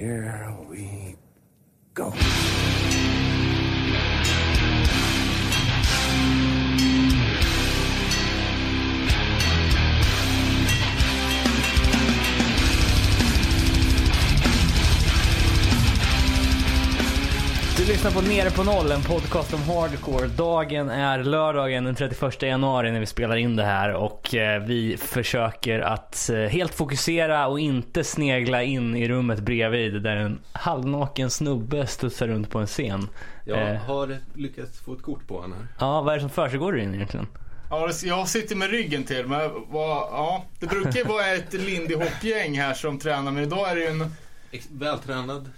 here we go. Lyssnar på Nere på Noll, en podcast om hardcore. Dagen är lördagen den 31 januari när vi spelar in det här och eh, vi försöker att eh, helt fokusera och inte snegla in i rummet bredvid där en halvnaken snubbe studsar runt på en scen. Jag Eh. har lyckats få ett kort på honom här. Ja, vad är det som försiggår inne egentligen? Ja, jag sitter med ryggen till. Men vad, ja, det brukar ju vara ett Lindy Hop-gäng här som tränar, men idag är det ju en... Vältränad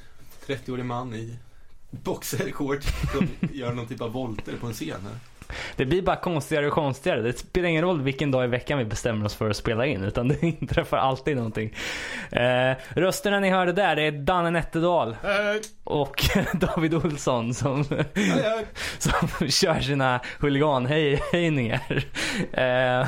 30-årig man i boxershorts som gör någon typ av volter på en scen här. Det blir bara konstigare och konstigare. Det spelar ingen roll vilken dag i veckan vi bestämmer oss för att spela in utan det inträffar alltid någonting. Eh, rösterna ni hörde där det är Danne Nätterdal Eh, och David Olsson som Ja, ja. som kör sina huliganhöjningar. Eh,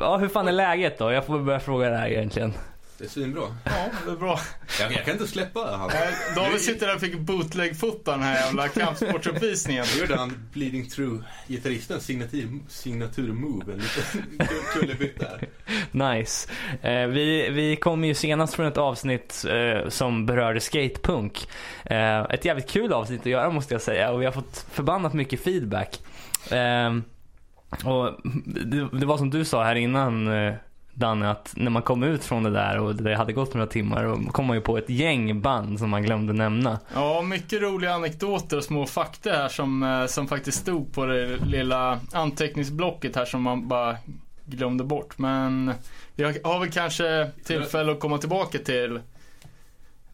ja, hur fan är läget då? Jag får börja fråga det här egentligen. Det är svinbra. ja, det är bra. Jag, jag kan inte släppa han. David sitter där och fick bootleg-fota den här jävla kampsportsuppvisningen. Då gjorde han Bleeding Through, gitarristens signatur, signaturmove. En liten kull- kullerbytta här. Nice. Eh, vi, vi kom ju senast från ett avsnitt eh, som berörde skatepunk. Eh, ett jävligt kul avsnitt att göra måste jag säga och vi har fått förbannat mycket feedback. Eh, och det, det var som du sa här innan eh, Danne, att när man kom ut från det där och det hade gått några timmar och kom man ju på ett gäng band som man glömde nämna. Ja, mycket roliga anekdoter och små fakta här som, eh, som faktiskt stod på det lilla anteckningsblocket här som man bara glömde bort. Men vi har, har väl kanske tillfälle att komma tillbaka till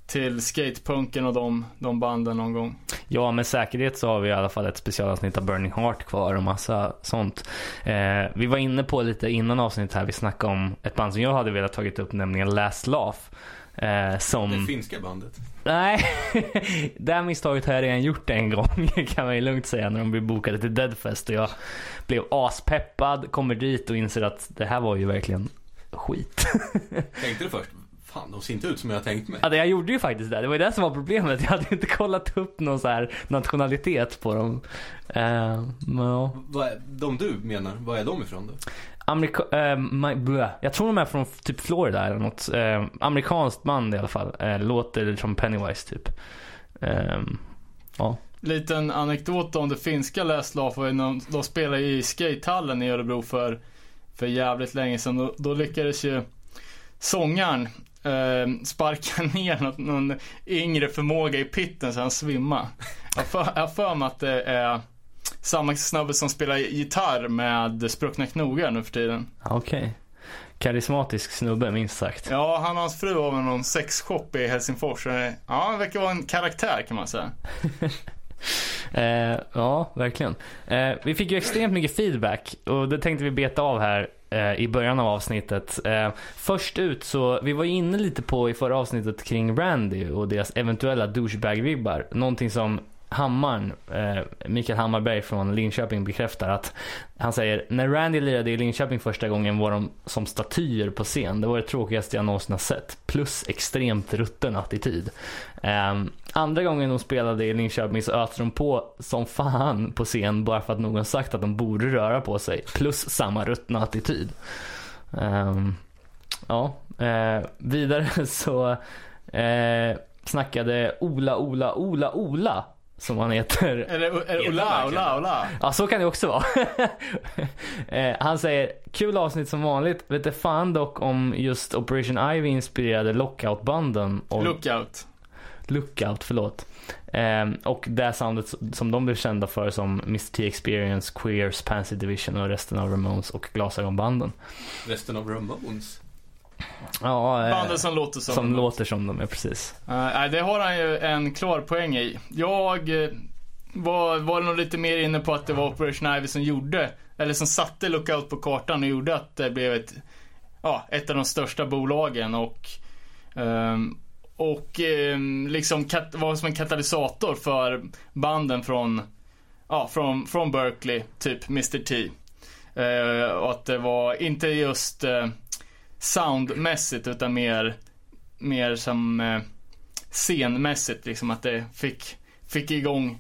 till skatepunken och de, de banden någon gång. Ja, med säkerhet så har vi i alla fall ett specialavsnitt av Burning Heart kvar och massa sånt. Eh, vi var inne på lite innan avsnittet här, vi snackade om ett band som jag hade velat tagit upp, nämligen Last Laugh. Eh, Det som... finska bandet. Nej, det här misstaget har jag redan gjort en gång kan man ju lugnt säga när de blev bokade till Deadfest och jag blev aspeppad, kommer dit och inser att det här var ju verkligen skit. Tänkte du först, fan de ser inte ut som jag tänkt mig. Ja, det- jag gjorde ju faktiskt det. Det var ju det som var problemet. Jag hade inte kollat upp någon så här nationalitet på dem. Eh, men ja. Vad är, de du menar, var är de ifrån då? Amerika eh, my, jag tror de är från typ Florida eller något. Eh, amerikanskt band i alla fall. Eh, låter som Pennywise typ. Ehm, ja. Liten anekdot om det finska när de spelade i skatehallen i Örebro för, för jävligt länge sedan. Då, då lyckades ju sångaren eh, sparka ner något, någon yngre förmåga i pitten så han svimmade. Jag för- jag för mig att det är samma snubbe som spelar gitarr med spruckna knogar nu för tiden. Okej. Karismatisk snubbe minst sagt. Ja, han och hans fru har väl någon sexshop i Helsingfors. Ja, han verkar vara en karaktär kan man säga. Eh, ja, verkligen. Eh, vi fick ju extremt mycket feedback och det tänkte vi beta av här eh, i början av avsnittet. Eh, först ut så, vi var ju inne lite på i förra avsnittet kring Randy och deras eventuella douchebag-vibbar. Någonting som Hammarn, eh, Mikael Hammarberg från Linköping bekräftar att han säger när Randy lirade i Linköping första gången var de som statyer på scen. Det var det tråkigaste jag någonsin har sett. Plus extremt rutten attityd. Ehm, andra gången de spelade i Linköping så öste de på som fan på scen bara för att någon sagt att de borde röra på sig. Plus samma ruttna attityd. Ehm, ja, eh, vidare så eh, snackade Ola, Ola, Ola, Ola som han heter. Eller, eller Heter Ola, han verkligen Ola, Ola. Ja, så kan det också vara. eh, han säger, kul avsnitt som vanligt. Vet inte fan dock om just Operation Ivy inspirerade Lockout-banden. Och Lookout. Lookout, förlåt. Eh, och det soundet som de blev kända för som Mr T Experience, Queers, Pansy Division och resten av Ramones och Glasögonbanden. Resten av Ramones. Ja, eh, Banden som låter som. som låter som de är precis. Nej, det har han ju en klar poäng i. Jag eh, var, var nog lite mer inne på att det var Operation Ivy som gjorde, eller som satte Lookout på kartan och gjorde att det blev ett, ja, ett av de största bolagen och ehm, och ehm, liksom kat- var som en katalysator för banden från, ja, från, från Berkeley, typ Mr T. Eh, och att det var inte just eh, soundmässigt utan mer, mer som eh, scenmässigt liksom att det fick, fick igång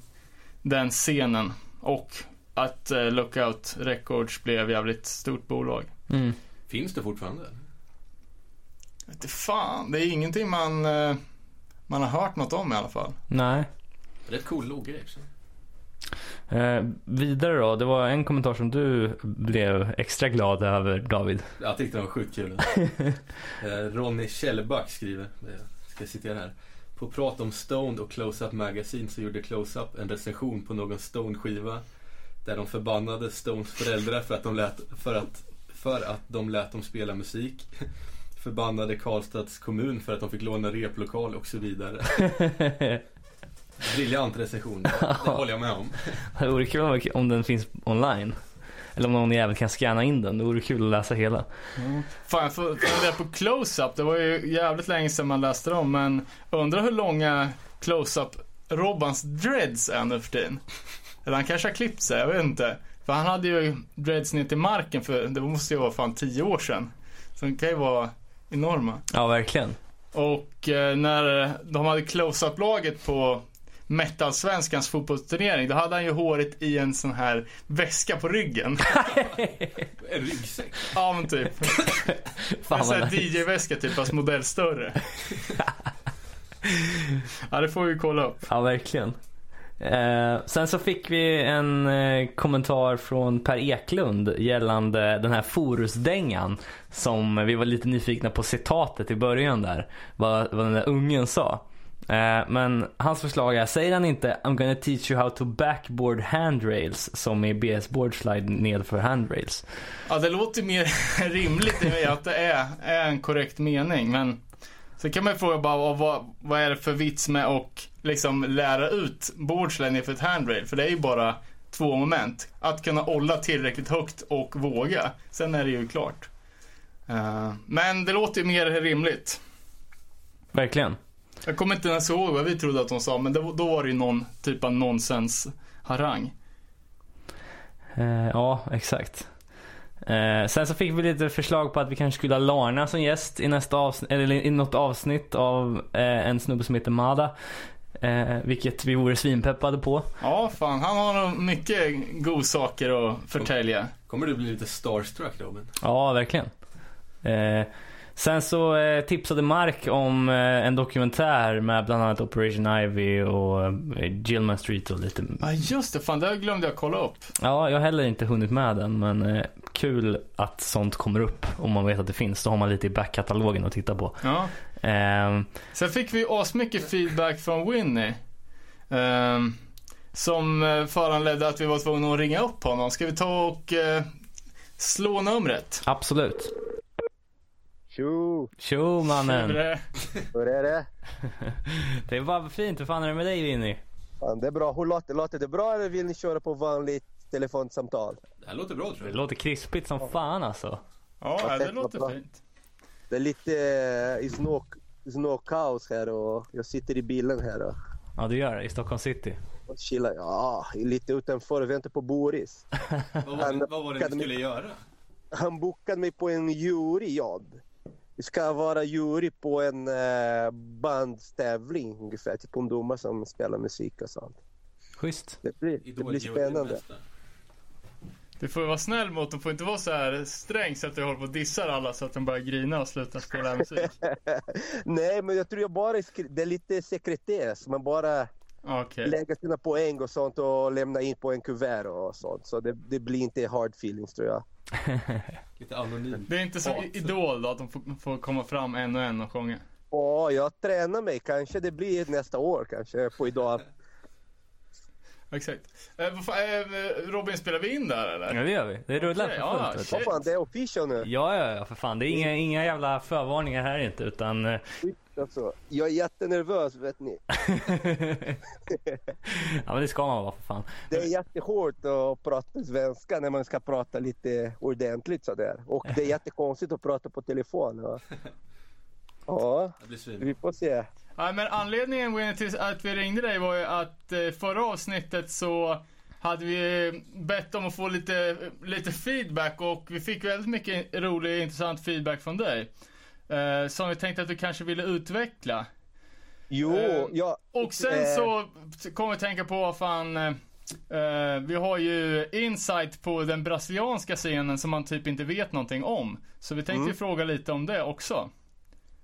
den scenen. Och att eh, Lookout Records blev jävligt stort bolag. Mm. Finns det fortfarande? Inte fan, det är ingenting man, eh, man har hört något om i alla fall. Nej. Rätt cool logga också. Eh, vidare då, det var en kommentar som du blev extra glad över David. Jag tyckte den var sjukt kul. Eh, Ronny Kjellback skriver, eh, ska jag citera här. På prat om Stoned och Close-Up Magazine så gjorde Close-Up en recension på någon Stone-skiva. Där de förbannade Stones föräldrar för att de lät, för att, för att de lät dem spela musik. Förbannade Karlstads kommun för att de fick låna replokal och så vidare. Briljant recension, det, det håller jag med om. Det vore kul om den finns online. Eller om någon jävel kan scanna in den. Det vore kul att läsa hela. Fan, jag får fundera på close-up. Det var ju jävligt länge sedan man läste dem, men undrar hur långa close-up Robbans dreads är nu för tiden. Eller han kanske har klippt sig, jag vet inte. För han hade ju dreads ner till marken för, det måste ju vara fan tio år sedan. Så de kan ju vara enorma. Ja, verkligen. Och eh, när de hade close-up-laget på Metalsvenskans fotbollsturnering, då hade han ju håret i en sån här väska på ryggen. En ryggsäck. ja men typ. Fan en sån här nice. DJ-väska typ, fast modell större. ja, det får vi kolla upp. Ja, verkligen. Eh, sen så fick vi en eh, kommentar från Per Eklund gällande den här Forusdängan som vi var lite nyfikna på citatet i början där. Vad, vad den där ungen sa. Eh, men hans förslag är, säger han inte I'm gonna teach you how to backboard handrails som i BS boardslide nedför handrails. Ja, det låter mer rimligt i att det är, är en korrekt mening, men så kan man ju fråga bara vad- vad, är det för vits med att liksom lära ut boardslide för ett handrail? För det är ju bara två moment. Att kunna olla tillräckligt högt och våga. Sen är det ju klart. Eh, men det låter ju mer rimligt. Verkligen. Jag kommer inte ens ihåg vad vi trodde att de sa, men det, då var det ju någon typ av nonsens-harang. Eh, ja, exakt. Eh, sen så fick vi lite förslag på att vi kanske skulle ha Larna som gäst i nästa avsnitt, eller i något avsnitt av eh, en snubbe som heter Mada. Eh, vilket vi vore svinpeppade på. Ja, fan, han har nog mycket godsaker att förtälja. Kommer du bli lite starstruck Robin? Ja, verkligen. Eh, sen så eh, tipsade Mark om eh, en dokumentär med bland annat Operation Ivy och Gilman Street och lite. Ja, just det. Fan, det glömde jag kolla upp. Ja, jag har heller inte hunnit med den men kul att sånt kommer upp om man vet att det finns. Då har man lite i backkatalogen att titta på. Ja. Ehm, Sen fick vi asmycket feedback från Winnie. ehm, som föranledde att vi var tvungna att ringa upp honom. Ska vi ta och eh, slå numret? absolut. Tjo! Tjo Hur mannen. är det? Hur är det? Det är bara fint. Hur fan är det med dig Vinny? Fan, det är bra. Hur låter, låter det bra eller vill ni köra på vanligt telefonsamtal? Det här låter bra tror Det jag. låter krispigt som fan alltså. Ja, Vad det vad låter bra. fint. Det är lite eh, is no, is no kaos här och jag sitter i bilen här och, Ja du gör det, i Stockholm city. och chillar. Ja, lite utanför och väntar på Boris. Vad var, det- vad var det ni skulle göra? Han bokade mig på en juryjobb. Ska vara jury på en eh, bandstävling ungefär. Typ ungdomar som spelar musik och sånt. Schysst. Det blir, det blir spännande. Du får vara snäll mot dem. får inte vara så här sträng så att du håller på och dissar alla så att de börjar grina och slutar spela musik. Nej, men jag tror jag bara det är lite sekretess. Man bara Okej. lägga sina poäng och sånt och lämna in på en kuvert och sånt. Så det, det blir inte hard feelings tror jag. Lite anonym. Det är inte som i Idol då, att de får, får komma fram en och en och sjunga. Ja, jag tränar mig. Kanske det blir nästa år kanske på idag. Exakt. Eh, vad fan, eh, Robin, spelar vi in där eller? Ja det gör vi. Det rullar Okej, för ja, fullt. shit. Vad fan, det är official nu. Ja, ja, ja, för fan. Det är inga, inga jävla förvarningar här inte, utan... eh, Alltså, jag är jättenervös vet ni. ja, men det ska man vara för fan. Det är jättehårt att prata svenska när man ska prata lite ordentligt sådär. Och det är jättekonstigt att prata på telefon. Ja, ja vi får se. Ja, men anledningen till att vi ringde dig var ju att eh, förra avsnittet så hade vi bett om att få lite, lite feedback och vi fick väldigt mycket rolig intressant feedback från dig. Eh, som vi tänkte att du kanske ville utveckla. Jo, Eh, ja. Och sen eh, så kommer jag tänka på vad fan eh, eh, vi har ju insight på den brasilianska scenen som man typ inte vet någonting om. Så vi tänkte Mm. fråga lite om det också.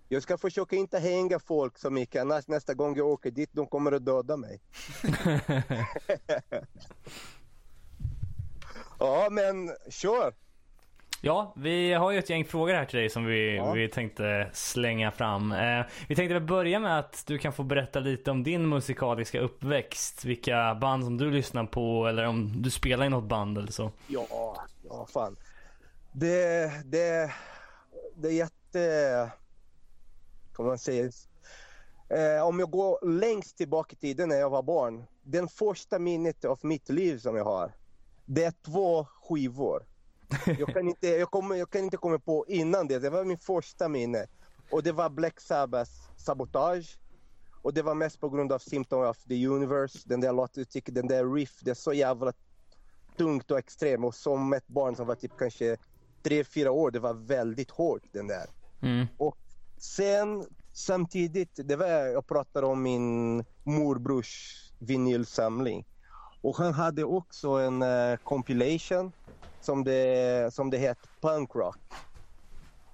Jag ska försöka inte hänga folk så mycket, annars nästa gång jag åker dit, de kommer att döda mig. ja, men kör! Ja, vi har ju ett gäng frågor här till dig som vi, Ja. vi tänkte slänga fram. Eh, vi tänkte väl börja med att du kan få berätta lite om din musikaliska uppväxt. Vilka band som du lyssnar på eller om du spelar i något band eller så. Ja, ja fan. Det, det, det är jätte... Kan man säga? Eh, om jag går längst tillbaka i tiden när jag var barn. Den första minnet av mitt liv som jag har. Det är två skivor. Jag kan inte, jag kommer, jag kan inte komma på innan det. Det var min första minne. Och det var Black Sabbath Sabotage. Och det var mest på grund av Symptom of the Universe. Den där låten, den där riff, det är så jävla tungt och extremt. Och som ett barn som var typ kanske tre fyra år, det var väldigt hårt den där. Mm. Och sen samtidigt, det var jag pratade om min morbrors vinylsamling. Och han hade också en eh, compilation som det, som det hette Punk Rock.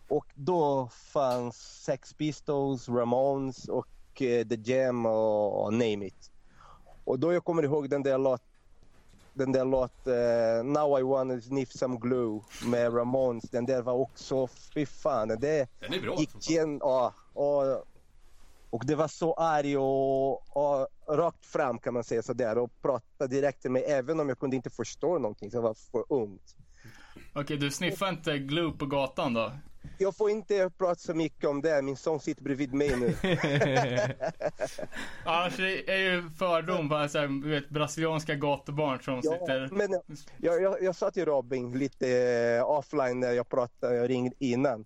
Och då fanns Sex Pistols, Ramones och eh, The Jam och, och Name It. Och då jag kommer ihåg den där låt den där låt eh, Now I wanna sniff some glue med Ramones. Den där var också, fy fan. Den där Den är bra. gick fan. igen. Ja, och, och det var så arg och, och rakt fram kan man säga sådär och pratade direkt till mig även om jag kunde inte förstå någonting. Så jag var för ungt. Okej, du sniffar inte glue på gatan då? Jag får inte prata så mycket om det. Min son sitter bredvid mig nu. Annars är är ju fördom bara så här, du vet, brasilianska gatubarn som Ja, sitter... men jag, jag, jag sa till Robin lite eh, offline när jag pratade, jag ringde innan.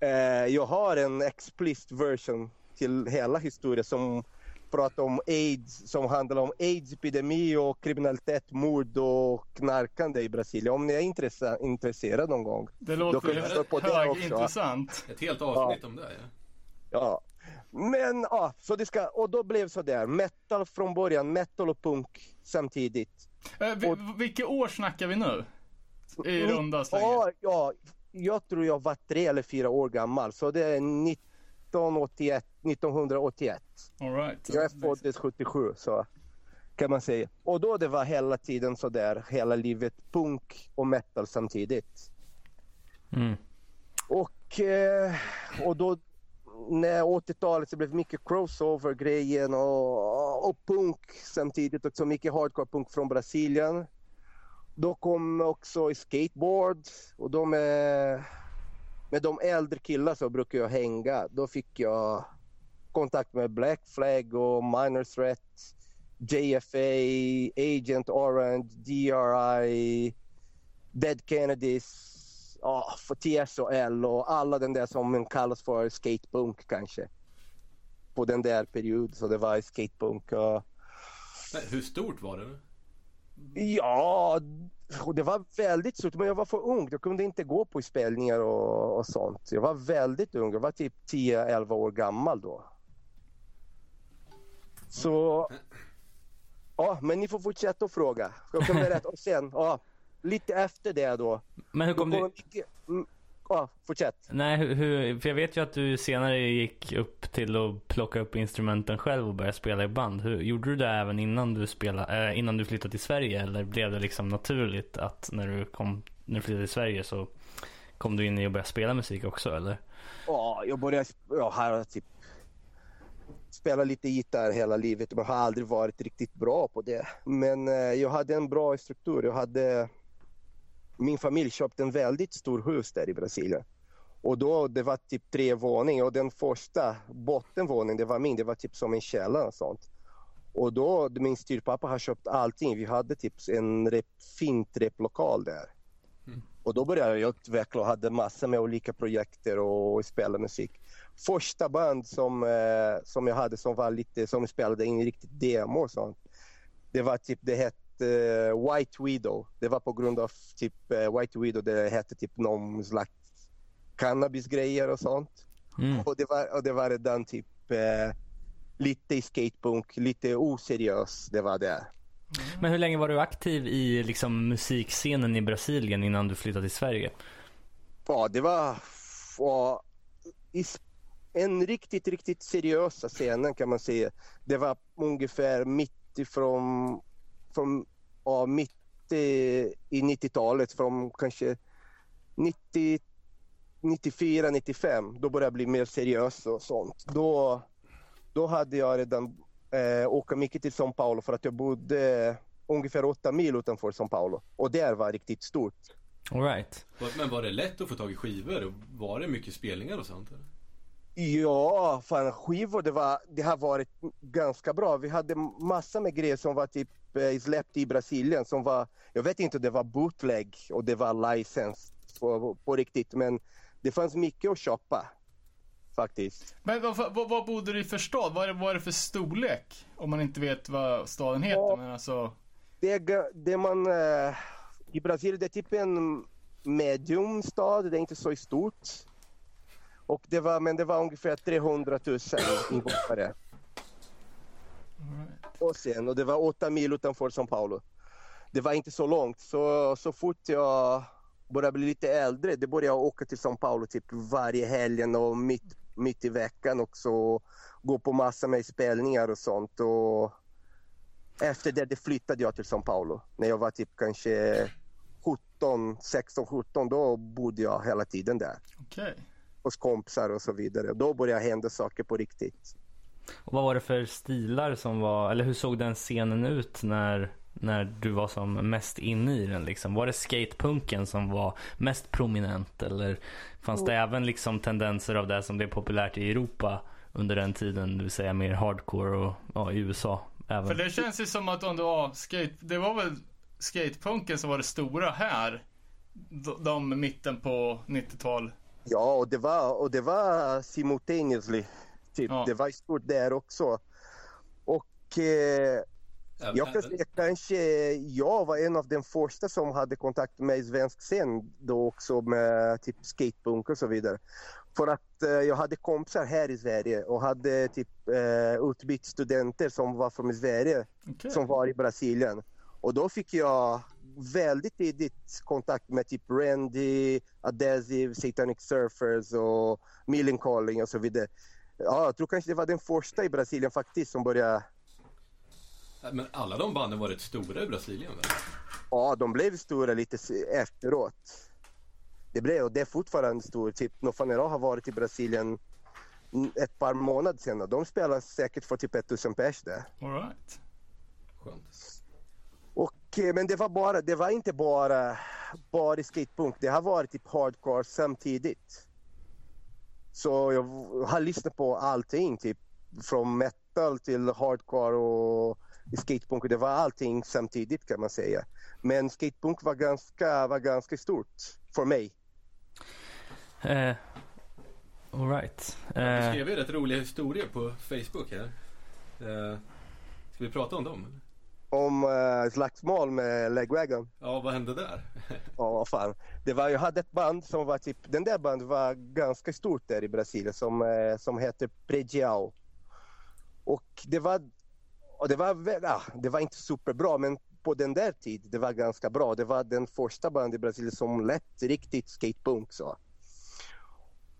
Eh, jag har en explicit version till hela historien som pratar om aids, som handlar om aids-epidemi och kriminalitet, mord och knarkande i Brasilien. Om ni är intresse, intresserade någon gång. Det Då låter kan ju vi stå på det också. högintressant. Ett helt avsnitt om det. Ja. Ja. Men ja, så det ska, och då blev det sådär. Metal från början, metal och punk samtidigt. Eh, vi, vilket år snackar vi nu? I Mm. runda slängar. Ja, ja, jag tror jag var tre eller fyra år gammal. Så det är 1981. 1981. All right. Jag är född 77 så kan man säga. Och då det var hela tiden så där hela livet punk och metal samtidigt. Mm. Och, eh, och då när 80-talet så blev det mycket crossover-grejen och, och punk samtidigt också mycket hardcore punk från Brasilien. Då kom också skateboard och då med, med de äldre killar så brukar jag hänga. Då fick jag kontakt med Black Flag och Minor Threat, JFA, Agent Orange, DRI, Dead Kennedys, oh, för TSOL och alla den där som kallas för skatepunk kanske. På den där perioden så det var skatepunk. Och, hur stort var det? Ja, det var väldigt stort men jag var för ung. Jag kunde inte gå på spelningar och, och sånt. Jag var väldigt ung. Jag var typ 10-11 år gammal då. Så... Ja, men ni får fortsätta att fråga. Jag kan berätta. Och sen, ja, lite efter det då. Men hur kom kommer du... mycket, ja, fortsätt. Nej, hur, för jag vet ju att du senare gick upp till att plocka upp instrumenten själv och börja spela i band. Hur, gjorde du det även innan du, spelade, äh, innan du flyttade till Sverige? Eller blev det liksom naturligt att när du, kom, när du flyttade till Sverige så kom du in i och började spela musik också eller? Ja, jag började jag har typ spela lite gitarr hela livet men har aldrig varit riktigt bra på det. Men eh, jag hade en bra struktur. Jag hade min familj köpte en väldigt stor hus där i Brasilien. Och då det var typ tre våningar och den första bottenvåningen det var min. Det var typ som en källare och sånt. Och då min styrpappa har köpt allting. Vi hade typ en rep, fint replokal där. Och då började jag utveckla och hade massor med olika projekter och, och spela musik. Första band som, eh, som jag hade som var lite som spelade in riktigt demo och sånt. Det var typ, det hette eh, White Widow. Det var på grund av typ eh, White Widow, det hette typ någon slags cannabisgrejer och sånt. Mm. Och det var, och det var redan typ eh, lite i skatepunk, lite oseriös. Det var det. Men hur länge var du aktiv i liksom, musikscenen i Brasilien innan du flyttade till Sverige? Ja, det var, s- en riktigt, riktigt seriösa scenen kan man säga. Det var ungefär mitt ifrån, från, ja, mitt i, i 90-talet, från kanske 90, 94, 95. Då började jag bli mer seriös och sånt. Då, då hade jag redan eh, åka mycket till São Paulo för att jag bodde ungefär åtta mil utanför São Paulo. Och där var riktigt stort. All right. Men var det lätt att få tag i skivor? Var det mycket spelningar och sånt? Eller? Ja, fan skivor det, var, det har varit ganska bra. Vi hade massa med grejer som var typ släppt i Brasilien som var, jag vet inte, det var bootleg och det var license på, på riktigt men det fanns mycket att shoppa faktiskt. Men vad, vad, vad bodde du i för stad? Vad är, det, vad är det för storlek? Om man inte vet vad staden heter. Ja. Men alltså, Det, det man, eh, I Brasilien det är typ en mediumstad, det är inte så stort. Och det var, men det var ungefär 300 000 invånare. Och sen, och det var åtta mil utanför São Paulo. Det var inte så långt, så, så fort jag började bli lite äldre, det började jag åka till São Paulo typ varje helgen och mitt, mitt i veckan också. Gå på massa med spelningar och sånt. Och efter det, det flyttade jag till São Paulo. När jag var typ kanske 17, 16, 17, då bodde jag hela tiden där. okej. Hos kompisar och så vidare. Då började hända saker på riktigt. Och vad var det för stilar som var, eller hur såg den scenen ut när, när du var som mest inne i den liksom? Var det skatepunken som var mest prominent eller fanns det även liksom tendenser av det som blev populärt i Europa under den tiden, det vill säga mer hardcore och ja, i USA även? För det känns ju som att om det var skate... Det var väl skatepunken som var det stora här. De, de mitten på 90-tal. Ja, och det var, och det var simultaneously. Typ. Ja. Det var stort där också. Och eh, jag kan säga kanske jag var en av de första som hade kontakt med svensk scen då också med typ skatepunk och så vidare. För att eh, jag hade kompisar här i Sverige och hade typ eh, utbytt studenter som var från Sverige Okej. som var i Brasilien. Och då fick jag väldigt tidigt kontakt med typ Randy, Adhesive, Satanic Surfers och Millencolin och så vidare. Ja, jag tror kanske det var den första i Brasilien faktiskt som började Men alla de banden var rätt stora i Brasilien väl? Ja, de blev stora lite efteråt. Det blev och det är fortfarande stort. Typ Nofanera har varit i Brasilien ett par månader sedan och de spelar säkert för typ 1000 pers där. All right. Skönt. Och, eh, men det var, bara, det var inte bara, bara skatepunk. Det har varit typ hardcore samtidigt. Så jag har lyssnat på allting. Typ, från metal till hardcore och skatepunk. Det var allting samtidigt kan man säga. Men skatepunk var ganska, var ganska stort för mig. Eh, all right. Du Eh, skrev ju rätt roliga historier på Facebook här. Eh, ska vi prata om dem? Om uh, slagsmål med Legwagon. Ja, vad hände där? Ja, vad fan. Det var, jag hade ett band som var typ, den där bandet var ganska stort där i Brasilien som, eh, som heter Pregiao. Och det var, och det var, ja, det var inte superbra men på den där tiden det var ganska bra. Det var den första bandet i Brasilien som lät riktigt skatepunk så.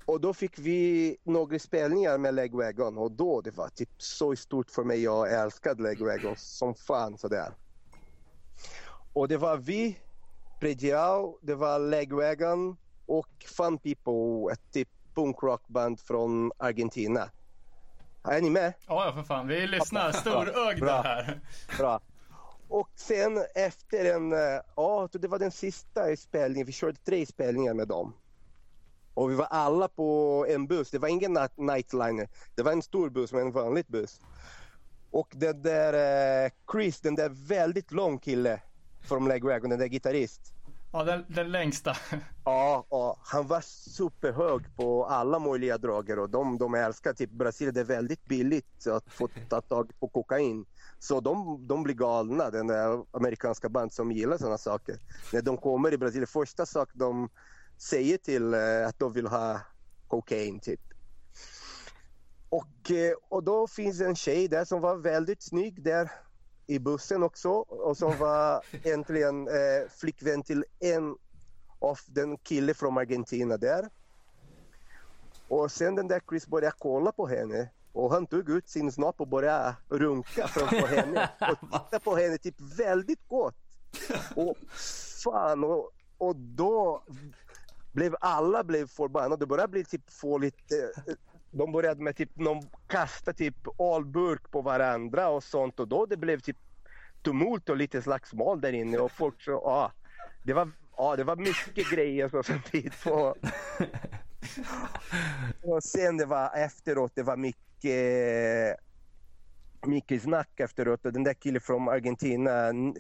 Och då fick vi några spelningar med Legwagon och då det var typ så stort för mig. Jag älskade Legwagon som fan sådär. Och det var vi, Pregiao, det var Legwagon och Fun People, ett typ punkrockband från Argentina. Är ni med? Ja, för fan. Vi lyssnar storögda här. Bra. Och sen efter en, eh, ja det var den sista spelningen, vi körde tre spelningar med dem. Och vi var alla på en buss, det var ingen night- nightliner, det var en stor buss med en vanlig buss. Och den där eh, Chris, den där väldigt lång kille från Legwagon, den där gitarrist. Ja, den, den längsta. Ja, ja, han var superhög på alla möjliga droger och de, de älskar typ Brasilien. Det är väldigt billigt att få ta tag på kokain. Så de, de blir galna, den där amerikanska band som gillar sådana saker. När de kommer i Brasilien, första sak de säger till eh, att de vill ha kokain typ. Och, eh, och då finns en tjej där som var väldigt snygg där i bussen också och som var äntligen eh, flickvän till en av den kille från Argentina där. Och sen den där Chris började kolla på henne och han tog ut sin snopp och började runka framför henne och titta på henne typ väldigt gott. Och fan och, och då blev alla blev förbannade. Det började bli typ få lite de började med typ någon kasta typ alburk på varandra och sånt och då det blev typ tumult och lite slagsmål där inne och folk så, ja. Det var, ja, det var mycket grejer så samtidigt. Och, och sen det var efteråt, det var mycket mycket snack efteråt och den där killen från Argentina,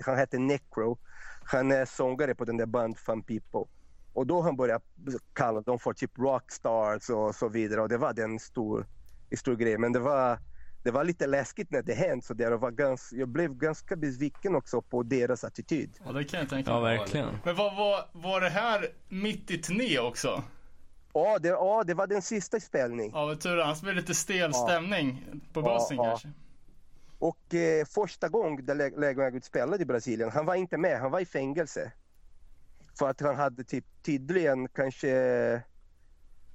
han heter Necro. Han är sångare på den där band Fun People. Och då han började kalla dem för typ rockstars och så vidare och det var en stor, stor grej. Men det var, det var lite läskigt när det hände så där och var ganska, jag blev ganska besviken också på deras attityd. Ja, det kan jag tänka Ja, mig. verkligen. Men vad var, var det här mitt i turné också? Ja, det, ja, det var den sista spelningen. Ja, vad tur. Annars blir det lite stel stämning på Ja, bussen ja. kanske. Och eh, första gången Agud spelade i Brasilien, han var inte med, han var i fängelse. För att han hade typ tydligen kanske,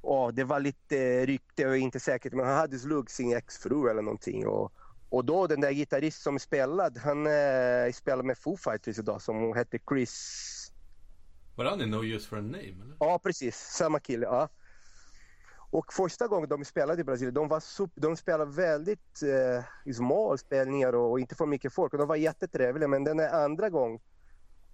ja det var lite rykte och inte säkert, men han hade slagit sin exfru eller någonting. Och, och då den där gitarrist som spelade, han eh, spelar med Foo Fighters idag som hette Chris Var han i No Use for a Name eller? Ja, precis. Samma kille. Ja. Och första gången de spelade i Brasilien, de, var super, de spelade väldigt eh, små spelningar och, och inte för mycket folk. Och de var jättetrevliga. Men den andra gången,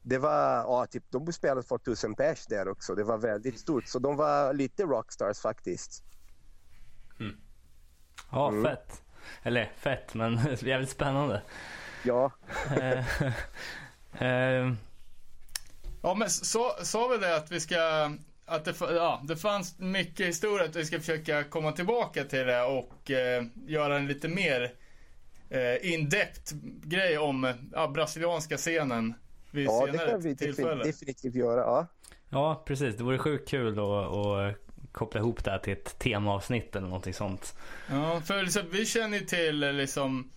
det var, ja, typ, de spelade för tusen pers där också. Det var väldigt stort. Så de var lite rockstars faktiskt. Ja, Mm. fett. Eller fett, men jävligt spännande. Ja, eh, Ja, men sa, sa vi det att vi ska... Att det, ja, det fanns mycket historia att vi ska försöka komma tillbaka till det och eh, göra en lite mer eh, in-depth grej om ja, brasilianska scenen vid ja det senare kan vi tillfälle. definitivt, göra. Ja. ja, precis. Det vore sjukt kul att, att koppla ihop det här till ett temaavsnitt eller någonting sånt. Ja, för liksom, vi känner ju till eh, liksom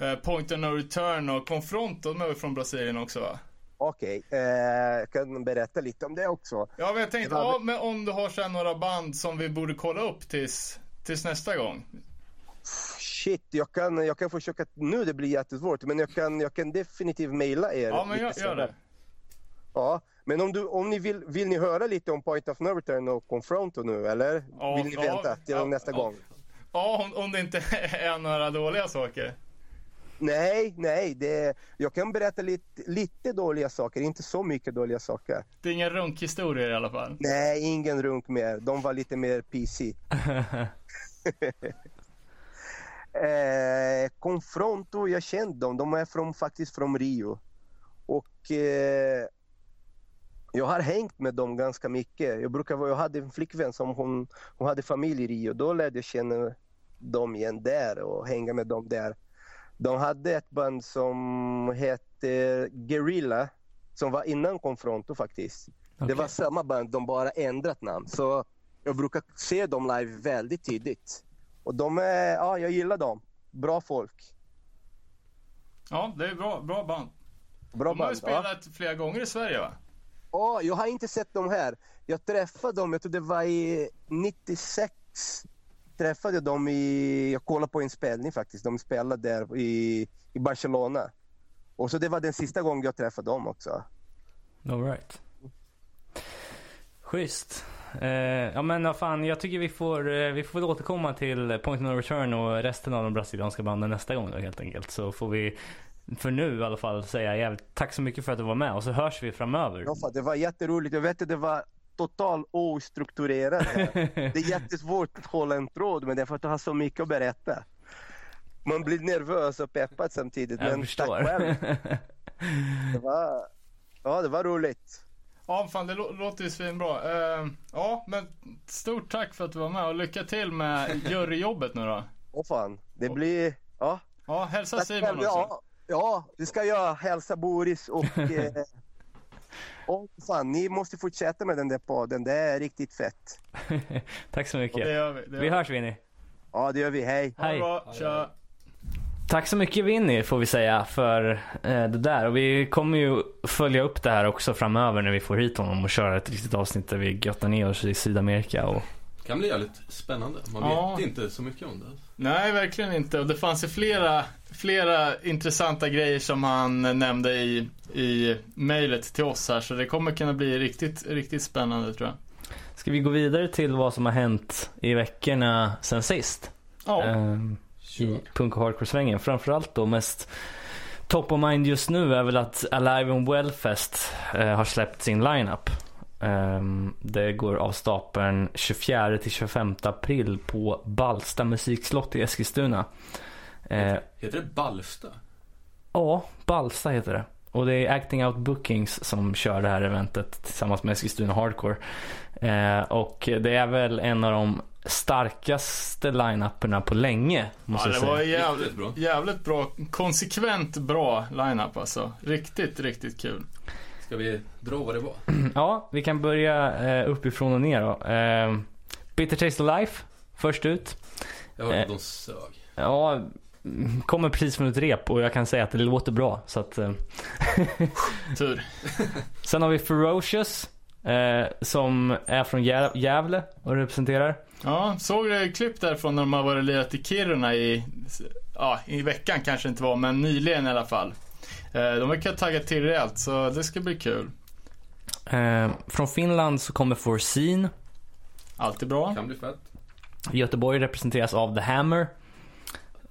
eh, Point of No Return och Confronto, de är från Brasilien också va? Okej, eh, jag kan berätta lite om det också. Ja, men jag tänkte, Det var- ja, men om du har så här några band som vi borde kolla upp tills, tills nästa gång. Shit, jag kan, jag kan försöka, nu det blir jättesvårt, men jag kan, jag kan definitivt mejla er. Ja, men gör, gör det. Ja, men om, du, om ni vill, vill ni höra lite om Point of No Return och Confronto nu eller? Ja, vill ni ja, vänta till ja, nästa gång? Ja, om, om det inte är några dåliga saker. Nej, nej, det, jag kan berätta lite, lite dåliga saker, inte så mycket dåliga saker. Det är inga runkhistorier i alla fall. Nej, ingen runk mer. De var lite mer PC. eh, Confronto, jag kände dem. De är från, faktiskt från Rio. Och eh, jag har hängt med dem ganska mycket. Jag, brukar, jag hade en flickvän som hon, hon hade familj i Rio. Då lärde jag känna dem igen där och hänga med dem där. De hade ett band som hette Guerrilla som var innan Confronto faktiskt. Det Okej. var samma band, de bara ändrat namn. Så jag brukar se dem live väldigt tidigt. Och de är, ja jag gillar dem. Bra folk. Ja, det är bra, bra band. Bra De har ju band. Ja. spelat flera gånger i Sverige va? Ja, jag har inte sett dem här. Jag träffade dem, jag tror det var i 96. Träffade jag dem i, jag kollade på en spelning faktiskt. De spelade där i, i Barcelona. Och så det var den sista gången jag träffade dem också. All right. Schysst. Eh, ja men vad fan, jag tycker vi får, eh, vi får återkomma till Point No Return och resten av de brasilianska banden nästa gång då helt enkelt. Så får vi för nu i alla fall säga jävligt tack så mycket för att du var med och så hörs vi framöver. Ja, fan, det var jätteroligt. Jag vet att det var totalt ostrukturerat. Det är jättesvårt att hålla en tråd men det är för att du har så mycket att berätta. Man blir nervös och peppad samtidigt. Jag men förstår. tack själv. Det var, ja, det var roligt. Ja, fan det lå- låter ju svinbra. Uh, ja, men stort tack för att du var med och lycka till med juryjobbet nu då. Åh fan, det blir... Ja, Ja, hälsa tack Simon också. Ja, ja, det ska jag. Hälsa Boris och... eh, och fan, ni måste fortsätta med den där podden. Det är riktigt fett. tack så mycket. Det gör vi. Det gör Vi vi. hörs Vinny. Ja, det gör vi. Hej. Ha det Hej. bra, tja. Tack så mycket Winnie får vi säga för eh, det där. Och vi kommer ju följa upp det här också framöver när vi får hit honom och köra ett riktigt avsnitt där vi göttar ner oss i Sydamerika. Och... Kan bli jävligt spännande. Man Ja. vet inte så mycket om det. Nej, verkligen inte. Och det fanns ju flera, flera intressanta grejer som han nämnde i, i mejlet till oss här. Så det kommer kunna bli riktigt, riktigt spännande tror jag. Ska vi gå vidare till vad som har hänt i veckorna sen sist? Ja, Ehm, i punk och hardcore-svängen. Framförallt då mest top of mind just nu är väl att Alive and Wellfest eh, har släppt sin lineup. Ehm, det går av stapeln 24 till 25 april på Ballsta musikslott i Eskilstuna. Eh, Heter det Ballsta? ja, Ballsta heter det. Och det är Acting Out Bookings som kör det här eventet tillsammans med Eskilstuna Hardcore. Eh, och det är väl en av de starkaste line-uperna på länge, måste ja jag det säga. var jävligt, bra. jävligt bra. Konsekvent bra lineup alltså. Riktigt, riktigt kul. Ska vi dra vad det var? Ja, vi kan börja eh, uppifrån och ner då. Eh, Bitter Taste of Life, först ut. Jag hörde Eh. att de sög. Ja, mm, kommer precis från ett rep och jag kan säga att det låter bra. Så att, eh. Tur. Sen har vi Ferocious, eh, som är från Gä- Gävle och representerar. Ja, såg du klipp därifrån när de har varit och lirat i Kiruna i, ja, i veckan kanske inte var, men nyligen i alla fall. Eh, De verkar tagga till rejält, så det ska bli kul. Eh, från Finland så kommer Forseen. Alltid bra. Kan bli fett. Göteborg representeras av The Hammer.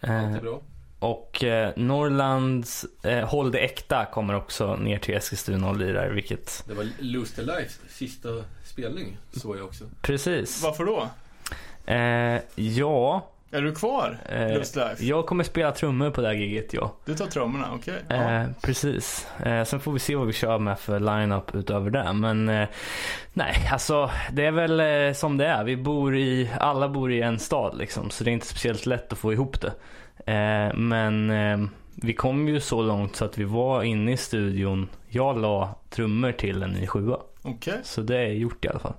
Eh, Alltid bra. och eh, Norrlands eh, Håll det Äkta kommer också ner till Eskilstuna och lirar, vilket Det var Lose the Life sista spelning, såg jag också. precis. Varför då? Eh, ja, Är du kvar? eh, Just Life? jag kommer spela trummor på det här giget, ja. Du tar trummorna, okej. Ja. Eh, precis. Eh, sen får vi se vad vi kör med för line-up utöver det. Men eh, nej, alltså det är väl eh, som det är. Vi bor i, alla bor i en stad liksom. Så det är inte speciellt lätt att få ihop det. Eh, men eh, vi kom ju så långt så att vi var inne i studion. Jag la trummor till en ny sjua. Okej. Så det är gjort i alla fall.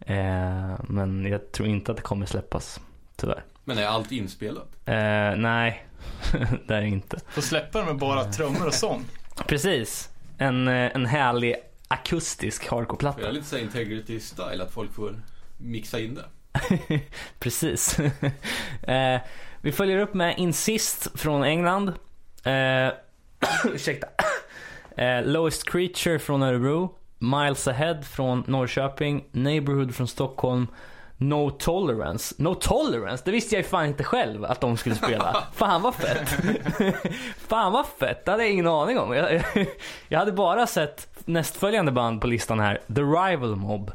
Eh, men jag tror inte att det kommer släppas. Tyvärr. Men är allt inspelat? Eh, nej, det är inte. Får släppa det med bara trummor och sång. Precis. En, eh, en härlig akustisk För jag är hardcore-platta. lite såhär integrity style, att folk får mixa in det. Precis. eh, vi följer upp med Insist från England. Eh, ursäkta. Eh, Lowest Creature från Örebro. Miles Ahead från Norrköping. Neighborhood från Stockholm. No Tolerance. No Tolerance? Det visste jag ju fan inte själv att de skulle spela. fan vad fett. fan vad fett. Det hade jag ingen aning om. Jag, jag hade bara sett nästföljande band på listan här. The Rival Mob.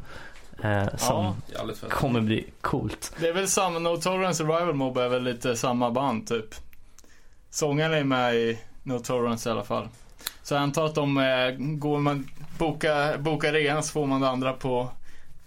Eh, som Ja. Kommer bli coolt. Det är väl samma, No Tolerance och Rival Mob är väl lite samma band typ. Sångaren är med i No Tolerance i alla fall. Så jag antar att de eh, går man boka, boka det ena så får man det andra på,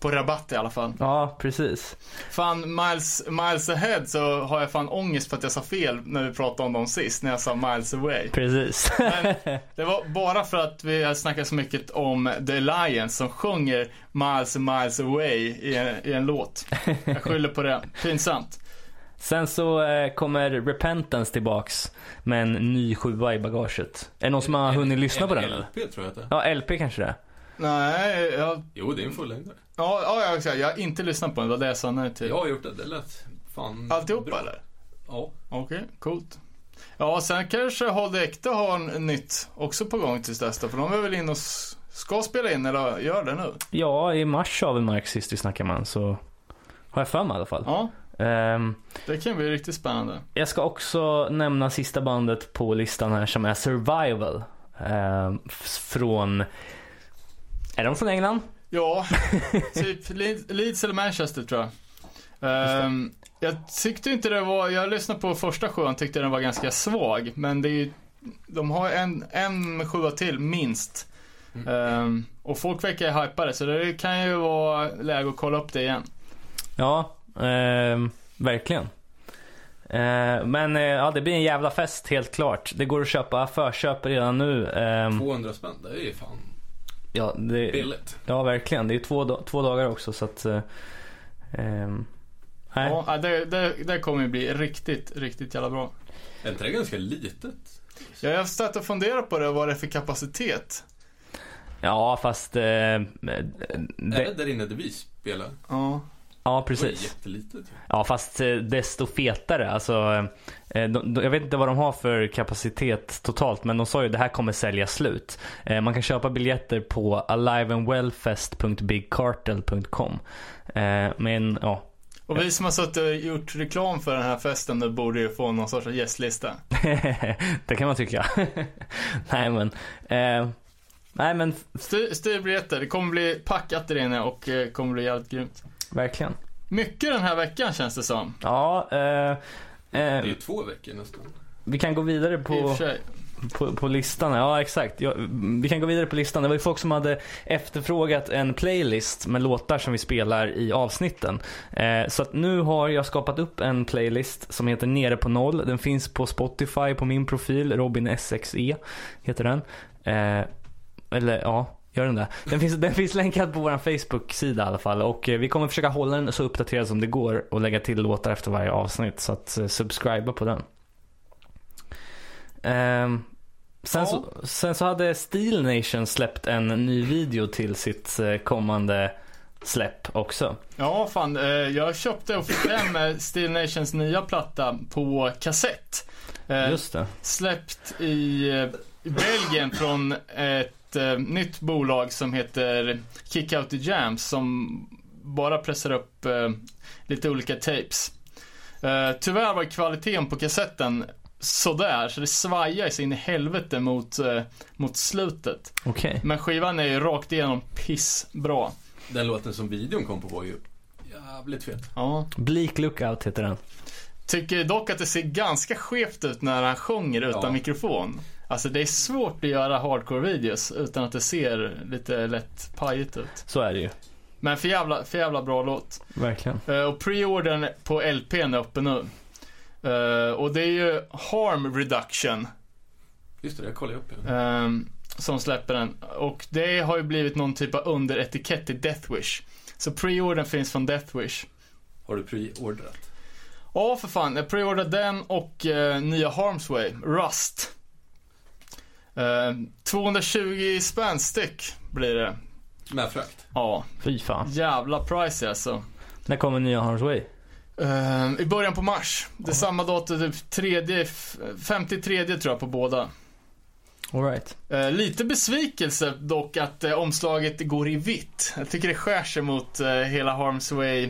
på rabatt i alla fall. Ja, precis. Fan, Miles, Miles Ahead så har jag fan ångest för att jag sa fel när vi pratade om dem sist, när jag sa Miles Away. Precis. Men det var bara för att vi har snackat så mycket om The Alliance som sjunger Miles Miles Away i en, i en låt. Jag skyller på det. Pinsamt. Sen så eh, kommer Repentance tillbaks med en ny sjua i bagaget. Är det någon som har hunnit lyssna på den eller? LP tror jag att det är. Ja, LP kanske det är. Nej, jag, Jo, det är en fullängdare. ja, ja, jag, jag har inte lyssnat på den. Det var det jag sa nej till. Jag har gjort det, det lät fan Alltihopa bra. eller? Ja. Okej, coolt. Ja, sen kanske Håll det Äkta har en nytt också på gång tills dess då, För de är väl inne och s- ska spela in eller gör det nu? Ja, i mars har vi Mark sist vi snackade med han, så har jag för mig i alla fall. Ja, Ehm, det kan bli riktigt spännande. jag ska också nämna sista bandet på listan här som är Survival. F- från... Är de från England? Ja, typ Le- Leeds eller Manchester tror jag. Ehm, jag tyckte inte det var, jag lyssnade på första sjuan tyckte den var ganska svag. Men det är ju, de har en, en sjua till minst. Ehm, och folk verkar ju hypade så det kan ju vara läge att kolla upp det igen. Ja, ehm, verkligen. Ehm, men eh, ja, det blir en jävla fest helt klart. Det går att köpa förköp redan nu. Ehm, 200 spänn, det är ju fan ja, det, billigt. ja, verkligen. Det är två, två dagar också så att... eh, ehm, Nej. Ja, det, det, det kommer ju bli riktigt, riktigt jävla bra. Är inte det ganska litet? Jag har stått och funderat på det, vad det är för kapacitet. Ja, fast... Eh, Är det, det där inne där vi spelar? Ja. Ja, Det var precis. ju. Ja, fast eh, desto fetare. Alltså, eh, de, de, jag vet inte vad de har för kapacitet totalt, men de sa ju att det här kommer sälja slut. Eh, man kan köpa biljetter på aliveandwellfest.bigcartel.com. Eh, men ja, Och vi som har suttit och gjort reklam för den här festen nu borde ju få någon sorts gästlista. det kan man tycka. nej men, eh, nej men Styr, styr biljetter, det kommer bli packat där inne och kommer bli jävligt grymt. Verkligen. Mycket den här veckan känns det som. Ja, eh, Det är eh, ju två veckor nästan. vi kan gå vidare på, på, på listan. Ja, exakt. Ja, vi kan gå vidare på listan. Det var ju folk som hade efterfrågat en playlist med låtar som vi spelar i avsnitten. Eh, så att nu har jag skapat upp en playlist som heter Nere på noll. Den finns på Spotify på min profil, Robin SXE heter den. Eh, eller ja, gör den det? Den finns, den finns länkad på vår Facebook-sida i alla fall. Och eh, vi kommer försöka hålla den så uppdaterad som det går och lägga till låtar efter varje avsnitt. Så att eh, subscriba på den. Ehm, sen, Ja. så, sen så hade Steel Nation släppt en ny video till sitt eh, kommande släpp också. Ja, fan. Jag köpte och fick hem Steel Nations nya platta på kassett. Just det. släppt i Belgien från ett eh, nytt bolag som heter Kick Out the Jams som bara pressar upp eh, lite olika tapes. Eh, tyvärr var kvaliteten på kassetten sådär, så det svajar sig in i helvete mot, eh, mot slutet. Okej. Men skivan är ju rakt igenom pissbra. Den låten som videon kom på var ju jävligt fet. Ja. Bleak Lookout heter den. Tycker dock att det ser ganska skevt ut när han sjunger utan Ja. mikrofon. Alltså det är svårt att göra hardcore-videos utan att det ser lite lätt pajigt ut. Så är det ju. Men för jävla, för jävla bra låt. Verkligen. Eh, och preordern på LPn är uppe nu. Eh, och det är ju Harm Reduction Just det, jag kollade upp den. ehm, som släpper den. Och det har ju blivit någon typ av underetikett till Deathwish. Så preordern finns från Deathwish. Har du preordrat? Ja, för fan. Jag preordrade den och eh, nya Harmsway, Rust. Eh, 220 spänn styck blir det. Med frakt? Ja, Fy fan. jävla price alltså. När kommer nya Harm's Way? Eh, I början på mars. Det är samma datum, typ tredje, f- 53 tror jag på båda. Alright. Eh, lite besvikelse dock att eh, omslaget går i vitt. Jag tycker det skär sig mot hela Harmsway,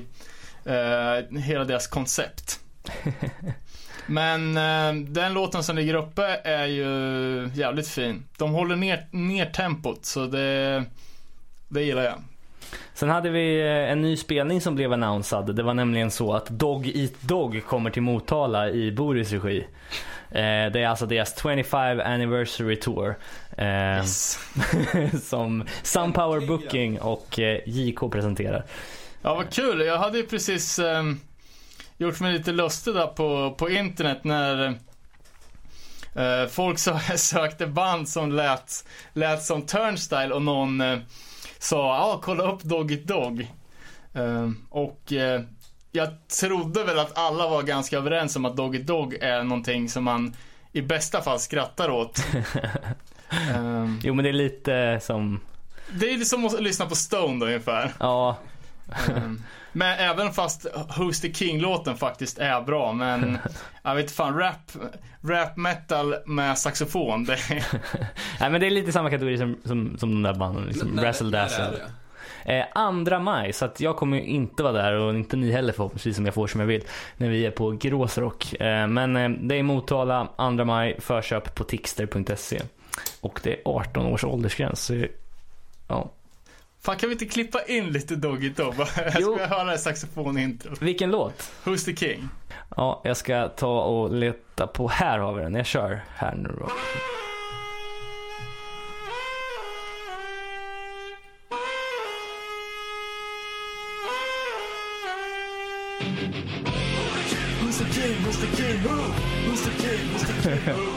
eh, hela deras koncept. Men eh, den låten som ligger uppe är ju jävligt fin. De håller ner, ner tempot så det, det gillar jag. Sen hade vi eh, en ny spelning som blev annonsad. Det var nämligen så att Dog Eat Dog kommer till Motala i Boris regi. Eh, det är alltså deras 25 anniversary tour. Eh, Yes. som Sunpower Booking och JK presenterar. Ja, vad kul. Jag hade ju precis ehm, gjort mig lite lustig där på, på internet när eh, folk så, sökte band som lät, lät som Turnstyle och någon eh, sa ja, kolla upp Dog It Dog. Ehm, och eh, jag trodde väl att alla var ganska överens om att Dog It Dog är någonting som man i bästa fall skrattar åt. Ehm, Jo men det är lite som, det är som att lyssna på Stone då ungefär. ja, Mm. Men även fast Who's the King-låten faktiskt är bra, men jag vet inte fan, rap, rap metal med saxofon, det är, nej men det är lite samma kategori som, som, som de där banden. Liksom, Razzle Dazzle. det? Eh, andra maj, så att jag kommer ju inte vara där och inte ni heller förhoppningsvis om jag får som jag vill. När vi är på Gråsrock. Eh, men eh, det är Motala, 2 maj, förköp på tixter.se. Och det är 18 års åldersgräns. Så, ja. Fan kan vi inte klippa in lite Doggy Dog? Jag Jo. ska höra saxofonintro. Vilken låt? Who's the King? Ja, jag ska ta och leta på, här har vi den. Jag kör här nu då. Who's the King? Who's the King? Who? Who's the King? Who's the King? Who?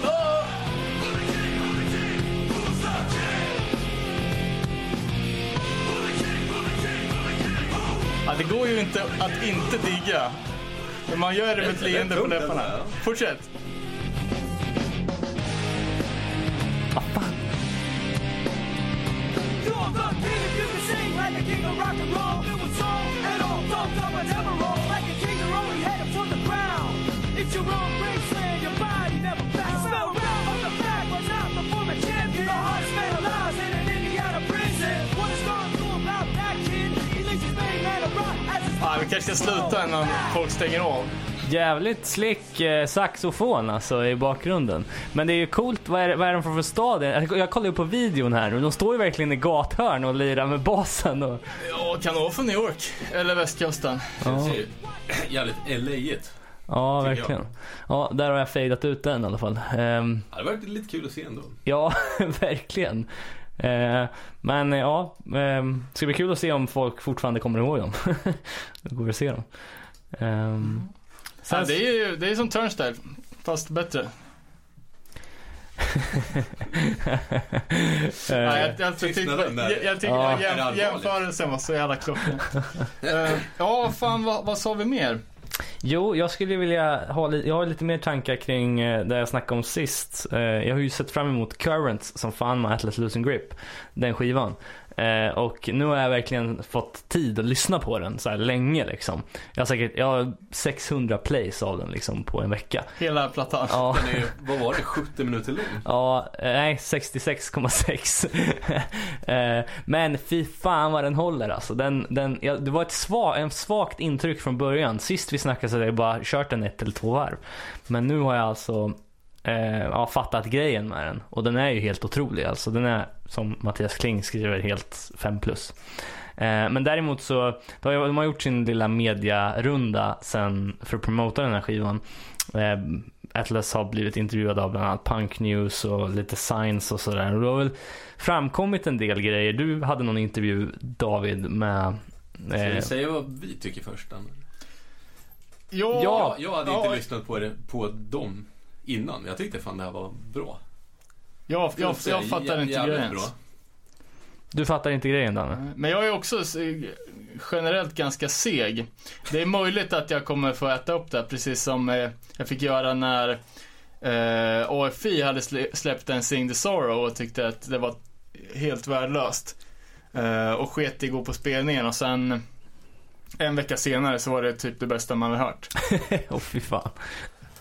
Det går ju inte att inte digga Men man gör det med ett leende på läpparna. Fortsätt. You're the king if you can sing vi kanske ska sluta innan folk stänger av. Jävligt slick eh, saxofon alltså i bakgrunden. Men det är ju coolt, vad är, vad är de för, för stad? Jag, jag kollar ju på videon här och de står ju verkligen i gathörn och lirar med basen. Och, Ja, kan det vara från New York? Eller västkusten? Ju jävligt LA-igt. ja, verkligen. Ja, där har jag fejdat ut den i alla fall. Ehm, Ja, det var lite kul att se ändå. ja, verkligen. Eh, men eh, ja, det ska bli kul att se om folk fortfarande kommer ihåg dem. det går att se dem. Ehm, Ja, det är ju det är som Turnstile, fast bättre. eh, Ja, jag, jag, Ja. Jäm, allvarligt? jämförelsen var så jävla klockren. Eh, ja, fan vad, vad sa vi mer? Jo, jag skulle vilja ha, jag har lite mer tankar kring eh, det jag snackade om sist. Eh, jag har ju sett fram emot Currents som fan med Atlas Losing Grip. Den skivan. Eh, och nu har jag verkligen fått tid att lyssna på den så här länge liksom. Jag har säkert, jag har 600 plays av den liksom på en vecka. Hela plattan. Ja. Den är vad var det, 70 minuter lång? Ja, eh, nej 66,6. Eh, Men fy fan vad den håller alltså. Den, den, ja, det var ett sva, en svagt intryck från början. Sist vi snackade så hade jag bara kört den ett eller två varv. Men nu har jag alltså eh, ja, fattat grejen med den. Och den är ju helt otrolig alltså. Den är som Mattias Kling skriver helt 5 plus. Eh, Men däremot så, de har, de har gjort sin lilla mediarunda sen för att promota den här skivan. Eh, Atlas har blivit intervjuad av bland annat Punk News och lite Science och sådär. Och det har väl framkommit en del grejer. Du hade någon intervju David med... Ska Eh, vi säga vad vi tycker först? Anna? Ja, Ja. Jag hade inte Ja. lyssnat på, det, på dem innan. Jag tyckte fan det här var bra. jag, jag, jag fattar inte grejen. bra. du fattar inte grejen Danne? Men jag är också generellt ganska seg. Det är möjligt att jag kommer få äta upp det, precis som eh, jag fick göra när eh, AFI hade slä- släppt en Sing the Sorrow och tyckte att det var helt värdelöst. Eh, och sket i att gå på spelningen och sen en vecka senare så var det typ det bästa man har hört. Åh fy fan.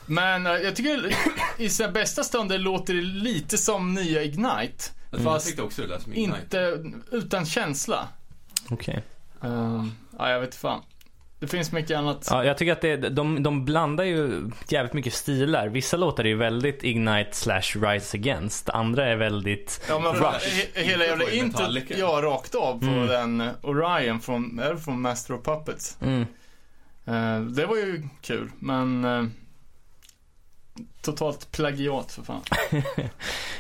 Men eh, jag tycker i sina bästa stunder låter det lite som nya Ignite. Jag Fast tyckte också det som Ignite. inte utan känsla. Okej. Um, ja, jag vet fan. Det finns mycket annat. Ja, jag tycker att det, de, de blandar ju jävligt mycket stilar. Vissa låtar är ju väldigt Ignite slash Rise Against. Andra är väldigt Ja, men Rush. he- hela jävla introt, ja, rakt av på Mm. den Orion från, är det från Master of Puppets. mm. Eh, det var ju kul, men eh, totalt plagiat för fan.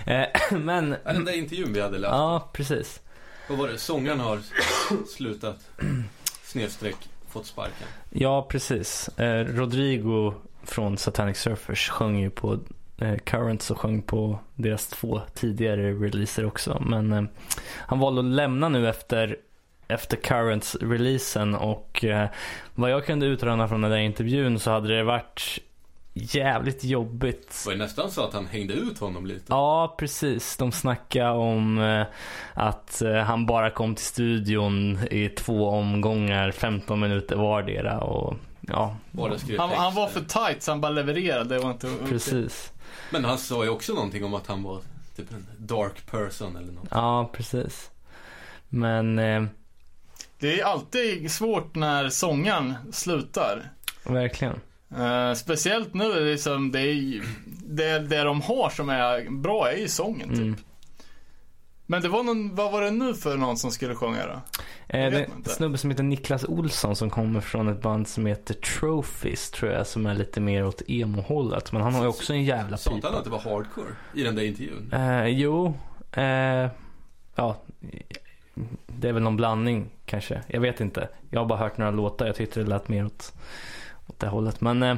eh, Men, Ja, Den där intervjun vi hade läst. ja precis. Vad var det? Sångaren har slutat. Snedstreck. Fått sparken. Ja, precis. Eh, Rodrigo från Satanic Surfers sjöng ju på eh, Currents och sjöng på deras två tidigare releaser också. Men eh, han valde att lämna nu efter, efter Currents-releasen och eh, vad jag kunde utröna från den där intervjun så hade det varit jävligt jobbigt Det var ju nästan så att han hängde ut honom lite. Ja, precis. De snackade om eh, att eh, han bara kom till studion i två omgångar, 15 minuter vardera och ja, Han, han var för tight så han bara levererade. Det var inte precis. Men han sa ju också någonting om att han var typ en dark person eller något. Ja, precis. Men eh, Det är alltid svårt när sångaren slutar. verkligen. Eh, speciellt nu, är det liksom, det, är, det, det de har som är bra är ju sången typ. Mm. Men det var någon, vad var det nu för någon som skulle sjunga då? Eh, det en snubbe som heter Niklas Olsson som kommer från ett band som heter Trophies tror jag som är lite mer åt emo-hållet. Men han har ju också en jävla Sa inte pipa. han att det var hardcore i den där intervjun? Eh, jo, eh, ja, det är väl någon blandning kanske. Jag vet inte. Jag har bara hört några låtar. Jag tyckte det lät mer åt, åt det hållet. Men, eh,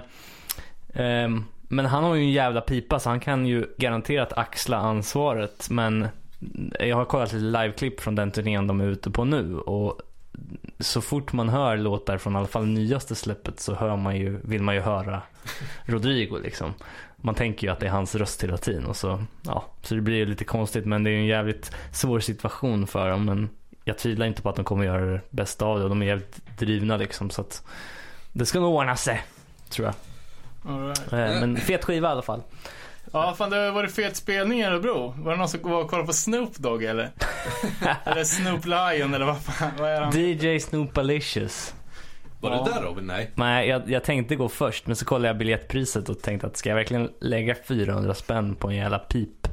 ehm, men han har ju en jävla pipa så han kan ju garanterat axla ansvaret. Men jag har kollat lite liveklipp från den turnén de är ute på nu och så fort man hör låtar från i alla fall nyaste släppet så hör man ju, vill man ju höra Rodrigo liksom. Man tänker ju att det är hans röst hela tiden och så, ja, så det blir ju lite konstigt men det är ju en jävligt svår situation för dem men jag tvivlar inte på att de kommer göra det bästa av det och de är jävligt drivna liksom så att det ska nog ordna sig, tror jag. Right. Eh, Men fet skiva i alla fall. Ja, fan det har varit fet spelning i Örebro. Var det någon som var och kollade på Snoop Dogg eller? eller Snoop Lion eller vad fan, vad är han? DJ Snoopalicious. Var Ja. det där Robin? Nej. Nej, jag, jag tänkte gå först men så kollade jag biljettpriset och tänkte att ska jag verkligen lägga 400 spänn på en jävla pip,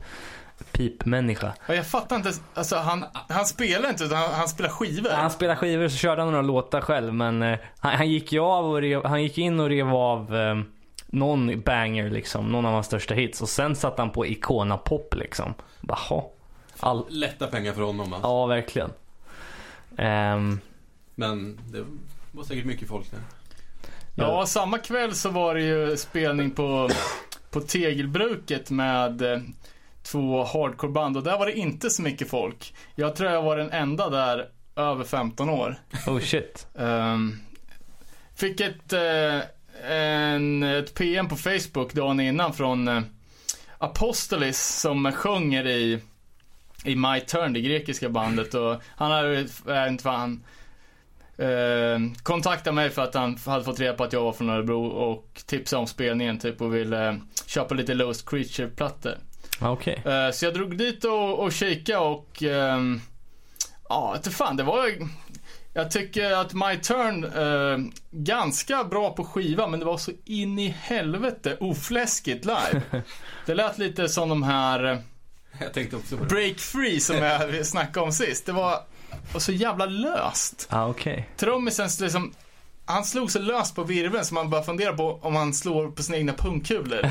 pipmänniska? Ja, Jag fattar inte, alltså han, han spelar inte utan han, han spelar skivor. Han spelade skivor så körde han några låtar själv men eh, han, han gick ju av och rev, han gick in och rev av eh, någon banger liksom, någon av hans största hits och sen satte han på Icona Pop liksom. Bara, "Ha." All, Lätta pengar för honom va? ja, verkligen. Ehm, Men det var säkert mycket folk där. Ja, samma kväll så var det ju spelning på, på Tegelbruket med eh, två hardcoreband och där var det inte så mycket folk. Jag tror jag var den enda där över 15 år. oh shit. Ehm, fick ett, eh, en, ett PM på Facebook dagen innan från uh, Apostolis som sjunger i, i My Turn, det grekiska bandet. Och han hade, jag inte vad han, eh, kontaktade mig för att han hade fått reda på att jag var från Örebro och tipsade om spelningen typ och ville eh, köpa lite Lost Creature-plattor. Okej. Eh, Så jag drog dit och, och kika och ehm, ja, inte fan det var jag tycker att My Turn, eh, ganska bra på skiva men det var så in i helvete ofläskigt live. Det lät lite som de här eh, Jag tänkte också på det. Break Free som jag snackade om sist. Det var, var så jävla löst. Ja, okej. Trummisen liksom, han slog så löst på virveln så man bara funderar på om han slår på sina egna pungkulor.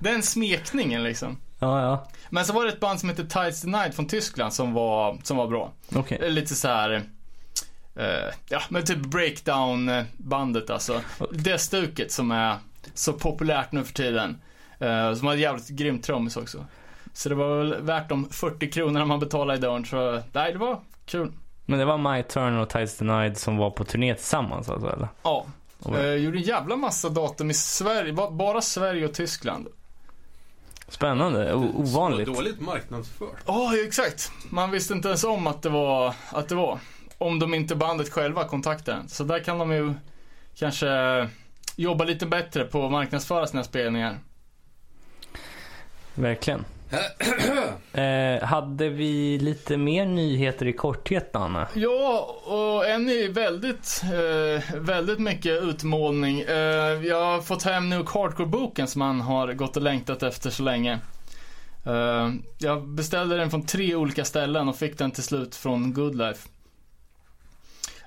Den smekningen liksom. Ja, ja. Men så var det ett band som heter Tides the Night från Tyskland som var, som var bra. Eh, Lite så här. eh, ja men typ breakdown bandet alltså. Det stuket som är så populärt nu för tiden. Uh, som har jävligt grymt trummis också. Så det var väl värt de 40 kronorna man betalade i dörren så, nej det var kul. Men det var My Turn och Tides Denied som var på turné tillsammans alltså eller? Ja. Och- Uh, gjorde en jävla massa datum i Sverige, ba- bara Sverige och Tyskland. Spännande, o- ovanligt. Så dåligt marknadsfört. Ja, exakt. Man visste inte ens om att det var, att det var. Om de inte bandet själva kontaktade en. Så där kan de ju kanske jobba lite bättre på att marknadsföra sina spelningar. Verkligen. eh, hade vi lite mer nyheter i korthet Danne? Ja, och en är väldigt, eh, väldigt mycket utmålning. Eh, jag har fått hem Nuke Hardcore-boken som man har gått och längtat efter så länge. Eh, jag beställde den från tre olika ställen och fick den till slut från Goodlife.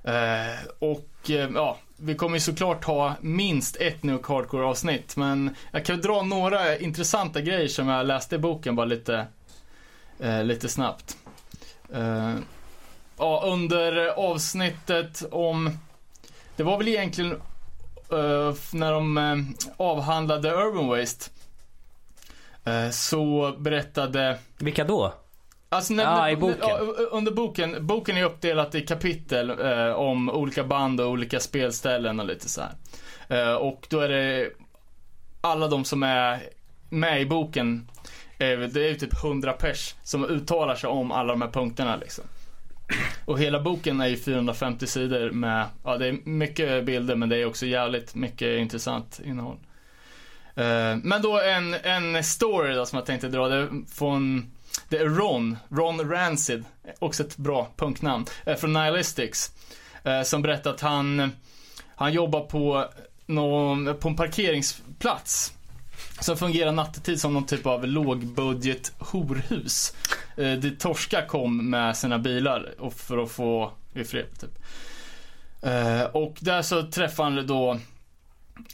Eh, och eh, ja, vi kommer ju såklart ha minst ett New Hardcore-avsnitt. Men jag kan dra några intressanta grejer som jag läste i boken bara lite, eh, lite snabbt. Eh, ja, under avsnittet om, det var väl egentligen eh, när de eh, avhandlade Urban Waste. eh, så berättade Vilka då? Alltså när, när- i boken. under boken. Boken är uppdelat i kapitel eh, om olika band och olika spelställen och lite så här. Eh, och då är det alla de som är med i boken, eh, det är ju typ 100 pers som uttalar sig om alla de här punkterna liksom. Och hela boken är ju 450 sidor med, ja det är mycket bilder men det är också jävligt mycket intressant innehåll. Eh, Men då en, en story då som jag tänkte dra, det är från det är Ron, Ron Rancid, också ett bra punknamn, eh, från Nihilistics. Eh, som berättar att han, han jobbar på, någon, på en parkeringsplats. Som fungerar nattetid som någon typ av lågbudget horhus. Eh, dit torskar kom med sina bilar och för att få i fred typ. Eh, och där så träffar han då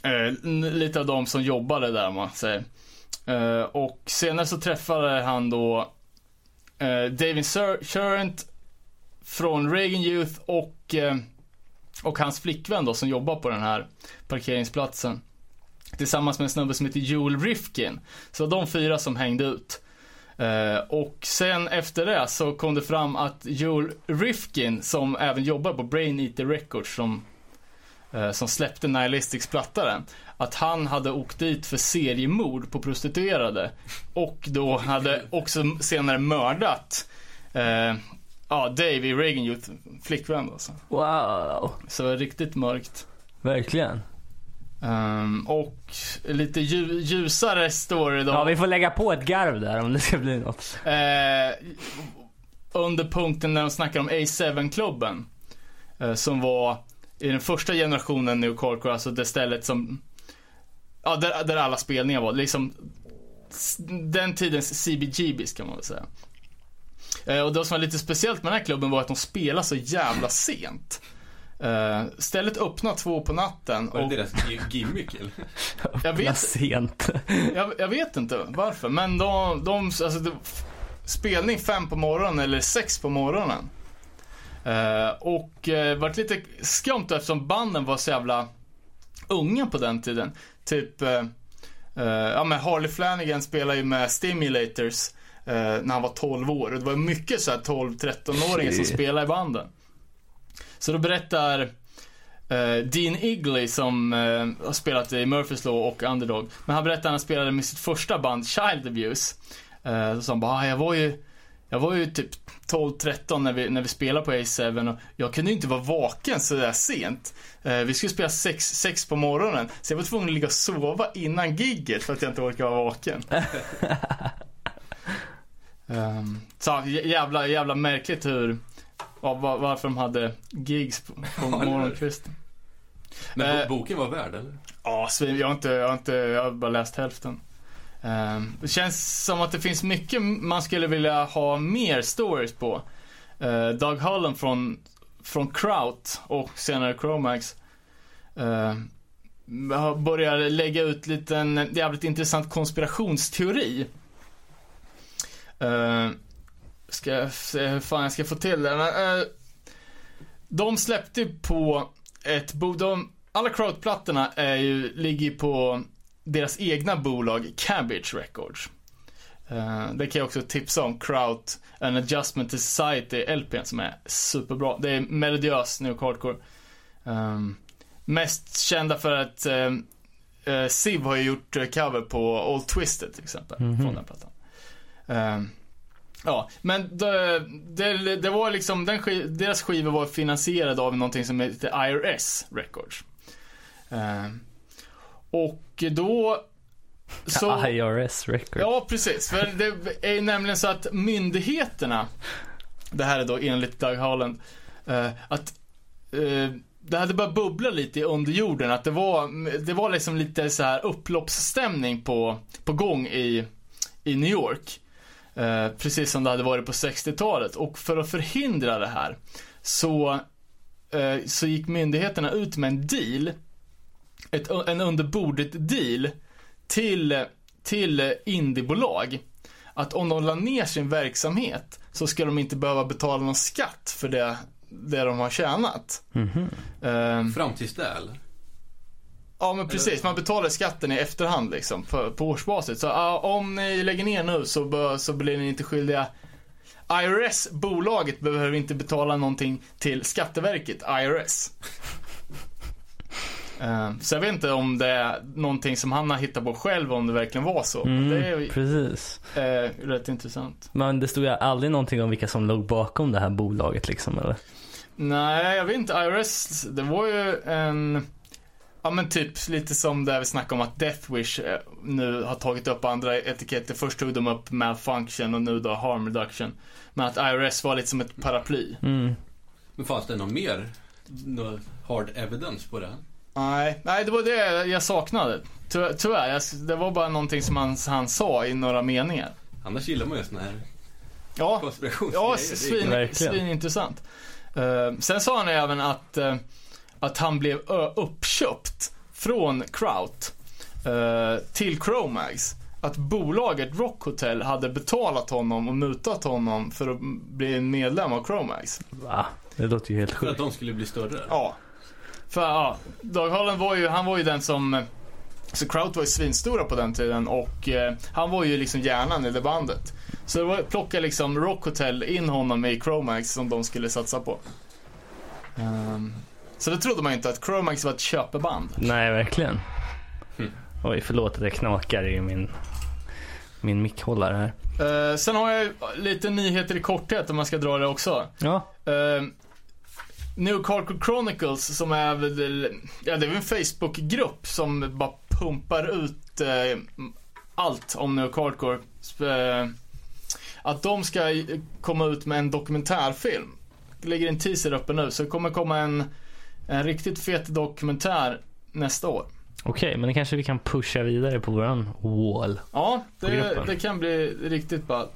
eh, lite av de som jobbade där om man säger. Eh, och senare så träffade han då uh, David Sur- från Reagan Youth och, uh, och hans flickvän då som jobbar på den här parkeringsplatsen. Tillsammans med en snubbe som heter Joel Rifkin. Så de fyra som hängde ut. Och sen efter det så kom det fram att Joel Rifkin, som även jobbar på Brain Eater Records, som, som släppte Nihilistics platta den, att han hade åkt dit för seriemord på prostituerade. Och då hade också senare mördat eh, ja, Dave i Reagan Youth, flickvän då. Så, Wow, så riktigt mörkt. verkligen. Ehm, och lite lju- ljusare story då. Ja, vi får lägga på ett garv där om det ska bli något. Eh, under punkten när de snackar om A7-klubben. Eh, som var i den första generationen New Hardcore, alltså det stället som, ja där, där alla spelningar var. Liksom den tidens CBGBs kan man väl säga. Eh, och det som var lite speciellt med den här klubben var att de spelade så jävla sent. Eh, stället öppnade två på natten Var det och deras gi- gimmick eller? jag vet sent. jag, jag vet inte varför, men de, de alltså, det, spelning fem på morgonen eller sex på morgonen. Eh, och eh, vart lite skumt eftersom banden var så jävla unga på den tiden. Typ, eh, ja men Harley Flanagan spelade ju med Stimulators när han var 12 år. Och det var mycket så här 12-13-åringar som spelade i banden. Så då berättar Dean Igley som har spelat i Murphys Law och Underdog. Men han berättar att han spelade med sitt första band Child Abuse. Så han bara, ah, jag var ju jag var ju typ 12-13 när vi, när vi spelade på A7 och jag kunde ju inte vara vaken så där sent. Eh, vi skulle spela 6, 6 på morgonen, så jag var tvungen att ligga och sova innan gigget för att jag inte orkade vara vaken. um, så jä- jävla, jävla märkligt hur, ja, va- varför de hade gigs på, på morgonkvisten. Men Eh, bo- boken var värd eller? Ja. Jag har inte, jag har inte, jag har bara läst hälften. Ehm, det känns som att det finns mycket man skulle vilja ha mer stories på. Ehm, Doug Holland från, från Kraut och senare Chromax ehm, uh, börjar lägga ut lite en jävligt intressant konspirationsteori. Uh, ska jag se hur fan jag ska få till det. Men, eh, de släppte ju på ett bo- de, alla Kraut-plattorna är ju, ligger ju på deras egna bolag Cabbage Records. Eh, det kan jag också tipsa om, Kraut, An Adjustment to Society, LPn som är superbra. Det är melodiös nu hardcore. Um, mest kända för att um, uh, Siv har ju gjort cover på All Twisted till exempel, Mhm. från den plattan. Ehm, Ja, men det, det, det var liksom, den deras skiva var finansierad av någonting som heter IRS Records. Ehm, och då... Så, IRS record. ja, precis. För det är nämligen så att myndigheterna, det här är då enligt Doug Holland, eh, att eh, det hade börjat bubbla lite i underjorden. Att det var, det var liksom lite så här upploppsstämning på, på gång i, i New York. Eh, precis som det hade varit på 60-talet. Och för att förhindra det här så, eh, så gick myndigheterna ut med en deal. Ett, en underbordet deal till, till indiebolag. Att om de la ner sin verksamhet så ska de inte behöva betala någon skatt för det, det de har tjänat. Mhm. Eh, Fram tills det eller? Ja men precis, man betalar skatten i efterhand liksom på, på årsbasis. Så ja, om ni lägger ner nu så, bör, så blir ni inte skyldiga. IRS, bolaget, behöver inte betala någonting till Skatteverket, IRS. Eh, så jag vet inte om det är någonting som han har hittat på själv, om det verkligen var så. Men det är Mm, ju precis. eh, rätt intressant. Men det stod ju aldrig någonting om vilka som låg bakom det här bolaget liksom eller? Nej, jag vet inte. IRS, det var ju en... Ja men typ lite som det vi snackade om att Death Wish eh, nu har tagit upp andra etiketter. Först tog de upp Malfunction och nu då Harm Reduction. Men att IRS var lite som ett paraply. Mm. Men fanns det något mer? Något hard evidence på det? Nej, nej det var det jag saknade. Ty- Tyvärr, jag, det var bara någonting som han, han sa i några meningar. Annars gillar man ju såna här Ja, konspirationsgrejer. Ja, Det är svin, svinintressant. Uh, sen sa han även att, eh, att han blev uppköpt från Kraut eh, till Chromax. Att bolaget Rock Hotel hade betalat honom och mutat honom för att bli en medlem av Chromax. Va? Det låter ju helt För att sjukt. de skulle bli större? Ja. För ja, Doug Holland var ju, han var ju den som så Kraut var ju svinstora på den tiden och eh, han var ju liksom hjärnan i det bandet. Så det var, plockade liksom Rock Hotel in honom i Chromax som de skulle satsa på. Ehm, så det trodde man ju inte att Chromax var ett köpeband. Nej, verkligen. Mm. Oj, förlåt att jag knakar i min, min mickhållare här. Eh, sen har jag lite nyheter i korthet om man ska dra det också. Ja, Uh, New Carco Chronicles som är väl, ja det är väl en Facebookgrupp som bara pumpar ut eh, allt om New Hardcore. Eh, att de ska komma ut med en dokumentärfilm. Det ligger en teaser uppe nu så det kommer komma en, en riktigt fet dokumentär nästa år. okej, men det kanske vi kan pusha vidare på våran wall. Ja, det, det kan bli riktigt ball.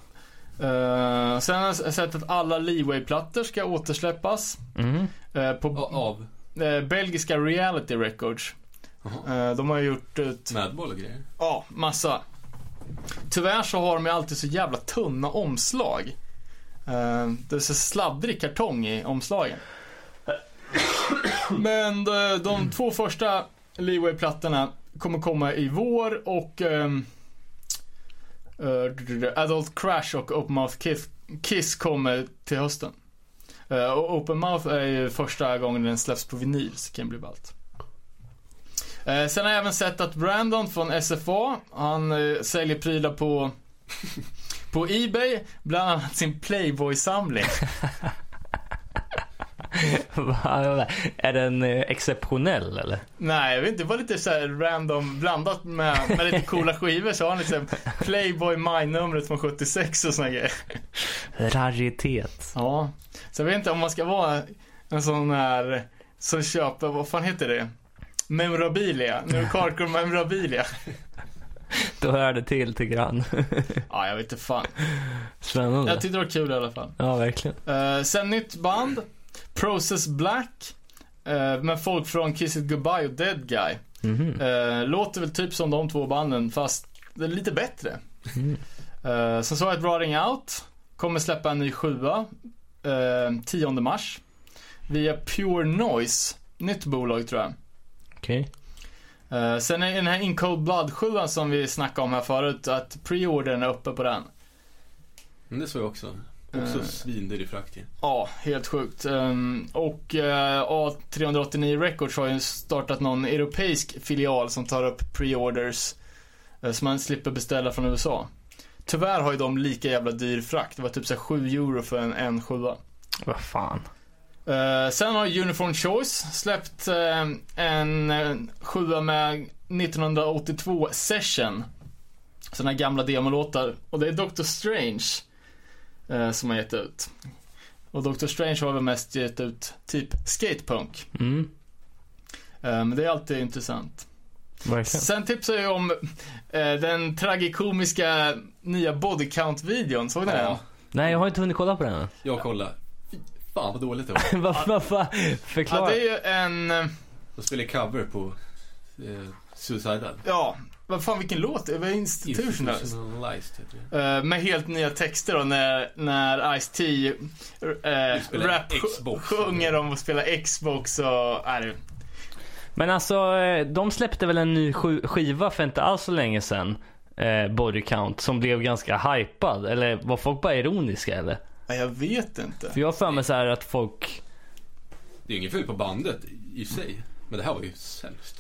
Uh, sen har jag sett att alla Leeway-plattor ska återsläppas. Mhm. eh, på Av eh, belgiska Reality Records. Eh, de har gjort ut, Madball och grejer. ja, massa. Tyvärr så har de ju alltid så jävla tunna omslag. Det är så sladdrig kartong i omslagen. Men de, de två första Leeway-plattorna kommer komma i vår och ehm, Uh, Adult Crash och Open Mouth Kiss, Kiss kommer till hösten. Uh, och Open Mouth är ju första gången den släpps på vinyl, så det kan bli ballt. Uh, sen har jag även sett att Brandon från SFA, han säljer prylar på, på Ebay, bland annat sin Playboy-samling. Är den eh, exceptionell eller? Nej, jag vet inte, det var lite så här random blandat med, med lite coola skivor så har han liksom Playboy maj-numret från 76 och såna grejer. Raritet. Ja, så jag vet inte om man ska vara en sån här som köper, vad fan heter det? Memorabilia, nu Carcore memorabilia. Då hör det till tycker han. Ja, jag vet inte fan. Spännande. Jag tyckte det var kul i alla fall. Ja, verkligen. Eh, sen nytt band, Process Black. eh, med folk från Kiss It Goodbye och Dead Guy. Mhm. Eh, låter väl typ som de två banden fast det är lite bättre. Mm. Sen så har jag ett Rotting Out. Kommer släppa en ny sjua. Eh, 10 mars. Via Pure Noise. Nytt bolag tror jag. Okej. Eh, sen är den här In Cold Blood 7 som vi snackade om här förut. Att preordern är uppe på den. Men det såg jag också. Också Eh. svindyr frakt ju. Ja, helt sjukt. Ehm, och eh, A389 Records har ju startat någon europeisk filial som tar upp preorders. eh, så man slipper beställa från USA. Tyvärr har ju de lika jävla dyr frakt. Det var typ så här 7 euro för en, en sjua. Vad fan. Sen har Uniform Choice släppt en eh, sjua med 1982 Session. Såna här gamla demolåtar. Och det är Doctor Strange eh, som har gett ut. Och Doctor Strange har väl mest gett ut typ skatepunk. Mm. Eh, men det är alltid intressant. Verkligen. Sen tipsar jag om eh, den tragikomiska nya body count-videon. Såg ni den? Ja, Nej, jag har inte hunnit kolla på den än. jag kollar. Fy Fan vad dåligt det var. Vad vad fan? Ja, Förklara. det är ju en... eh, De spelar cover på eh, Suicidal. Ja, vad fan vilken låt? Det var Institutionalized. Institutionalized heter det. Eh, med helt nya texter då när, när Ice-T uh, rap Xbox. sjunger om att spela Xbox och... Äh, Men alltså, eh, de släppte väl en ny sk- skiva för inte alls så länge sedan. Eh, Body Count, som blev ganska hypad. Eller var folk bara ironiska eller? ja, jag vet inte. För jag har för mig så här att folk... Det är ju inget fel på bandet i sig. Men det här var ju sämst.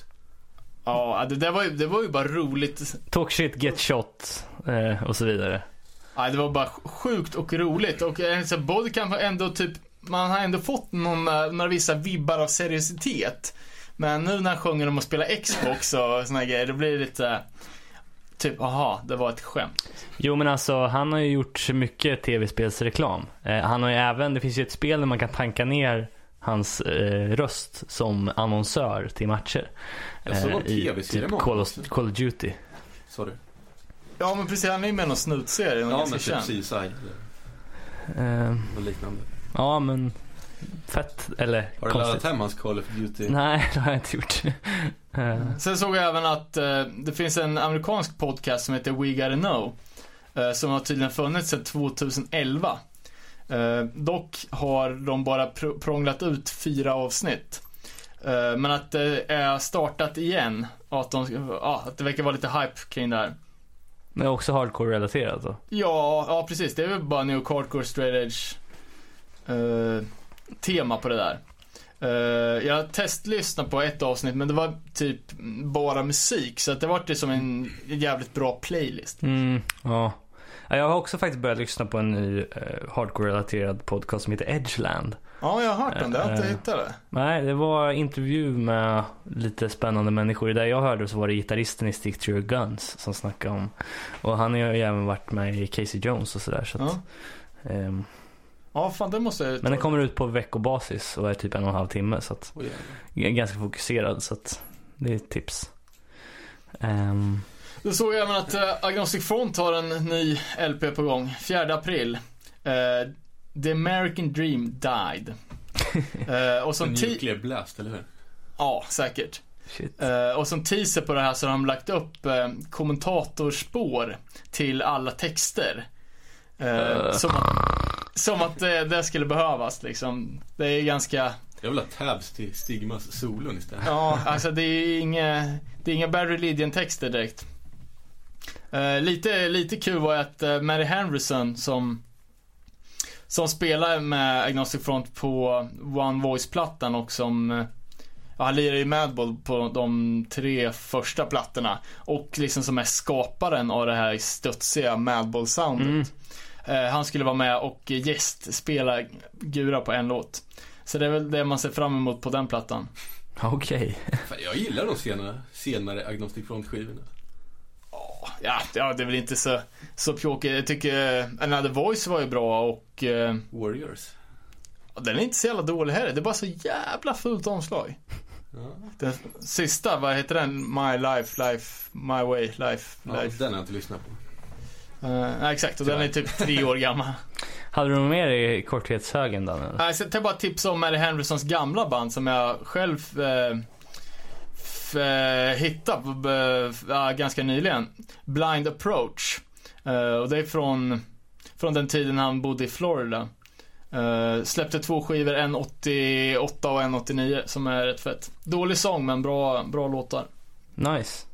Ja, det, där var, ju- det var ju bara roligt. Talk shit, get shot eh, och så vidare. Ja, det var bara sjukt och roligt. Och eh, Bodycamp har ändå typ, man har ändå fått någon, eh, några vissa vibbar av seriositet. Men nu när han sjunger om att spela Xbox och såna grejer, då blir det lite Typ, aha, det var ett skämt. Jo men alltså han har ju gjort mycket tv-spelsreklam. Eh, han har ju även, det finns ju ett spel där man kan tanka ner hans eh, röst som annonsör till matcher. Jag såg Eh, i TV-serie typ Call of. Call of Duty. Sorry. Ja men precis, han är ju med i någon snutserie, Ja men typ. Seaside. Eh, Något liknande. ja men fett, eller Har du laddat hem hans Call of Duty? Nej det har jag inte gjort. Eh, Sen såg jag även att eh, det finns en amerikansk podcast som heter We Gotta Know. Eh, som har tydligen funnits sedan 2011. Eh, dock har de bara pr- prånglat ut fyra avsnitt. Eh, men att det är startat igen. Och att, de, ja, att det verkar vara lite hype kring det här. Men också hardcore-relaterat då. Ja, ja precis. Det är väl bara New Hardcore Straight Edge eh, tema på det där. Eh, jag testlyssnade på ett avsnitt men det var typ bara musik så att det var det som en jävligt bra playlist. Mm, ja. Ja, Jag har också faktiskt börjat lyssna på en ny eh, hardcore-relaterad podcast som heter Edgeland. Ja, jag har hört den. Det har jag inte Eh, hittat det. Nej, det var intervju med lite spännande människor. Det jag hörde så var det gitarristen i Stick to your guns som snackade om. Och han har ju även varit med i Casey Jones och sådär. Så att, Ja. ehm, ja, fan det måste jag men den kommer ut på veckobasis och är typ en och en halv timme. Så att, jag är ganska fokuserad så att det är ett tips. Ehm, Då såg jag även att uh, Agnostic Front har en ny LP på gång. 4 april. Eh, The American Dream Died. Eh, och som nuclear blast, eller hur? Ja, säkert. shit. Eh, och som teaser på det här så har de lagt upp uh, kommentatorspår till alla texter. Eh. Som att, som att det, det skulle behövas liksom. Det är ganska, Jag vill ha tabs till Stigmas solon istället. ja alltså det är inga, det är inga Bad Religion texter direkt. Lite, lite kul var att uh, Mary Henriksen som som spelar med Agnostic Front på One Voice-plattan och som Ja, han lirar ju Madball på de tre första plattorna. Och liksom som är skaparen av det här studsiga Madball-soundet. Mm. Eh, han skulle vara med och gästspela Gura på en låt. Så det är väl det man ser fram emot på den plattan. Okej. Fan, jag gillar de senare, senare Agnostic Front-skivorna. Ja, ja det är väl inte så, så pjåkigt. Jag tycker eh, Another Voice var ju bra och eh, Warriors. den är inte så jävla dålig heller. Det är bara så jävla fult omslag. Ja, Den sista, vad heter den? My Life, Life, My Way, Life, ja Life. den har jag inte lyssnat på. Eh, nej, exakt, och den är typ tre år gammal. Hade du något mer i korthetshögen Dan? eller? Nej, så jag bara tips om Mary Hendersons gamla band som jag själv eh, eh, hittade på, eh, ganska nyligen. Blind Approach. Eh, och det är från, från den tiden han bodde i Florida. Eh, släppte två skivor, en 88 och en 89 som är rätt fett. Dålig sång men bra, bra låtar. Nice.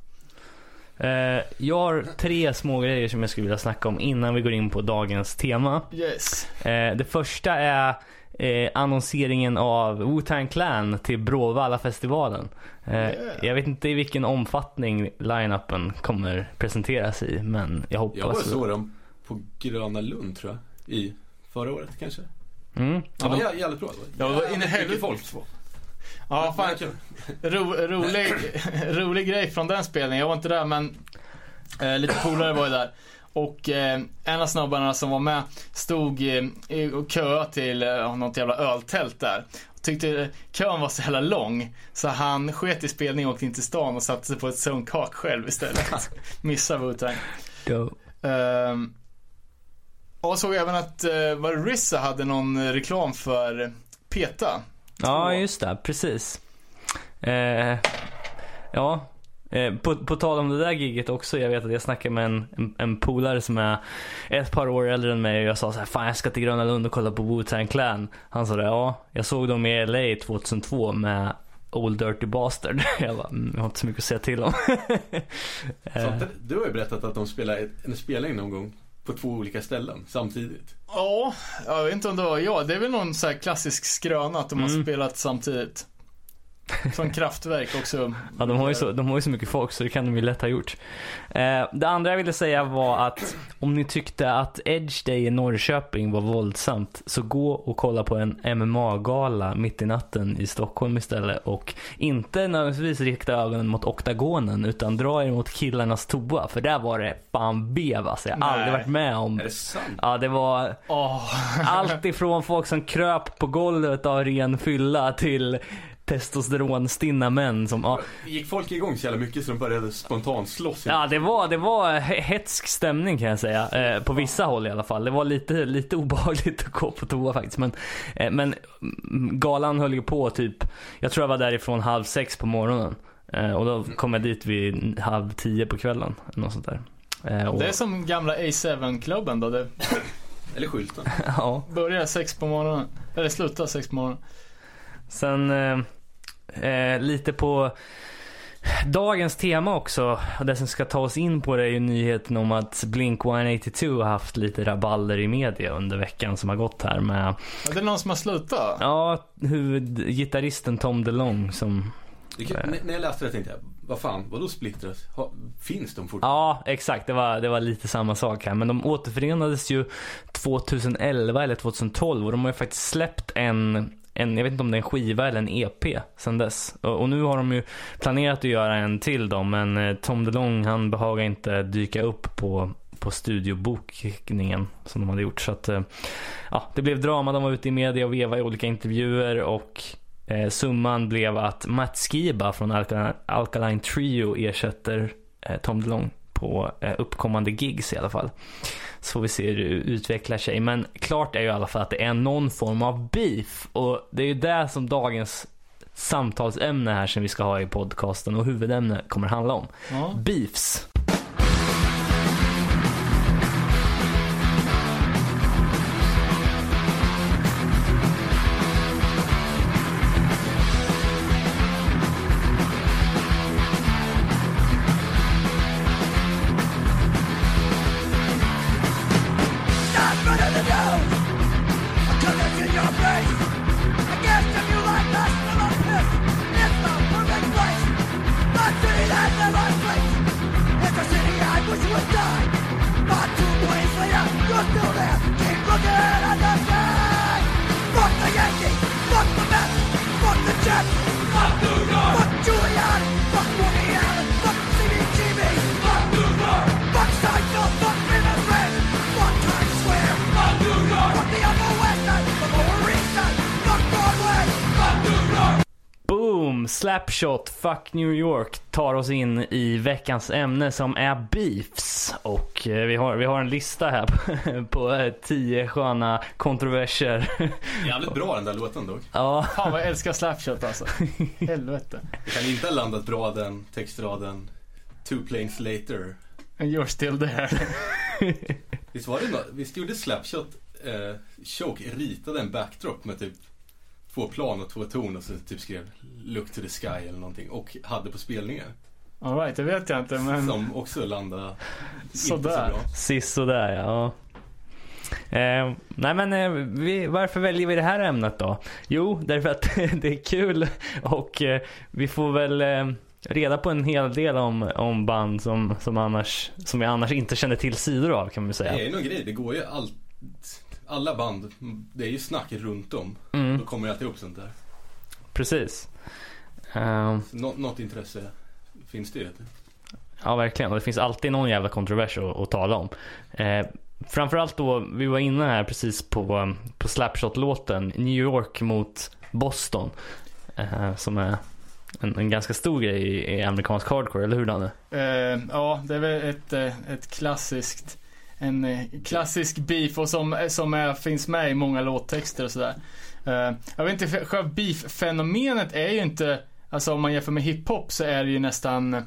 Eh, jag har tre små grejer som jag skulle vilja snacka om innan vi går in på dagens tema. Yes. Det första är eh, annonseringen av Wu-Tang Clan till Bråvalla-festivalen. Eh, Yeah. Jag vet inte i vilken omfattning line-upen kommer presenteras i, men jag hoppas... Jag bara såg dem på Gröna Lund tror jag. I förra året kanske. Mm. Det var jä- jävligt bra. Ja, vad in i helvete. folk. Ja, fan. Ro, rolig, rolig grej från den spelningen. Jag var inte där men eh, lite polare var ju där. Och eh, en av snubbarna som var med stod eh, i- köade till eh, något jävla öltält där. Tyckte eh, kön var så jävla lång så han sket i spelningen och åkte in till stan och satte sig på ett sunkhak själv istället. Missade Wu-Tang. Ehm, och jag såg även att uh, var det Rissa hade någon reklam för PETA. Ja, just det. Precis. Eh, ja. Eh, på, på tal om det där giget också. Jag vet att jag snackade med en, en, en polare som är ett par år äldre än mig och jag sa så här, fan jag ska till Gröna Lund och kolla på Wu-Tang Clan. Han sa det, ja, jag såg dem i LA 2002 med Old Dirty Bastard. Jag bara, mm, jag har inte så mycket att säga till om. Eh, Sånt där- Du har ju berättat att de spelar ett- en spelning någon gång på två olika ställen samtidigt. Ja, jag vet inte om det var jag. Det är väl någon så här klassisk skröna att de har Mm. spelat samtidigt. Från Kraftwerk också. Ja, de har, ju så, de har ju så mycket folk så det kan de ju lätt ha gjort. Eh, det andra jag ville säga var att om ni tyckte att Edge Day i Norrköping var våldsamt så gå och kolla på en MMA-gala mitt i natten i Stockholm istället och inte nödvändigtvis rikta ögonen mot oktagonen utan dra er mot killarnas toa för där var det fan bev alltså. Jag har aldrig varit med om. Är det sant? Ja, det var Åh, allt ifrån folk som kröp på golvet av ren fylla till testosteronstinna män som, ja, Gick folk igång så jävla mycket så de började spontant slåss? Ja, det var, det var he- hetsk stämning kan jag säga. Eh, på vissa håll i alla fall. Det var lite, lite obehagligt att gå på toa faktiskt. Men, eh, men mm, galan höll ju på typ, jag tror jag var därifrån halv sex på morgonen. Eh, och då kom jag dit vid halv tio på kvällen. Något sånt där. Eh, och, det är som gamla A7-klubben då. Det Eller skylten. ja. börjar sex på morgonen. Eller slutar sex på morgonen. Sen eh, eh, lite på Dagens tema också, och det som ska ta oss in på det är ju nyheten om att Blink 182 har haft lite rabalder i media under veckan som har gått här med, Ja, det är någon som har slutat. ja, huvudgitarristen Tom DeLong som Det kan, när- när jag läste det tänkte jag, vad fan, vadå splittras? Finns de fortfarande? Ja, exakt. Det var, det var lite samma sak här. Men de återförenades ju 2011 eller 2012 och de har ju faktiskt släppt en, en jag vet inte om det är en skiva eller en EP sen dess. Och, och nu har de ju planerat att göra en till då, men eh, Tom DeLong han behagar inte dyka upp på på studiobokningen som de hade gjort. Så att, eh, ja, det blev drama. De var ute i media och vevade i olika intervjuer och eh, summan blev att Matt Skiba från Alkaline, Alkaline Trio ersätter eh, Tom DeLong på eh, uppkommande gigs i alla fall. Så får vi se hur det utvecklar sig. Men klart är ju i alla fall att det är någon form av beef. Och det är ju det som dagens samtalsämne här som vi ska ha i podcasten och huvudämne kommer handla om. Ja. Beefs. Would die. Not two days later, you're still there. Keep looking at the Slapshot, fuck New York tar oss in i veckans ämne som är beefs. Och eh, vi har, vi har en lista här på, på eh, tio sköna kontroverser. Jävligt bra den där låten dock. ja, Fan vad jag älskar Slapshot alltså. Helvete. Det kan inte ha landat bra den textraden Two planes later. And you're still there. Visst var det något? Visst gjorde Slapshot eh, Choke ritade en backdrop med typ två plan och två ton och så typ skrev Look to the sky eller någonting och hade på spelningar. Alright, det vet jag inte men Som också landade inte så Sådär. bra. sist där ja. Eh, nej men eh, vi, varför väljer vi det här ämnet då? Jo, därför att det är kul och eh, vi får väl eh, reda på en hel del om, om band som, som, annars, som vi annars inte känner till sidor av kan man Det säga. är ju någon grej, det går ju allt alla band, det är ju snack runt om. Mm, Då kommer det alltid upp sånt där. precis. Eh, Så nå- något intresse finns det ju. Ja, verkligen. Och det finns alltid någon jävla kontrovers att, att tala om. Eh, framförallt då, vi var inne här precis på, på Slapshot-låten New York mot Boston. Eh, som är en, en ganska stor grej i, i amerikansk hardcore, eller hur Danne? Eh, ja, det är väl ett, eh, ett klassiskt en eh, klassisk beef och som, som är, finns med i många låttexter och sådär. Eh, jag vet inte, själva beef-fenomenet är ju inte, alltså om man jämför med hiphop så är det ju nästan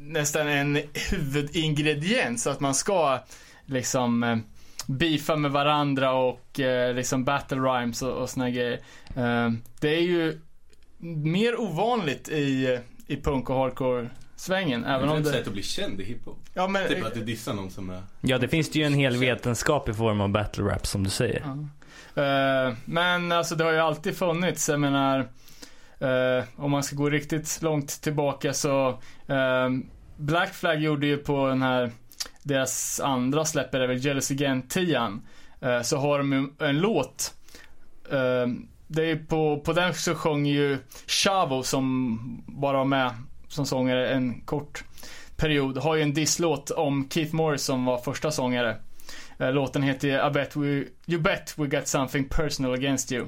nästan en huvudingrediens att man ska liksom eh, beefa med varandra och eh, liksom battle rhymes och, och såna grejer. Eh, det är ju mer ovanligt i, i punk och hardcore-svängen. Även Det är om ett det... sätt att bli känd i hiphop. Ja, men, Typ att du dissar någon som är... Ja, det finns ju en hel vetenskap i form av battle rap som du säger. Ja. Eh, men alltså det har ju alltid funnits, jag menar eh, om man ska gå riktigt långt tillbaka så eh, Black Flag gjorde ju på den här deras andra släpp är väl Jealous Again 10 eh, så har de ju en låt eh, det är ju på, på den så sjöng ju Chavo som bara var med som sångare en kort period har ju en disslåt om Keith Morris som var första sångare eh, Låten heter I bet we, You bet we got something personal against you.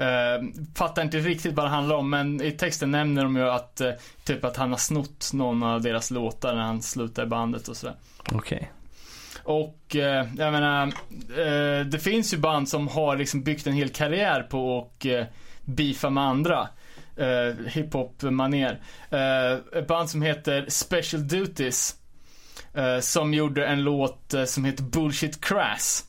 Uh, fattar inte riktigt vad det handlar om men i texten nämner de ju att eh, typ att han har snott någon av deras låtar när han slutar bandet och sådär. Okej. Och eh, jag menar, eh, det finns ju band som har liksom byggt en hel karriär på att eh, beefa med andra. Eh, Hiphop-manér. Eh, ett band som heter Special Duties. Eh, som gjorde en låt eh, som heter Bullshit Crash.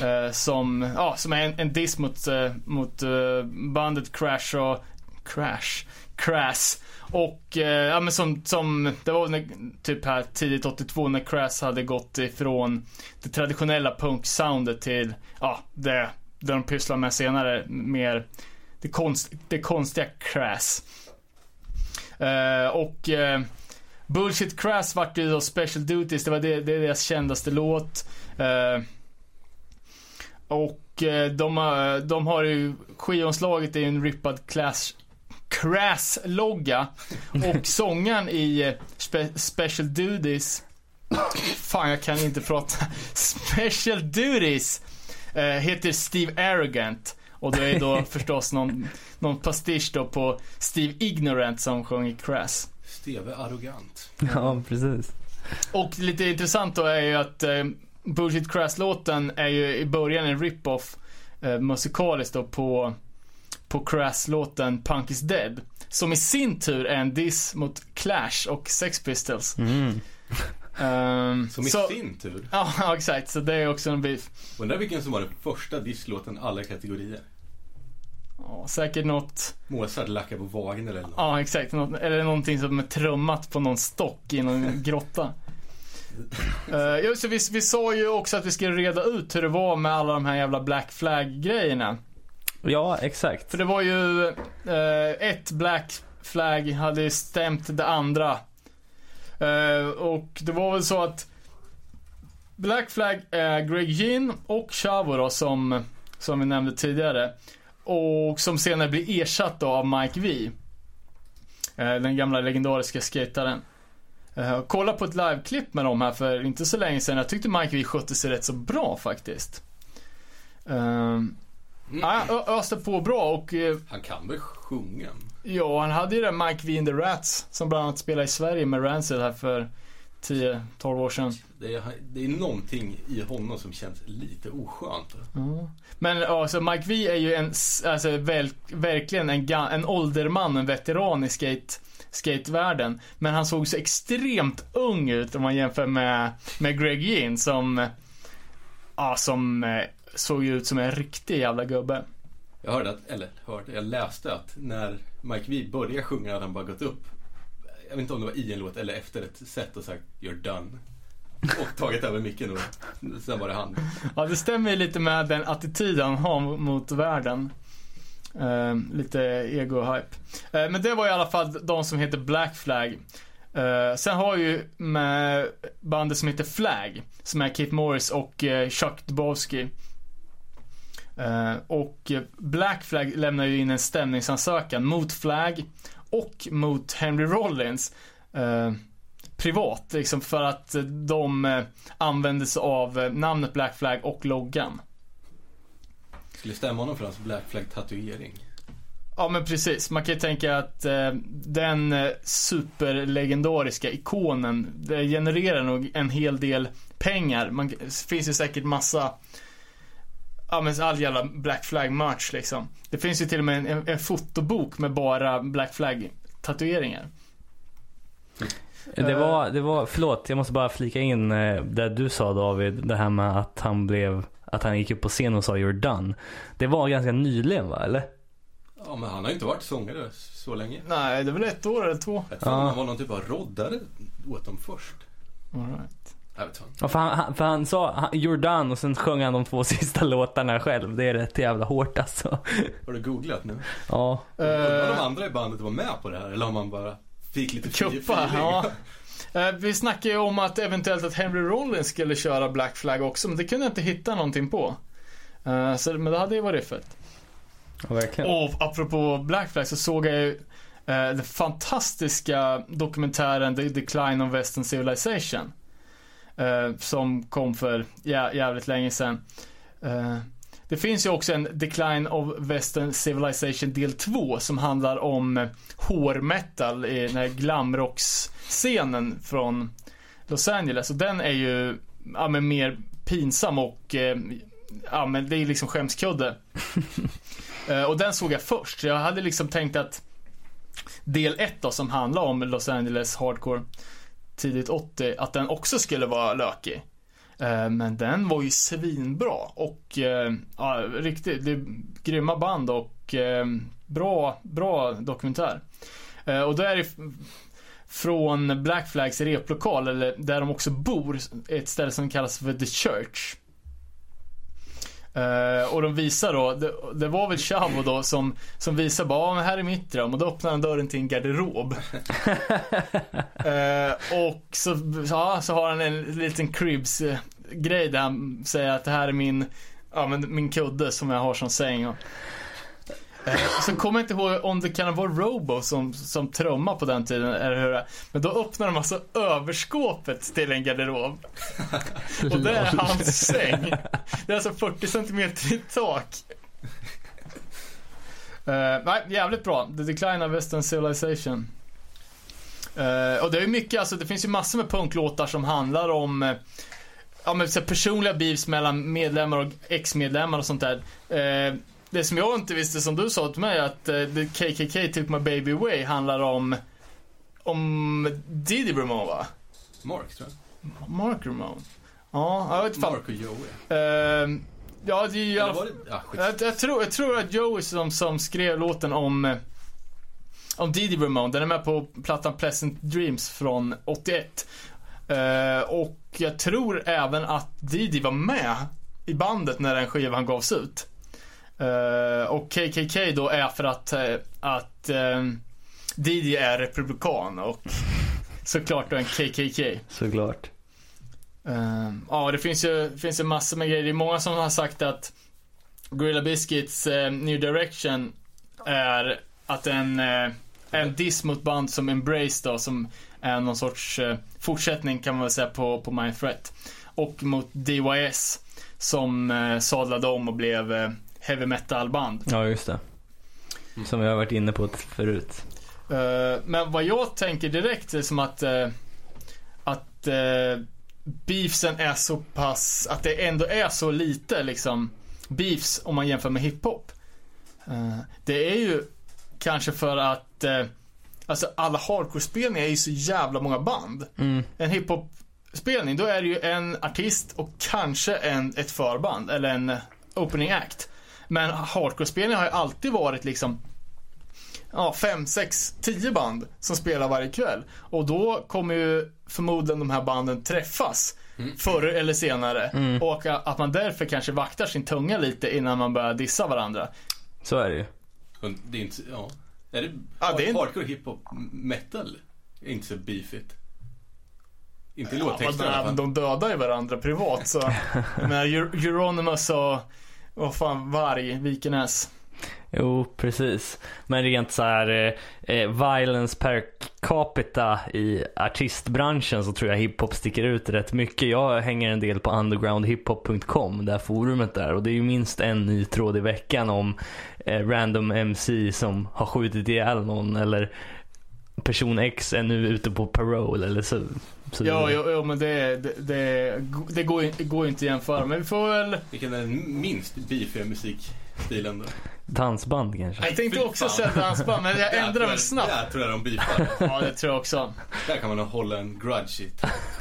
Eh, som, ja, som är en, en diss mot, uh, mot uh, bandet Crash och Crash. Crass. Och, eh, ja men som, som, det var när, typ här tidigt 82 när Crass hade gått ifrån det traditionella punk-soundet till, ja, det, det de pysslar med senare, mer det, konst, det konstiga Crass. Eh, och eh, Bullshit Crass vart ju då Special Duties, det var det, det är deras kändaste låt. Och eh, de, har- de har ju, skivomslaget är en rippad class, Crass-logga. Och sångaren i eh, spe, Special Duties, fan jag kan inte prata, Special Duties, eh, heter Steve Arrogant. Och det är då förstås någon, någon pastisch då på Steve Ignorant som sjunger Crass. Steve arrogant. Ja, precis. Och lite intressant då är ju att eh, Bullshit Crass-låten är ju i början en rip-off eh, musikaliskt då på, på Crass-låten Punk is Dead. Som i sin tur är en diss mot Clash och Sex Pistols. Mm. Ehm, Som i så, sin tur. Ja, ja, exakt. Så det är också en beef. Undrar vilken som var den första disslåten alla kategorier. Ja, säkert något, Mozart lackar på Wagner eller något. ja exakt, något, eller någonting som är trummat på någon stock i någon grotta. Uh, just vi, vi sa ju också att vi skulle reda ut hur det var med alla de här jävla Black Flag-grejerna. Ja, exakt. För det var ju eh, ett Black Flag hade stämt det andra. Eh, och det var väl så att Black Flag är Greg Ginn och Chavo då som, som vi nämnde tidigare. Och som senare blir ersatt då av Mike V. Eh, den gamla legendariska skataren. Eh, kolla på ett liveklipp med dem här för inte så länge sedan. Jag tyckte Mike V skötte sig rätt så bra faktiskt. Um, Ja, ö- öste på bra och eh, Han kan väl sjunga? ja, han hade ju det Mike V and the Rats som bland annat spelade i Sverige med Rancid här för 10-12 år sedan. Det är, det är någonting i honom som känns lite oskönt. Ja. Men ja, så Mike V är ju en, alltså väl, verkligen en, en ålderman, en veteran i skate, skatevärlden. Men han såg så extremt ung ut om man jämför med, med Greg Ginn som, ja, som eh, såg ut som en riktig jävla gubbe. Jag hörde att, eller hörde, jag läste att när Mike V började sjunga hade han bara gått upp. Jag vet inte om det var i en låt eller efter ett set och sagt You're done. Och tagit över micken och sen var det han. Ja, det stämmer ju lite med den attityden han har mot världen. Uh, lite ego-hype. Uh, men det var i alla fall de som heter Black Flag. Uh, sen har ju med bandet som heter Flag, som är Keith Morris och Chuck Dubowski. Och Black Flag lämnar ju in en stämningsansökan mot Flag och mot Henry Rollins. Privat, liksom för att de eh, använde sig av namnet Black Flag och loggan. Skulle stämma honom för hans Black Flag tatuering. Ja men precis, man kan ju tänka att eh, den eh, superlegendariska ikonen, det genererar nog en hel del pengar. Man, det finns ju säkert massa, ja men all jävla Black Flag merch liksom. Det finns ju till och med en, en, en fotobok med bara Black Flag tatueringar. Det var, det var, förlåt, jag måste bara flika in eh, det du sa David, det här med att han blev, att han gick upp på scen och sa you're done. Det var ganska nyligen va, eller? Ja men han har ju inte varit sångare så länge. Nej, det är väl ett år eller två. Jag tror Ja. han var någon typ av roddare åt dem först. All right. Jag vet fan. Ja, för, han, han- för han sa han- you're done och sen sjöng han de två sista låtarna själv. Det är rätt jävla hårt alltså. Har du googlat nu? Ja. Undrar om de Eh, andra i bandet var med på det här eller om man bara fick lite Kuppa, feeling? ja. Eh, Vi snackade ju om att eventuellt att Henry Rollins skulle köra Black Flag också, men det kunde jag inte hitta någonting på. Eh, Så, men det hade ju varit fett. verkligen. Och apropå Black Flag så såg jag ju eh, den fantastiska dokumentären The Decline of Western Civilization. Som kom för jä- jävligt länge sedan. Det finns ju också en Decline of Western Civilization del 2 som handlar om hårmetal i den här glamrocksscenen från Los Angeles. Och den är ju ja, men mer pinsam och eh, ja, men det är liksom skämskudde. Eh, och den såg jag först. Jag hade liksom tänkt att del 1 då som handlar om Los Angeles hardcore tidigt 80, att den också skulle vara lökig. Eh, men den var ju svinbra och eh, ja, riktigt, det är grymma band och eh, bra, bra dokumentär. Och då är det från Black Flags replokal, eller där de också bor, ett ställe som kallas för The Church. Eh, och de visar då, det, det var väl Chavo då som, som visar bara, men här är mitt rum och då öppnar han dörren till en garderob. Eh, och så, ja, så har han en liten cribs eh, grej där han säger att det här är min, ja men min kudde som jag har som säng. Och, Eh, så kommer jag inte ihåg om det kan vara Robo som, som trummar på den tiden, eller hur det är. Men då öppnar de alltså överskåpet till en garderob. Och det är hans säng. Det är alltså 40 cm i tak. Uh, nej, jävligt bra. The Decline of Western Civilization. Uh, och det är mycket, alltså det finns ju massor med punklåtar som handlar om uh, Ja men så personliga beefs mellan medlemmar och ex-medlemmar och sånt där. Eh, det som jag inte visste som du sa till mig att eh, The KKK Took My Baby Away handlar om om Diddy Ramone va? Mark tror jag. Mark Ramone? Ja, jag vet fan. Mark och Joey. Eh, ja, det är ju alla det? Skit. Jag, jag, tror, jag tror att Joey som, som skrev låten om eh, om Didi Ramone, den är med på plattan Pleasant Dreams från 81. Eh, och jag tror även att Didi var med i bandet när den skivan gavs ut. Eh, och KKK då är för att, eh, att eh, Didi är republikan och såklart då en KKK. Såklart. Uh, ja, det finns ju, finns ju massor med grejer. Det är många som har sagt att Gorilla Biscuits eh, New Direction är att en, eh, en diss mot band som Embrace då, som är någon sorts fortsättning kan man väl säga på, på Mind Threat. Och mot DYS som sadlade om och blev heavy metal-band. Ja, just det. Som vi har varit inne på förut. Eh, men vad jag tänker direkt är som att, eh, att eh, beefsen är så pass, att det ändå är så lite liksom beefs om man jämför med hiphop. Eh, det är ju kanske för att Alltså alla hardcore-spelningar är ju så jävla många band. Mm. En hiphop-spelning, då är det ju en artist och kanske en, ett förband eller en opening act. Men hardcore-spelningar har ju alltid varit liksom ja, fem, sex, tio band som spelar varje kväll. Och då kommer ju förmodligen de här banden träffas förr eller senare. Och att man därför kanske vaktar sin tunga lite innan man börjar dissa varandra. Så är det ju. Det är inte, ja. Är det, Ja, det är en- hardcore hiphop metal? Är inte så beefigt. Inte Ja, låttexterna i alla men fall. de dödar ju varandra privat så. Eur- Euronymous och, vad fan, Varg, Vikenäs. Jo, precis. Men rent så här eh, eh, violence per capita i artistbranschen så tror jag hiphop sticker ut rätt mycket. Jag hänger en del på undergroundhiphop.com, det här forumet där. Och det är ju minst en ny tråd i veckan om eh, random MC som har skjutit ihjäl någon eller person X är nu ute på parole eller så så Ja, jo, jo, men det, det, det, det, går ju, det går inte att jämföra. Men vi får väl... Vilken är den minst beefiga musikstilen då? Dansband kanske. Jag tänkte också säga dansband, men jag tror mig jag- snabbt. Där tror jag de beefar. Ja, det tror jag också. Där kan man hålla en grudge i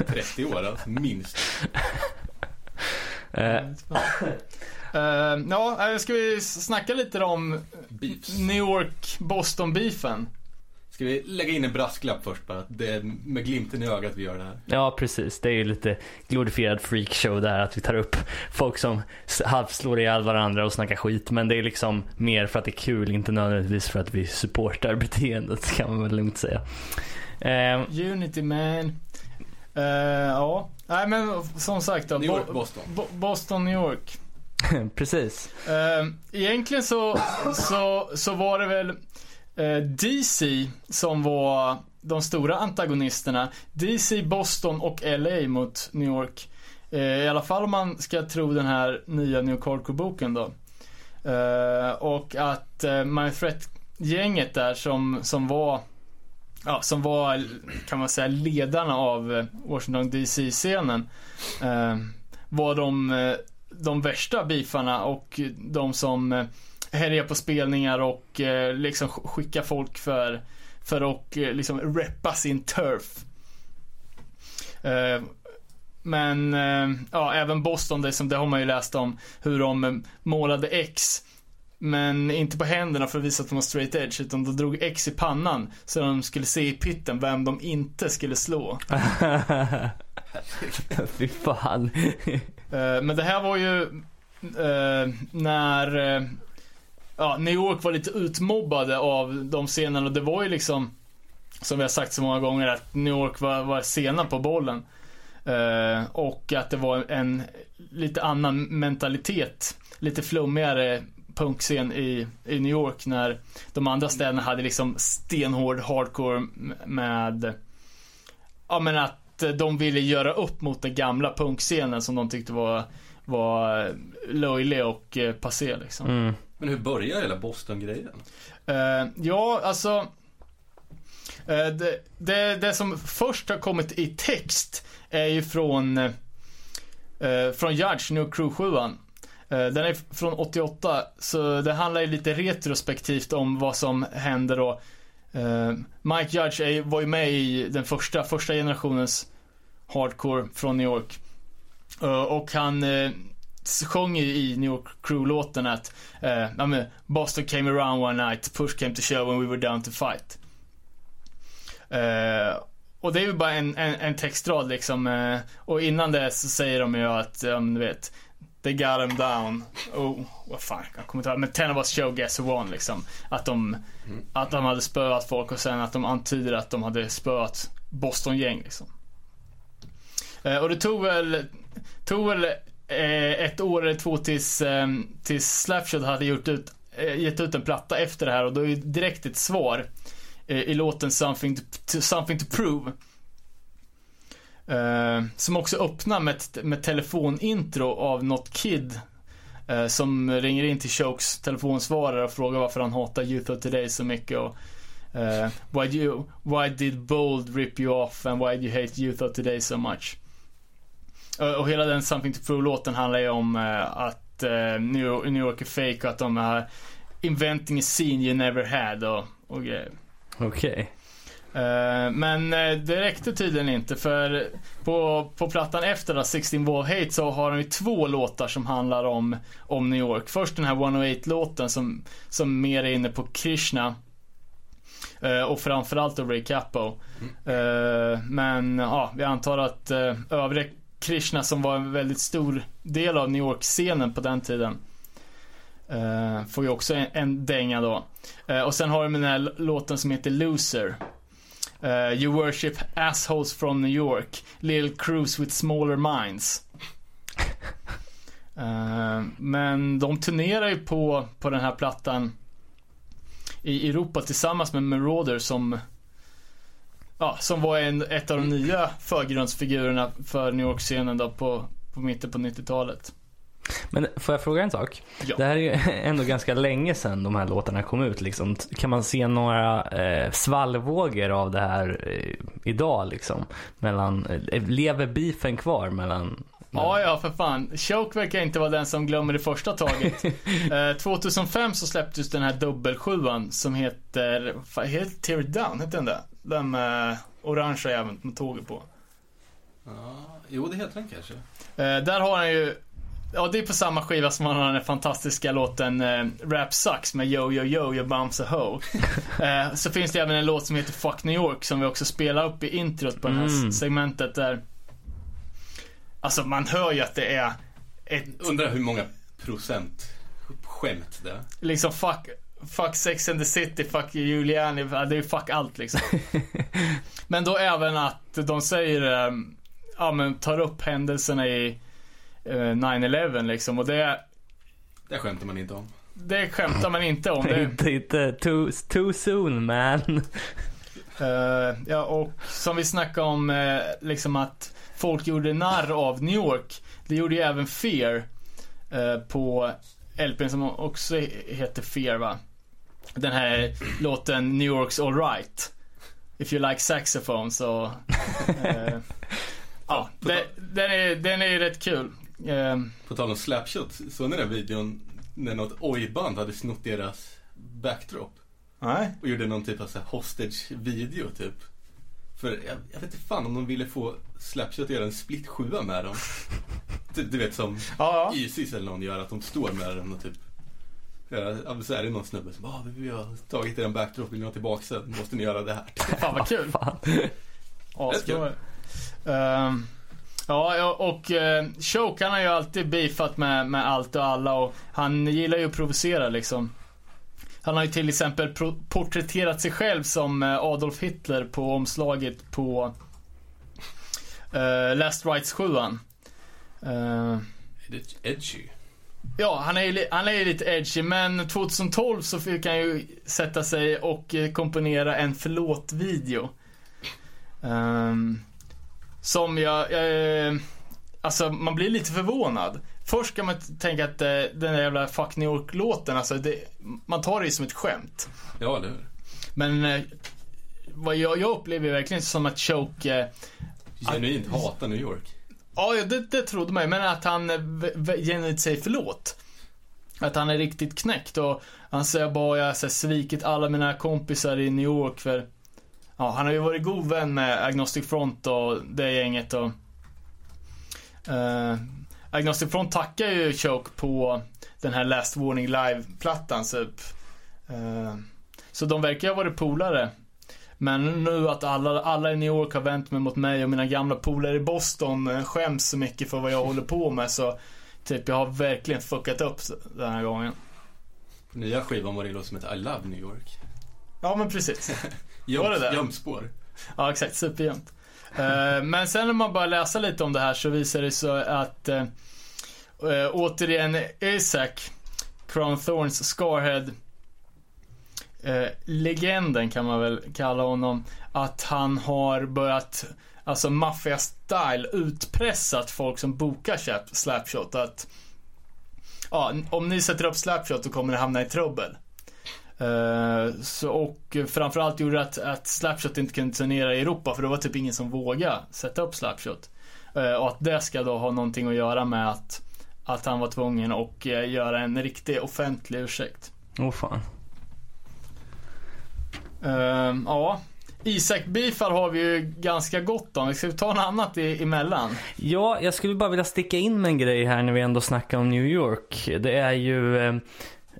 30 år alltså, minst. Uh, ja, eh, ska vi snacka lite om Beefs. New York-Boston-beefen? Ska vi lägga in en brasklapp först bara? Det är med glimten i ögat vi gör det här. Ja, precis. Det är ju lite glorifierad freakshow där att vi tar upp folk som halvslår ihjäl varandra och snackar skit. Men det är liksom mer för att det är kul, inte nödvändigtvis för att vi supportar beteendet kan man väl lugnt säga. Eh, Unity man. Eh, ja, nej men som sagt då. New York, Bo- Boston. Bo- Boston, New York. precis. Eh, egentligen så, så, så var det väl Eh, DC som var de stora antagonisterna. DC, Boston och LA mot New York. Eh, I alla fall om man ska tro den här nya New Corco-boken då. Eh, och att My Threat-gänget där som, som var Ja, som var, kan man säga, ledarna av Washington DC-scenen. Eh, var de, de värsta beefarna och de som härjar på spelningar och eh, liksom sk- skickar folk för, för att eh, liksom reppa sin turf. Eh, men eh, ja, även Boston, det, som, det har man ju läst om, hur de eh, målade X Men inte på händerna för att visa att de var straight edge utan de drog X i pannan så de skulle se i pitten vem de inte skulle slå. Fy fan. Eh, Men det här var ju när ja, New York var lite utmobbade av de scenerna och det var ju liksom som vi har sagt så många gånger att New York var, var sena på bollen. Eh, och att det var en lite annan mentalitet, lite flummigare punkscen i, i New York när de andra städerna hade liksom stenhård hardcore med Ja men att de ville göra upp mot den gamla punkscenen som de tyckte var, var löjlig och eh, passé liksom. Mm. Men hur börjar hela Boston-grejen? Uh, ja, alltså. Uh, det, det, det som först har kommit i text är ju från, uh, från Judge, New Crew 7 uh, Den är från 88, så det handlar ju lite retrospektivt om vad som hände då. Mike Judge är, var ju med i den första, första generationens hardcore från New York. Och han sjöng ju i New York Crew-låten att eh, ja, men, Boston came around one night, push came to show and we were down to fight. Eh, och det är ju bara en, en, en textrad liksom. Eh, och innan det så säger de ju att, um, du vet, they got him down. Oh, vad fan, jag kommer inte ihåg. Men ten of us show guess who won liksom. Att de, att de hade spöat folk och sen att de antyder att de hade spöat Boston-gäng liksom. Eh, och det tog väl, tog väl Eh, ett år eller två tills, eh, tills Slapshot hade gjort ut, eh, gett ut en platta efter det här och då är ju direkt ett svar eh, i låten Something to, Something to Prove. Eh, som också öppnar med ett med telefonintro av något kid eh, som ringer in till Chokes telefonsvarare och frågar varför han hatar Youth of Today så mycket och eh, uh, why, you, why did Bold rip you off and why do you hate Youth of Today so much? Och hela den Something to Prove-låten handlar ju om eh, att eh, New, York, är fake och att de är inventing a scene you never had och, och grejer. Okej. Eh, men det räckte tydligen inte för på, på plattan efter då, 16 Wall Hate så har de ju två låtar som handlar om, om New York. Först den här 108-låten som, som mer är inne på Krishna. Och framförallt då Ray Capo. Eh, men ja, vi antar att övriga Krishna som var en väldigt stor del av New York-scenen på den tiden. eh, får ju också en, en dänga då. Eh, och sen har de den här låten som heter Loser. Eh, you worship assholes from New York. Little crews with smaller minds. Men de turnerar ju på, på den här plattan i Europa tillsammans med Marauder som Ja, som var en, ett av de nya förgrundsfigurerna för New York-scenen då på, på mitten på 90-talet. Men får jag fråga en sak? Ja. Det här är ju ändå ganska länge sedan de här låtarna kom ut. Liksom. Kan man se några eh, svallvågor av det här eh, idag? Liksom? Mellan, eh, lever beefen kvar mellan... Ja, ja, för fan. Choke verkar inte vara den som glömmer det första taget. eh, 2005 så släpptes den här dubbelsjuan som heter, vad heter Tear Down, heter den det? Den med orangea jäveln med tåget på. Ja, jo, det heter den kanske. Eh, där har han ju, ja det är på samma skiva som han har den fantastiska låten eh, Rap Sucks med Yo Yo Yo Yo Bumps a Ho. eh, så finns det även en låt som heter Fuck New York som vi också spelar upp i introt på det här Mm. segmentet där Alltså man hör ju att det är ett Undrar hur många procent skämt det är. liksom fuck, fuck Sex and the City, fuck Giuliani, det är ju fuck allt liksom. men då även att de säger, eh, ja men tar upp händelserna i eh, 9-11 liksom och det, Det skämtar man inte om. det skämtar man inte om. Det, inte, inte too, too soon man. Eh, ja, och som vi snackade om, eh, liksom att folk gjorde narr av New York. Det gjorde ju även Fear eh, på LPn som också heter Fear va? Den här låten New York's Alright. If you like saxophone så... eh, ja, det, den, är, den är ju rätt kul. Eh, På tal om Slapshot, såg ni den videon när något oj-band hade snott deras backdrop? nej. Och gjorde någon typ av så här hostage-video typ. För jag, jag vet inte fan om de ville få Slapshot att göra en split sjua med dem. Typ, du vet som Ja, ja. Isis eller någon gör, att de står med dem och typ Ja, så är det någon snubbe som bara, ah, vi har tagit er en backdrop, vill ni ha tillbaka den? Måste ni göra det här? Fan vad kul. Fan. Asbra. Ehm, ja, ja, och uh, Choke han har ju alltid beefat med, med allt och alla och han gillar ju att provocera liksom. Han har ju till exempel porträtterat sig själv som eh, Adolf Hitler på omslaget på uh, Last Rights 7 uh, edgy? Ja, han är, ju han är ju lite edgy, men 2012 så fick han ju sätta sig och eh, komponera en förlåt-video. Ehm, som jag, jag, alltså man blir lite förvånad. Först kan man tänka att eh, den där jävla Fuck New York-låten, alltså det, man tar det ju som ett skämt. Ja, eller hur? Men eh, vad jag, jag upplever verkligen som att Choke eh, Genuint hatar New York. Ja, det, det trodde man ju, men att han eh, genuint säger förlåt. Att han är riktigt knäckt och han säger bara jag har svikit alla mina kompisar i New York för Ja, han har ju varit god vän med Agnostic Front och det gänget och uh, Agnostic Front tackar ju Choke på den här Last Warning Live-plattan så, uh, så de verkar ju ha varit polare. Men nu att alla, alla i New York har vänt mig mot mig och mina gamla polare i Boston eh, skäms så mycket för vad jag håller på med så typ jag har verkligen fuckat upp den här gången. Nya skivan var det låt som heter I Love New York. Ja men precis. Jumpspår. Ja exakt, superjämnt. Eh, men sen när man börjar läsa lite om det här så visar det sig att eh, återigen Isaac, Crown Thorns Scarhead eh, legenden kan man väl kalla honom. Att han har börjat, alltså maffia-style, utpressat folk som bokar Slapshot. Att ja, om ni sätter upp Slapshot så kommer ni hamna i trubbel. Eh, så, och framförallt gjorde det att, att Slapshot inte kunde turnera i Europa för det var typ ingen som vågade sätta upp Slapshot. Eh, och att det ska då ha någonting att göra med att, att han var tvungen att eh, göra en riktig offentlig ursäkt. Åh oh, fan. Eh, ja. Isak Bifar har vi ju ganska gott om. Ska vi ta något annat i, emellan? Ja, jag skulle bara vilja sticka in med en grej här när vi ändå snackar om New York. Det är ju eh,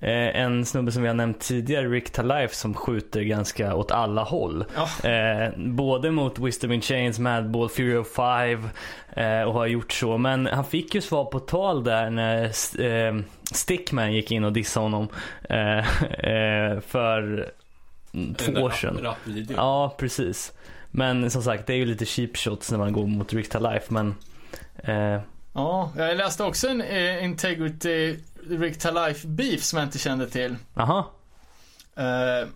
eh, en snubbe som vi har nämnt tidigare, Rick Talife, som skjuter ganska åt alla håll. Ja. Eh, både mot Wisdom in Chains, Madball, Fury of Five eh, och har gjort så. Men han fick ju svar på tal där när eh, Stickman gick in och dissade honom eh, för två år sedan. Rapvideon. Ja, precis. Men som sagt, det är ju lite cheap shots när man går mot Rick Talife, men eh, Ja, jag läste också en eh, Integrity Rick Talife beef som jag inte kände till. aha. Eh,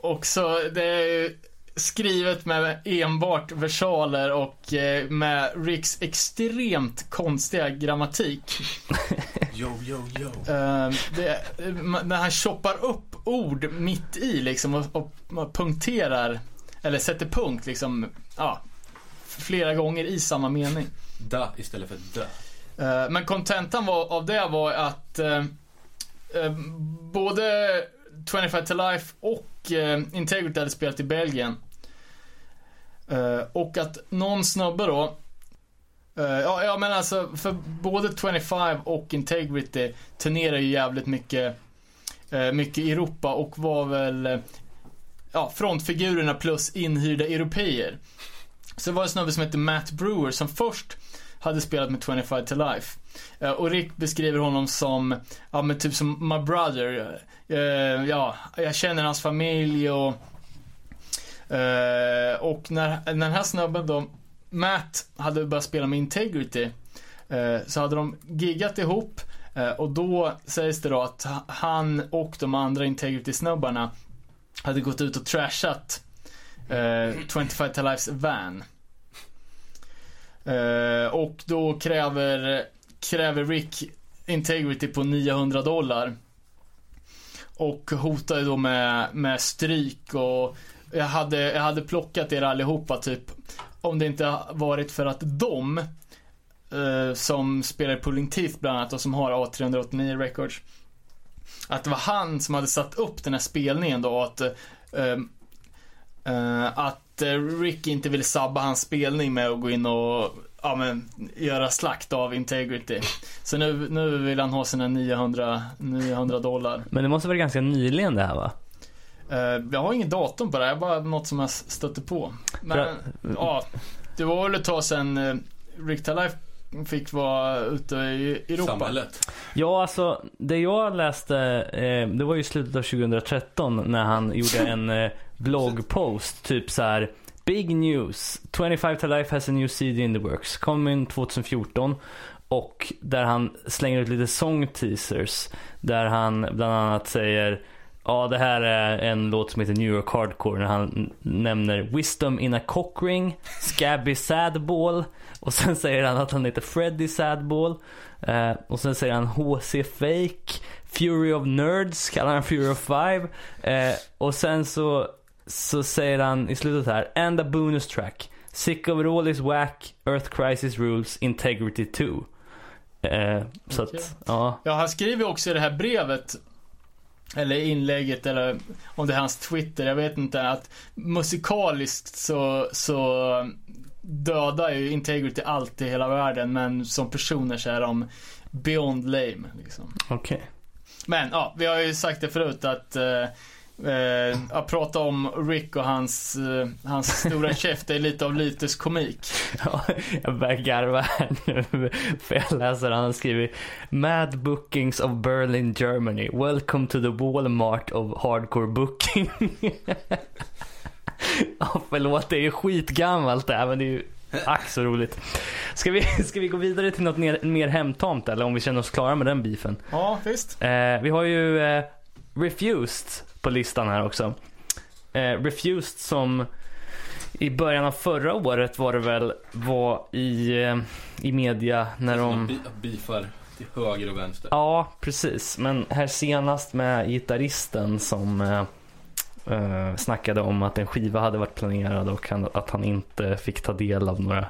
också, det är ju skrivet med enbart versaler och eh, med Ricks extremt konstiga grammatik. Yo, yo, yo. Eh, det, när han choppar upp ord mitt i liksom och, och, och punkterar, eller sätter punkt liksom, ja, flera gånger i samma mening. Da istället för dö. Eh, Men kontentan var, av det var att eh, eh, både 25 to Life och eh, Integrity hade spelat i Belgien. Eh, och att någon snubbe då uh, ja, ja men alltså för både 25 och Integrity turnerar ju jävligt mycket uh, mycket i Europa och var väl ja, frontfigurerna plus inhyrda europeer. Så det var en snubbe som hette Matt Brewer som först hade spelat med 25 to Life. Och Rick beskriver honom som, ja men typ som my brother. Ja, jag känner hans familj och Eh, och när, när den här snubben då, Matt, hade börjat spela med Integrity. Eh, så hade de giggat ihop eh, och då sägs det då att han och de andra Integrity-snubbarna hade gått ut och trashat eh, 25 to Lifes van. Eh, och då kräver, kräver Rick Integrity på 900 dollar. Och hotar ju då med, med stryk och jag hade, jag hade plockat er allihopa typ. Om det inte varit för att de eh, som spelar i Pulling Teeth bland annat och som har A389 Records. Att det var han som hade satt upp den här spelningen då och att eh, eh, att eh, Rick inte ville sabba hans spelning med att gå in och ja, men, göra slakt av Integrity. Så nu, nu vill han ha sina 900, 900 dollar. Men det måste vara ganska nyligen det här va? Eh, jag har ingen datum på det, här, bara något som jag stötte på. Men För- ja, det var väl ett tag sedan uh, Rick Life fick vara ute i Europa. Samhället. Ja, alltså det jag läste, eh, det var ju slutet av 2013 när han gjorde en eh, bloggpost, typ så här. Big news, 25 to life has a new CD in the works, coming 2014. Och där han slänger ut lite song teasers. Där han bland annat säger Ja, det här är en låt som heter New York Hardcore när han nämner Wisdom in a cockring, Scabby Sadball och sen säger han att han heter Freddy Sadball eh, och sen säger han HC Fake, Fury of Nerds kallar han Fury of Five eh, och sen så, så säger han i slutet här And a bonus track, Sick of it all is whack, Earth Crisis Rules, Integrity 2. Eh, så att, ja. Ja, han skriver också i det här brevet, eller inlägget, eller om det är hans Twitter, jag vet inte, att musikaliskt så, så dödar ju Integrity allt i hela världen, men som personer så är de beyond lame. Liksom. Okej. Men ja, vi har ju sagt det förut att eh, eh, att prata om Rick och hans, eh, hans stora käft är lite av Lytes komik. Ja, jag börjar garva här nu. För jag läser han har skrivit Mad bookings of Berlin, Germany. Welcome to the Walmart of hardcore booking. ja, förlåt, det är ju skitgammalt det här men det är ju ack så roligt. Ska vi, ska vi gå vidare till något mer, mer hemtamt eller om vi känner oss klara med den beefen? Ja, visst. Eh, vi har ju eh, Refused på listan här också. Eh, Refused som i början av förra året var det väl var i, eh, i media när de... Bi- Beefar till höger och vänster. Ja, precis. Men här senast med gitarristen som eh, eh, snackade om att en skiva hade varit planerad och att han inte fick ta del av några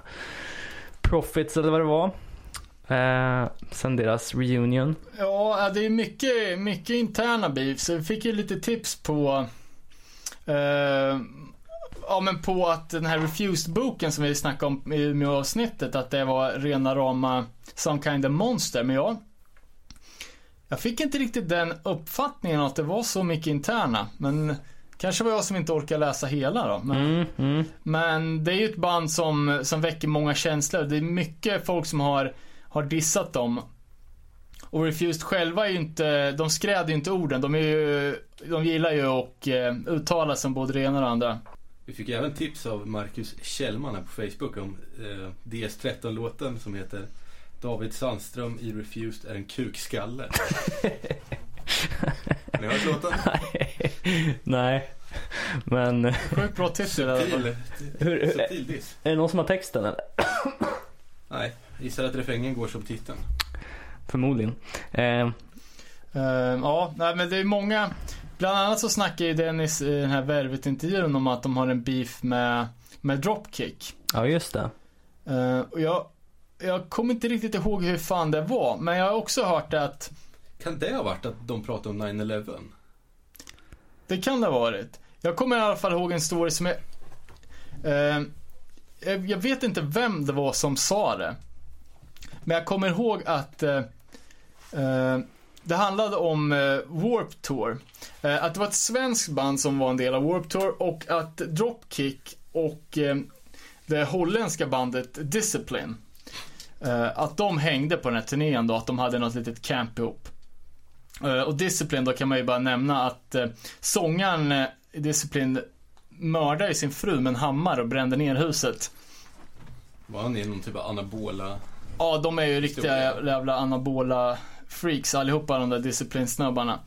profits eller vad det var. Eh, sen deras reunion. Ja, det är mycket, mycket interna beef, så vi fick ju lite tips på eh, Ja men på att den här Refused-boken som vi snackade om i Umeå-avsnittet, att det var rena rama Some kind of monster. Men jag, jag fick inte riktigt den uppfattningen att det var så mycket interna. Men kanske var jag som inte orkar läsa hela då. Men, Mm, mm. men det är ju ett band som, som väcker många känslor. Det är mycket folk som har, har dissat dem. Och Refused själva är ju inte, de skräder ju inte orden. De är ju, de gillar ju att eh, uttala som både det ena och det andra. Vi fick även tips av Marcus Kjellman här på Facebook om eh, DS13-låten som heter David Sandström i Refused är en kukskalle. Har ni hört låten? Nej, men Sjukt bra fall. Subtil, hur, hur, subtil diss. är det någon som har texten eller? Nej, gissar att refrängen går som titeln. Förmodligen. Eh, Eh, ja, nej, men det är många. Bland annat så snackar ju Dennis i den här Värvet-intervjun om att de har en beef med, med Dropkick. ja, just det. Eh, och jag, jag kommer inte riktigt ihåg hur fan det var, men jag har också hört att Kan det ha varit att de pratade om 9-11? det kan det ha varit. Jag kommer i alla fall ihåg en story som är... Jag, jag vet inte vem det var som sa det. Men jag kommer ihåg att eh, eh, det handlade om eh, Warp Tour. Eh, att det var ett svenskt band som var en del av Warp Tour och att Dropkick och eh, det holländska bandet Discipline. Eh, att de hängde på den här turnén då, att de hade något litet camp ihop. Eh, och Discipline då kan man ju bara nämna att eh, sångaren i Discipline mördade sin fru med en hammare och brände ner huset. Var han i någon typ av anabola? Ja, de är ju riktiga jävla anabola freaks allihopa de där disciplinsnubbarna.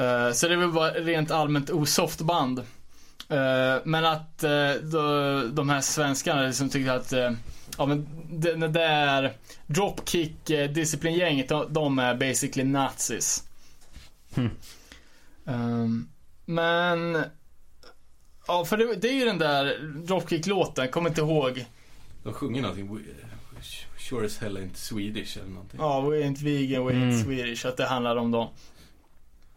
Uh, så det är väl bara rent allmänt osoft band. Eh, men att uh, de, de här svenskarna liksom tyckte att uh, Ja men det, det där Dropkick uh, disciplingänget, de, de är basically nazis. Hmm. Ehm, men Ja för det, det är ju den där Dropkick-låten, kommer inte ihåg. De sjunger någonting. "We- Sure as hell ain't Swedish eller någonting. Ja, we ain't vegan, we ain't Mm. Swedish. Att det handlar om dem.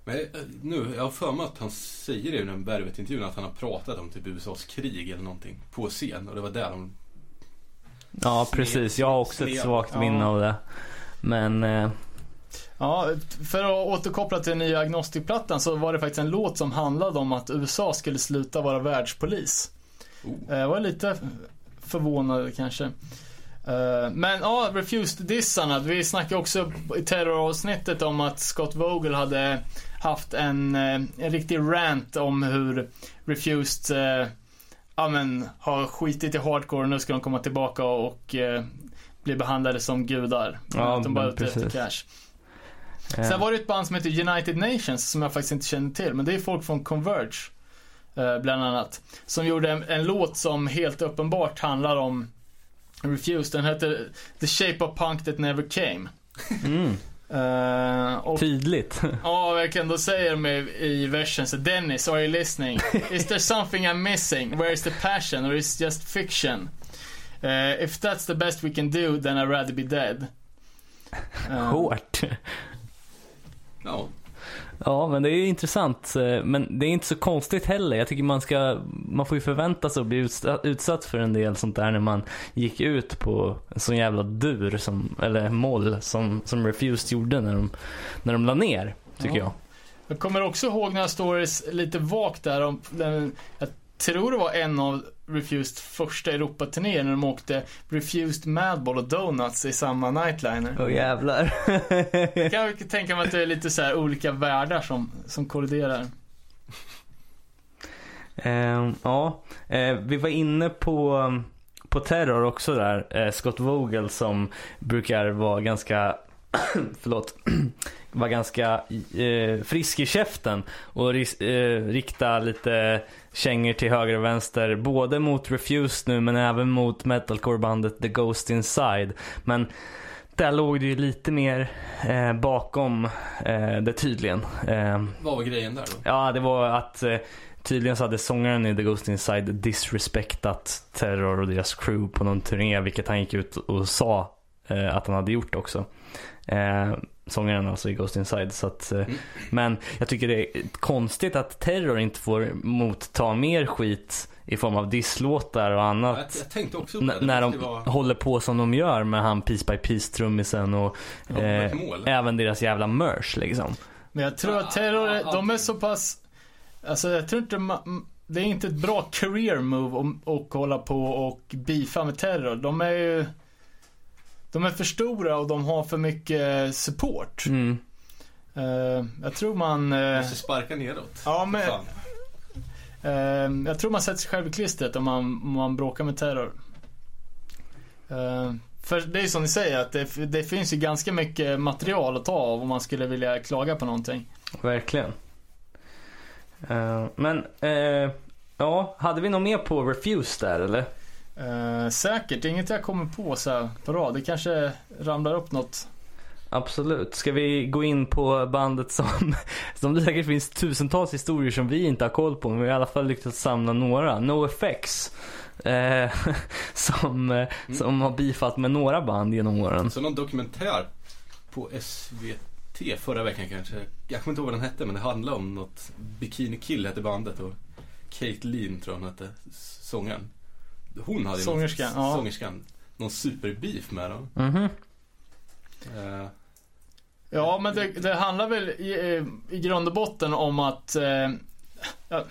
Men eh, nu, jag har för mig att han säger det i den Bervet-intervjun att han har pratat om typ USAs krig eller någonting på scen och det var där de Ja, precis. Jag har också ett svagt Ja. minne av det. Men eh, Ja, för att återkoppla till den nya Agnostic-plattan så var det faktiskt en låt som handlade om att USA skulle sluta vara världspolis. Oh. Eh, Jag var lite förvånad kanske. Eh, Men ja, Refused-dissarna. Vi snackade också i terroravsnittet om att Scott Vogel hade haft en, eh, en riktig rant om hur Refused eh, ja, men, har skitit i hardcore och nu ska de komma tillbaka och eh, bli behandlade som gudar. Ja, att de bara är ute efter cash. eh, Sen var det ett band som heter United Nations som jag faktiskt inte känner till. Men det är folk från Converge. Bland annat. Som gjorde en, en låt som helt uppenbart handlar om Refused. Den heter The Shape of Punk That Never Came. mm, Eh, och tydligt. ja, verkligen. Då säger de i, i versen så Dennis, are you listening? Is there something I'm missing? Where is the passion? Or is it just fiction? Eh, if that's the best we can do, then I'd rather be dead. Eh, Hårt. Ja, Ja, men det är intressant. eh, Men det är inte så konstigt heller. Jag tycker man ska, man får ju förvänta sig att bli utsatt, för en del sånt där när man gick ut på en sån jävla dur, som, eller moll, som, som Refused gjorde när de, när de la ner, tycker Ja. jag. Jag kommer också ihåg några stories lite vagt där om, jag tror det var en av Refused första Europaturnéer när de åkte Refused Madball och Donuts i samma nightliner. Åh jävlar. Jag kan tänka mig att det är lite så här olika världar som, som kolliderar. Ehm, ja, eh, vi var inne på, på Terror också där. Eh, Scott Vogel som brukar vara ganska, förlåt, var ganska eh, frisk i käften och eh, rikta lite kängor till höger och vänster. Både mot Refused nu men även mot metalcore-bandet The Ghost Inside. Men där låg det ju lite mer eh, bakom eh, det tydligen. Eh, vad var grejen där då? Ja, det var att eh, tydligen så hade sångaren i The Ghost Inside disrespektat Terror och deras crew på någon turné, vilket han gick ut och sa eh, att han hade gjort också. Sångaren alltså i Ghost Inside. Så att, eh, Mm. Men jag tycker det är konstigt att Terror inte får motta mer skit i form av disslåtar och Ja, annat. jag, jag tänkte också på N- det. när de var håller på som de gör med han Piece by Piece trummisen och ja, eh, även deras jävla merch liksom. Men jag tror att Terror, är- de är så pass, alltså jag tror inte ma- det är inte ett bra career move om- att hålla på och beefa med Terror. De är ju, de är för stora och de har för mycket support. Mm. Eh, jag tror man... eh, Måste sparka neråt. Ja, men-. Eh, jag tror man sätter sig själv i klistret om man, om man bråkar med terror. Eh, för det är ju som ni säger att det, det finns ju ganska mycket material att ta av om man skulle vilja klaga på någonting. Verkligen. Eh, men, ja, hade vi något mer på Refuse där eller? Eh, säkert, inget jag kommer på så här på rad. Det kanske ramlar upp något. Absolut. Ska vi gå in på bandet som, som det säkert finns tusentals historier som vi inte har koll på, men vi har i alla fall lyckats samla några. NoFX. Eh, som, eh, som har bifat med några band genom åren. Så någon dokumentär på SVT förra veckan kanske. Jag kommer inte ihåg vad den hette men det handlade om något Bikini Kill hette bandet och Kate Lean tror jag hon hette, sångaren. Hon hade Sångerskan, någon, ja. sångerskan, någon superbeef med dem. Mhm. Eh, Ja, men det, det handlar väl i, eh, i grund och botten om att eh, jag,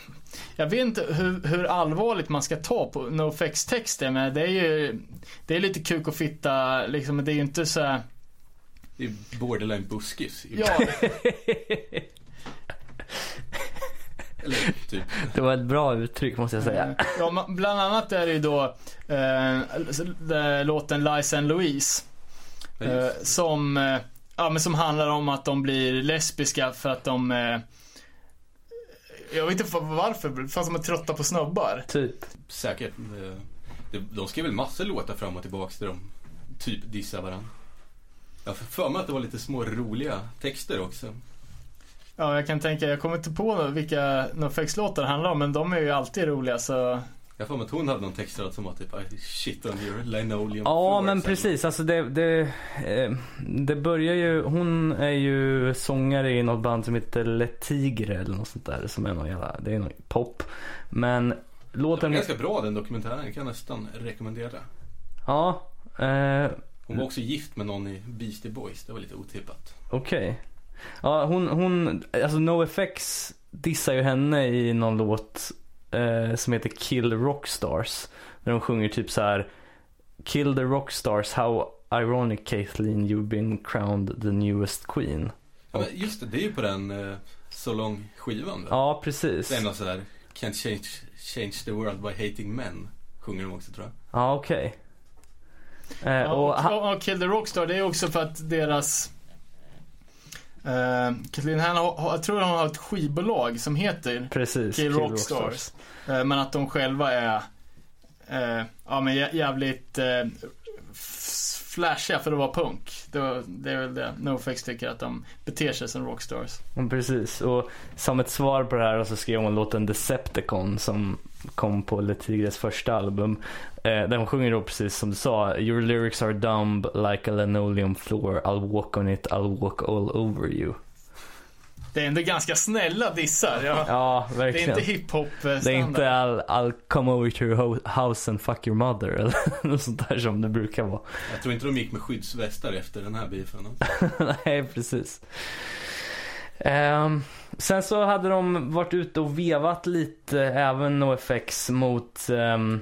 jag vet inte hur, hur allvarligt man ska ta på NoFX texter men det är ju Det är lite kuk och fitta liksom, det är ju inte så här, det är borderline buskis. Ja, Eller typ. Det var ett bra uttryck måste jag säga. Eh, Ja, bland annat är det ju då eh, låten Liza and Louise. Eh, som, eh, ja, men som handlar om att de blir lesbiska för att de eh, Jag vet inte varför, fast de är trötta på snubbar. Typ. Säkert. Eh, De skrev väl massor låtar fram och tillbaka där de typ dissar varandra. Jag har för mig att det var lite små roliga texter också. Ja, jag kan tänka, jag kommer inte på vilka NoFX-låtar det handlar om, men de är ju alltid roliga så Jag har för mig att hon hade någon textrad som var typ I shit on your linoleum Ja floor", men precis, alltså det, det, eh, det börjar ju, hon är ju sångare i något band som heter Le Tigre eller något sånt där som är någon jävla, det är någon pop. Men Den var låten, ganska bra den dokumentären, kan jag nästan rekommendera. ja, Eh, Hon var också gift med någon i Beastie Boys. Det var lite otippat. Okej. Ja, hon, hon, alltså NoFX dissar ju henne i någon låt eh, som heter Kill Rockstars. Där de sjunger typ så här Kill the Rockstars, how ironic Kathleen you've been crowned the newest queen. Ja, men just det, det är ju på den uh, So Long skivan väl? Ja, precis. Det är något sådär Can't change, change the world by hating men. Sjunger de också tror jag. Ja, okej. Eh, Ja, och och, och Kill the Rockstar, det är också för att deras... Uh, Kathleen Hanna, jag tror de har ett skivbolag som heter precis. Kill Rockstars. Eh, men att de själva är eh, ja, men jä- jävligt f- flashiga för att vara punk. Det, var, det är väl det NoFX tycker att de beter sig som rockstars. Ja, Precis, och som ett svar på det här så skrev hon låten Decepticon som kom på Le Tigres första album. Eh, där hon sjunger då precis som du sa, Your lyrics are dumb like a linoleum floor, I'll walk on it, I'll walk all over you. Det är ändå ganska snälla dissar. Ja. Ja, det är verkligen. inte hiphop eh, Det är inte I'll, I'll come over to your ho- house and fuck your mother eller något sånt där som det brukar vara. Jag tror inte de gick med skyddsvästar efter den här beefen. Nej, precis. Ehm, sen så hade de varit ute och vevat lite, även NoFX, mot um,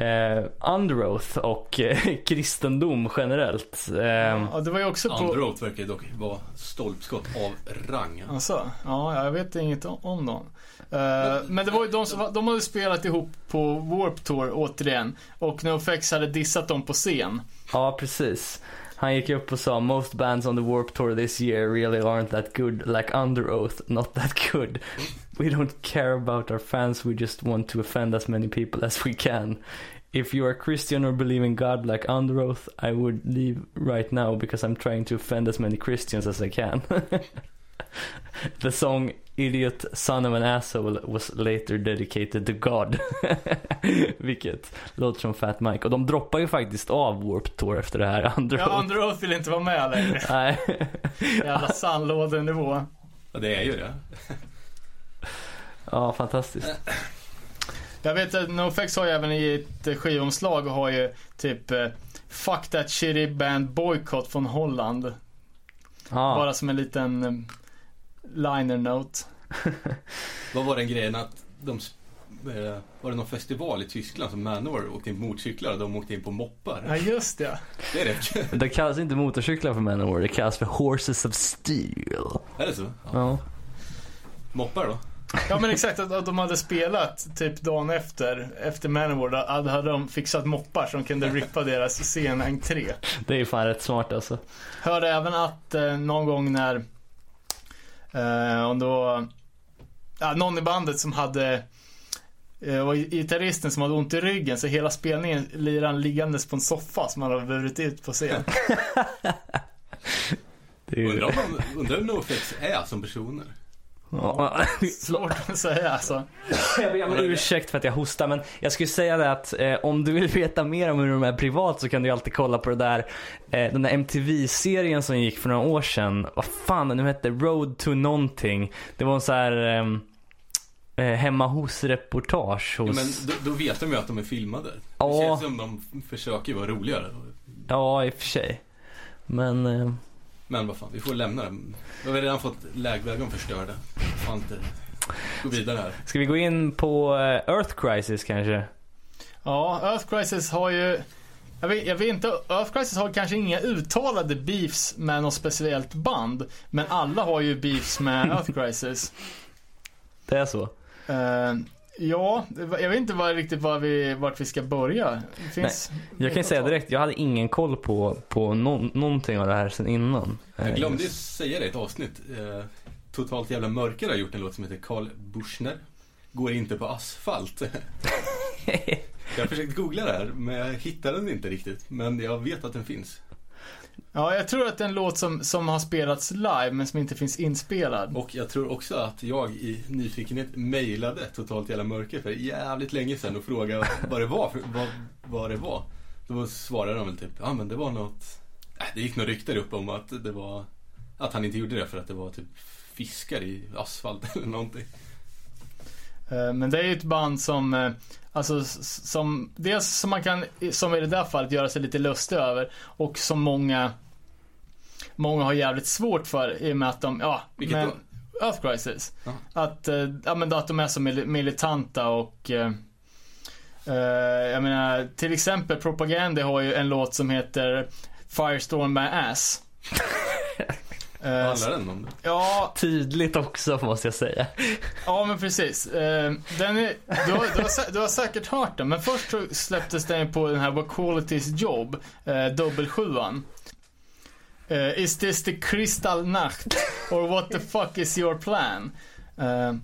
uh, Underoath och eh, kristendom generellt. Ehm, Ja, det var ju också på... Underoath verkar dock vara stolpskott av rang. Alltså, ja, jag vet inget om- dem. Eh, men det var ju de som, de hade spelat ihop på Warp Tour återigen. Och NoFX hade dissat dem på scen. Ja, precis. Han gick upp och sa Most bands on the Warp Tour this year really aren't that good like Underoath, not that good. We don't care about our fans, we just want to offend as many people as we can. If you are Christian or believe in God like Underoath, I would leave right now because I'm trying to offend as many Christians as I can. The song Idiot Son of an Asshole was later dedicated to God. Vilket låter som Fat Mike. Och de droppar ju faktiskt av Warp Tour efter det här. Underoath. Ja, Underoath vill inte vara med längre. Nej. Jävla sandlådenivå. Ja, det är ju det. Ja, fantastiskt. Jag vet att NoFX har ju även i ett skivomslag och har ju typ eh, Fuck that shitty band boycott från Holland. Ja, Bara som en liten eh, liner note. Vad var den grejen att de... eh, Var det någon festival i Tyskland som Manowar åkte in på motorcyklar och de åkte in på moppar? Ja just det. Det är rätt det kallas inte motorcyklar för Manowar, det kallas för Horses of Steel. Är det så? Ja. Moppar då? Ja men exakt att, att de hade spelat typ dagen efter, efter Manowar, då hade hade de fixat moppar som kunde rippa deras scenentré. Det är fan rätt smart alltså. Hörde även att eh, någon gång när, eh, det var, ja, någon i bandet som hade eh, var gitarristen som hade ont i ryggen så hela spelningen lirade han liggandes på en soffa som han hade burit ut på scen. Det är ju... Undrar om de- undrar hur NoFX är som personer? Ja. Svårt att säga alltså. Jag ber om ursäkt för att jag hostar men jag skulle säga det att eh, om du vill veta mer om hur de är privat så kan du alltid kolla på det där eh, den där MTV-serien som gick för några år sedan. Vad fan den nu hette? Road to någonting. Det var en så här ehm, eh, hemma hos-reportage Ja, hos... men då, då vet de ju att de är filmade. Det Ja. känns som de försöker vara roligare. Ja, i och för sig. Men eh, Men vad fan, vi får lämna det. Vi har redan fått lägvägen förstörda. Fan inte gå vidare här. ska vi gå in på eh, Earth Crisis kanske? Ja, Earth Crisis har ju jag vet, jag vet inte, Earth Crisis har kanske inga uttalade beefs med något speciellt band. Men alla har ju beefs med Earth Crisis. Det är så? Eh, ja, jag vet inte vad, riktigt var vi, vart vi ska börja. Finns Jag kan säga direkt, jag hade ingen koll på, på nå- någonting av det här sen innan. Eh, Jag glömde ju säga det i ett avsnitt. Eh, Totalt jävla mörker har gjort en låt som heter Karl Buschner. Går inte på asfalt. jag har försökt googla det här men jag hittar den inte riktigt. Men jag vet att den finns. Ja, jag tror att det är en låt som, som har spelats live men som inte finns inspelad. Och jag tror också att jag i nyfikenhet mejlade Totalt jävla mörker för jävligt länge sedan och frågade vad det var. För, vad, vad det var. Då svarade de väl typ, ja men det var något. Äh, det gick några rykten upp om att det var att han inte gjorde det för att det var typ fiskar i asfalt eller någonting. Eh, Men det är ju ett band som, eh, alltså som, dels som man kan, som i det där fallet, göra sig lite lustig över och som många, många har jävligt svårt för i och med att de, ja, Vilket men, då? Earth Crisis. Ja. Att, eh, ja men att de är så mil- militanta och eh, jag menar, till exempel Propaganda har ju en låt som heter Firestorm My Ass. Vad Eh, handlar den om? ja, Tydligt också måste jag säga. Ja men precis. Eh, Den är, du, har, du, har, du har säkert hört den, men först så släpptes den på den här What Quality's Job, eh, dubbelsjuan. Is this the crystal nacht? Or what the fuck is your plan?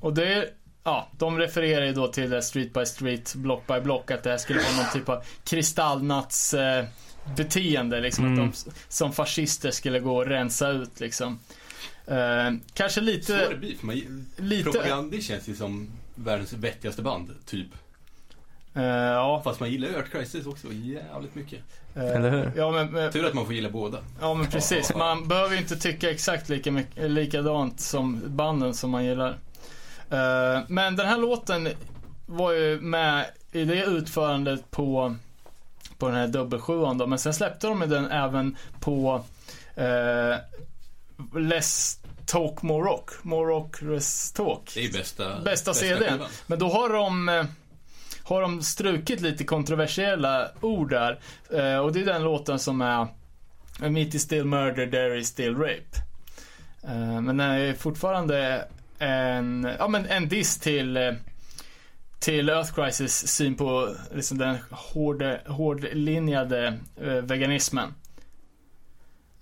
Och det är, ja, de refererar ju då till det Street by Street, Block by Block, att det här skulle vara någon typ av kristallnatts eh, beteende liksom. Mm. Att de s- som fascister skulle gå och rensa ut liksom. Eh, kanske lite... Svår beef. Man, Lite- Propaganda känns ju som världens vettigaste band, typ. Eh, ja. Fast man gillar Earth Crisis också jävligt mycket. eh, Eller hur? Ja men, men, Tur att man får gilla båda. ja men precis. Man behöver ju inte tycka exakt lika mycket, likadant som banden som man gillar. Eh, men den här låten var ju med i det utförandet på, på den här dubbelsjuan då. Men sen släppte de den även på uh, Less Talk More Rock. More Rock Less Talk. Det är ju bästa, Bästa CDn. Men då har de, eh, har de strukit lite kontroversiella ord där. Eh, Och det är den låten som är Meat is still murder, there is still rape. Eh, Men den är fortfarande en, ja men en diss till eh, till Earth Crisis syn på liksom den hårde, hårdlinjade eh, veganismen.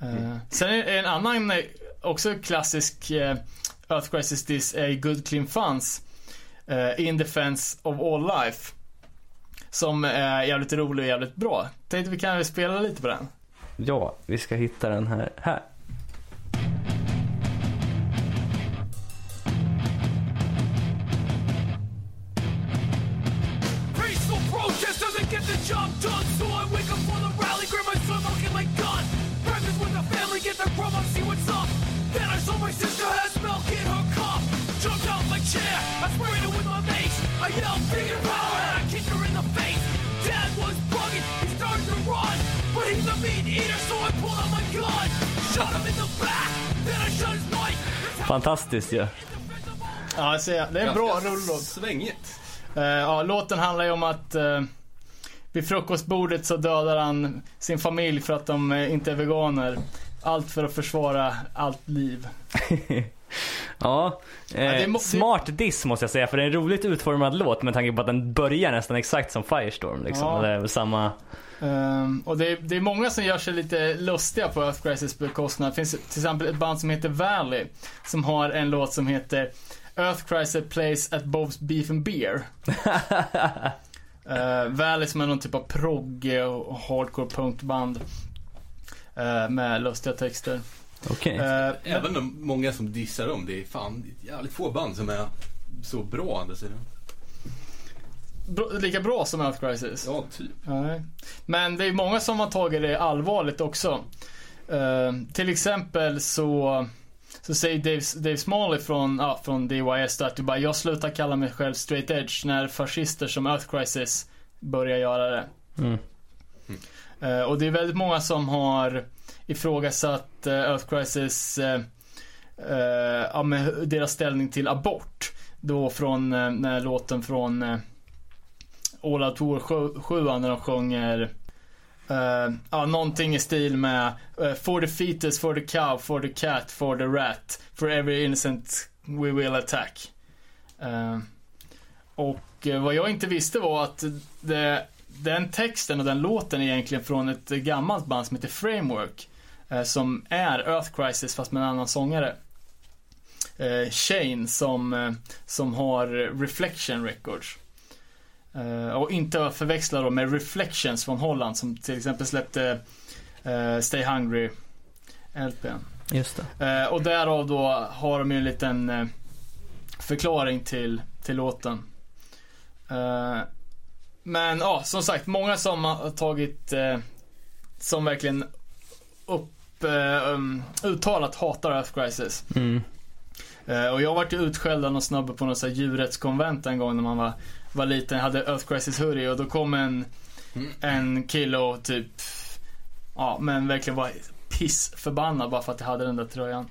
Eh, Sen är en annan, också klassisk eh, Earth Crisis diss är Good Clean Funds In Defense of All Life. Som är jävligt rolig och jävligt bra. Tänkte vi kan spela lite på den. Ja, vi ska hitta den här. Här. Job done, so I wake up for the rally, grab my sword, I'll get my gun. Breakfast with the family, get their grub up, see what's up. Then I saw my sister has milk in her cup. Jumped out my chair, I sprayed her with my mace. I yelled, "Vegan power!" and I kicked her in the face. Dad was bugging, he started to run, but he's a meat eater, so I pulled out my gun, shot him in the back, then I shot his wife. That's how Fantastiskt ju. Ja. Ja, jag ser, det är en bra rullåt. Svängigt. Eh, ja, låten handlar ju om att eh, vid frukostbordet så dödar han sin familj för att de eh, inte är veganer. Allt för att försvara allt liv. Ja, eh, mo- smart diss måste jag säga för det är en roligt utformad låt med tanke på att den börjar nästan exakt som Firestorm liksom. Ja. Det är samma... Ehm, och det är, det är många som gör sig lite lustiga på Earth Crisis bekostnad. Det finns till exempel ett band som heter Valley. Som har en låt som heter Earth Crisis plays at Bob's Beef and Beer. Uh, Valley som är någon typ av progg och hardcore punkband. eh, med lustiga texter. Eh, men- Även de många som dissar dem, det är fan jävligt få band som är så bra andra sidan. bra- lika bra som Earth Crisis. Ja, typ. Nej. Men det är många som har tagit det allvarligt också. Eh, till exempel så, så säger Dave, Dave Smalley från, ja, från DYS att du bara, jag slutar kalla mig själv straight edge när fascister som Earth Crisis börjar göra det. Mm. Eh, och det är väldigt många som har ifrågasatt uh, Earth Crisis, uh, ja, med deras ställning till abort. Då från uh, när låten från All Out War 7 när de sjunger uh, ja, någonting i stil med uh, For the fetus, for the cow, for the cat, for the rat, for every innocent we will attack. Uh, och uh, vad jag inte visste var att det, den texten och den låten är egentligen från ett gammalt band som heter Framework. Uh, som är Earth Crisis fast med en annan sångare. Uh, Shane som, uh, som har Reflection Records. Uh, och inte att förväxla då med Reflections från Holland som till exempel släppte uh, Stay Hungry LPn. Just det. Uh, och därav då har de ju en liten förklaring till, till låten. Men ja, som sagt, många som har tagit, som verkligen upp, um, uttalat hatar Earth Crisis. Mm. Eh, och jag vart ju utskälld av någon snubbe på något djurrättskonvent en gång när man var, var liten. Jag hade Earth Crisis hoodie och då kom en, en kille och typ, ja men verkligen var pissförbannad bara för att jag hade den där tröjan.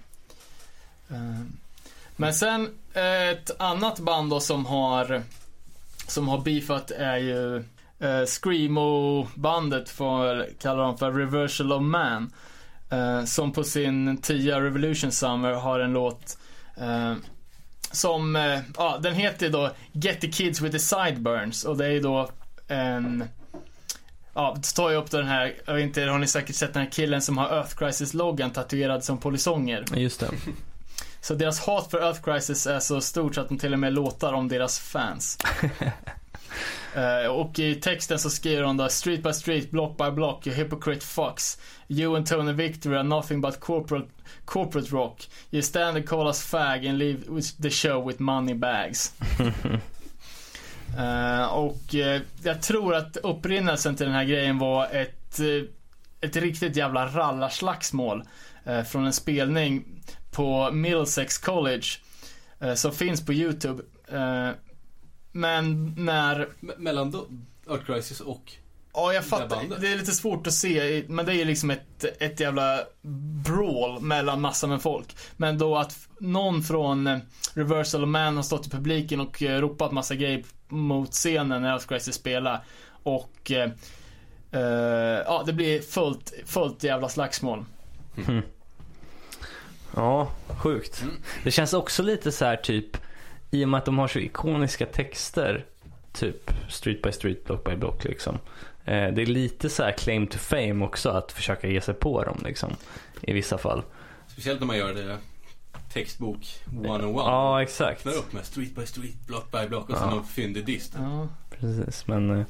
Eh, men sen eh, ett annat band då som har, som har beefat är ju eh, Screamo-bandet, för, kallar de för Reversal of Man. Eh, som på sin 10 Revolution Summer har en låt eh, som, eh, ja den heter då Get the Kids with the Sideburns och det är ju då en Ja, det tar ju upp den här, jag vet inte, har ni säkert sett den här killen som har Earth Crisis-loggan tatuerad som polisonger? Just det. Så deras hat för Earth Crisis är så stort så att de till och med låtar om deras fans. Eh, och i texten så skriver de då Street by street, block by block, you hypocrite fucks. You and Tony Victory are nothing but corporate, corporate rock. You stand and call us fag and leave the show with money bags. Eh, och eh, jag tror att upprinnelsen till den här grejen var ett, ett riktigt jävla rallarslagsmål från en spelning på Middlesex College som finns på YouTube. Men när Me- mellan då, Earth Crisis och... Ja, jag Det fattar. bandet. Det är lite svårt att se, men det är ju liksom ett, ett jävla brawl mellan massor med folk. Men då att någon från eh, Reversal of Man har stått i publiken och eh, ropat massa grejer mot scenen när Earth Crisis spelar. Och eh, eh, ja, det blir fullt, fullt jävla slagsmål. Ja, sjukt. Mm. Det känns också lite så här typ, i och med att de har så ikoniska texter, typ street by street, block by block liksom. Eh, det är lite så här claim to fame också att försöka ge sig på dem liksom. I vissa fall. Speciellt när man gör det textbok 101. Ja, exakt. Öppnar upp med street by street, block by block och sen Ja. någon fyndig dist. Ja. Precis, men... eh,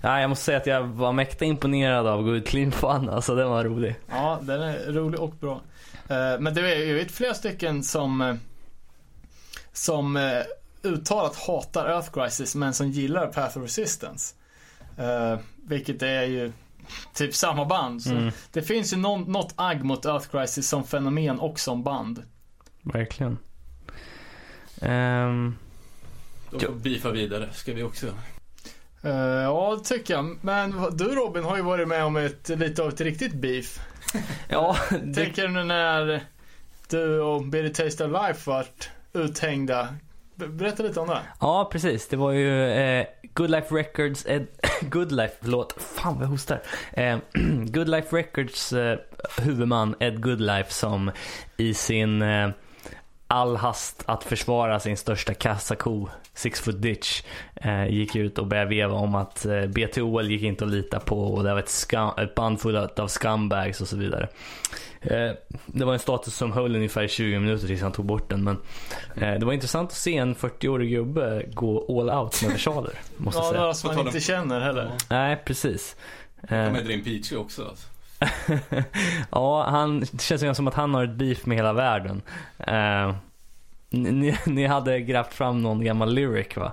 Ja, jag måste säga att jag var mäkta imponerad av Good Clean Fun. Alltså den var rolig. Ja, den är rolig och bra. Eh, Men det är ju ett flera stycken som eh, som eh, uttalat hatar Earth Crisis men som gillar Path of Resistance. Eh, vilket är ju typ samma band. Så Mm. Det finns ju någon, något agg mot Earth Crisis som fenomen och som band. Verkligen. Ehm, De får beefa vidare, ska vi också. Eh, ja, det tycker jag. Men du Robin har ju varit med om ett, lite av ett riktigt beef. ja, det, Tänker du när du och Billy Taste of Life vart uthängda? Berätta lite om det. ja, precis. Det var ju eh, Good Life Records, Ed, eh, Good Life, förlåt, fan vad jag hostar. Eh, Good Life Records eh, huvudman Ed Goodlife som i sin eh, all hast att försvara sin största kassako, Six Foot Ditch, eh, gick ut och började veva om att eh, BTOL gick inte att lita på och det var ett, skam, ett band fullt av scumbags och så vidare. Eh, det var en status som höll ungefär 20 minuter tills han tog bort den. Men eh, det var intressant att se en 40-årig gubbe gå all out med versaler. Måste Ja, säga. några som man inte känner heller. Nej, precis. Eh, De är Dream Peachy också alltså. ja, han, det känns ju som att han har ett beef med hela världen. Eh, ni, ni hade grävt fram någon gammal lyric va?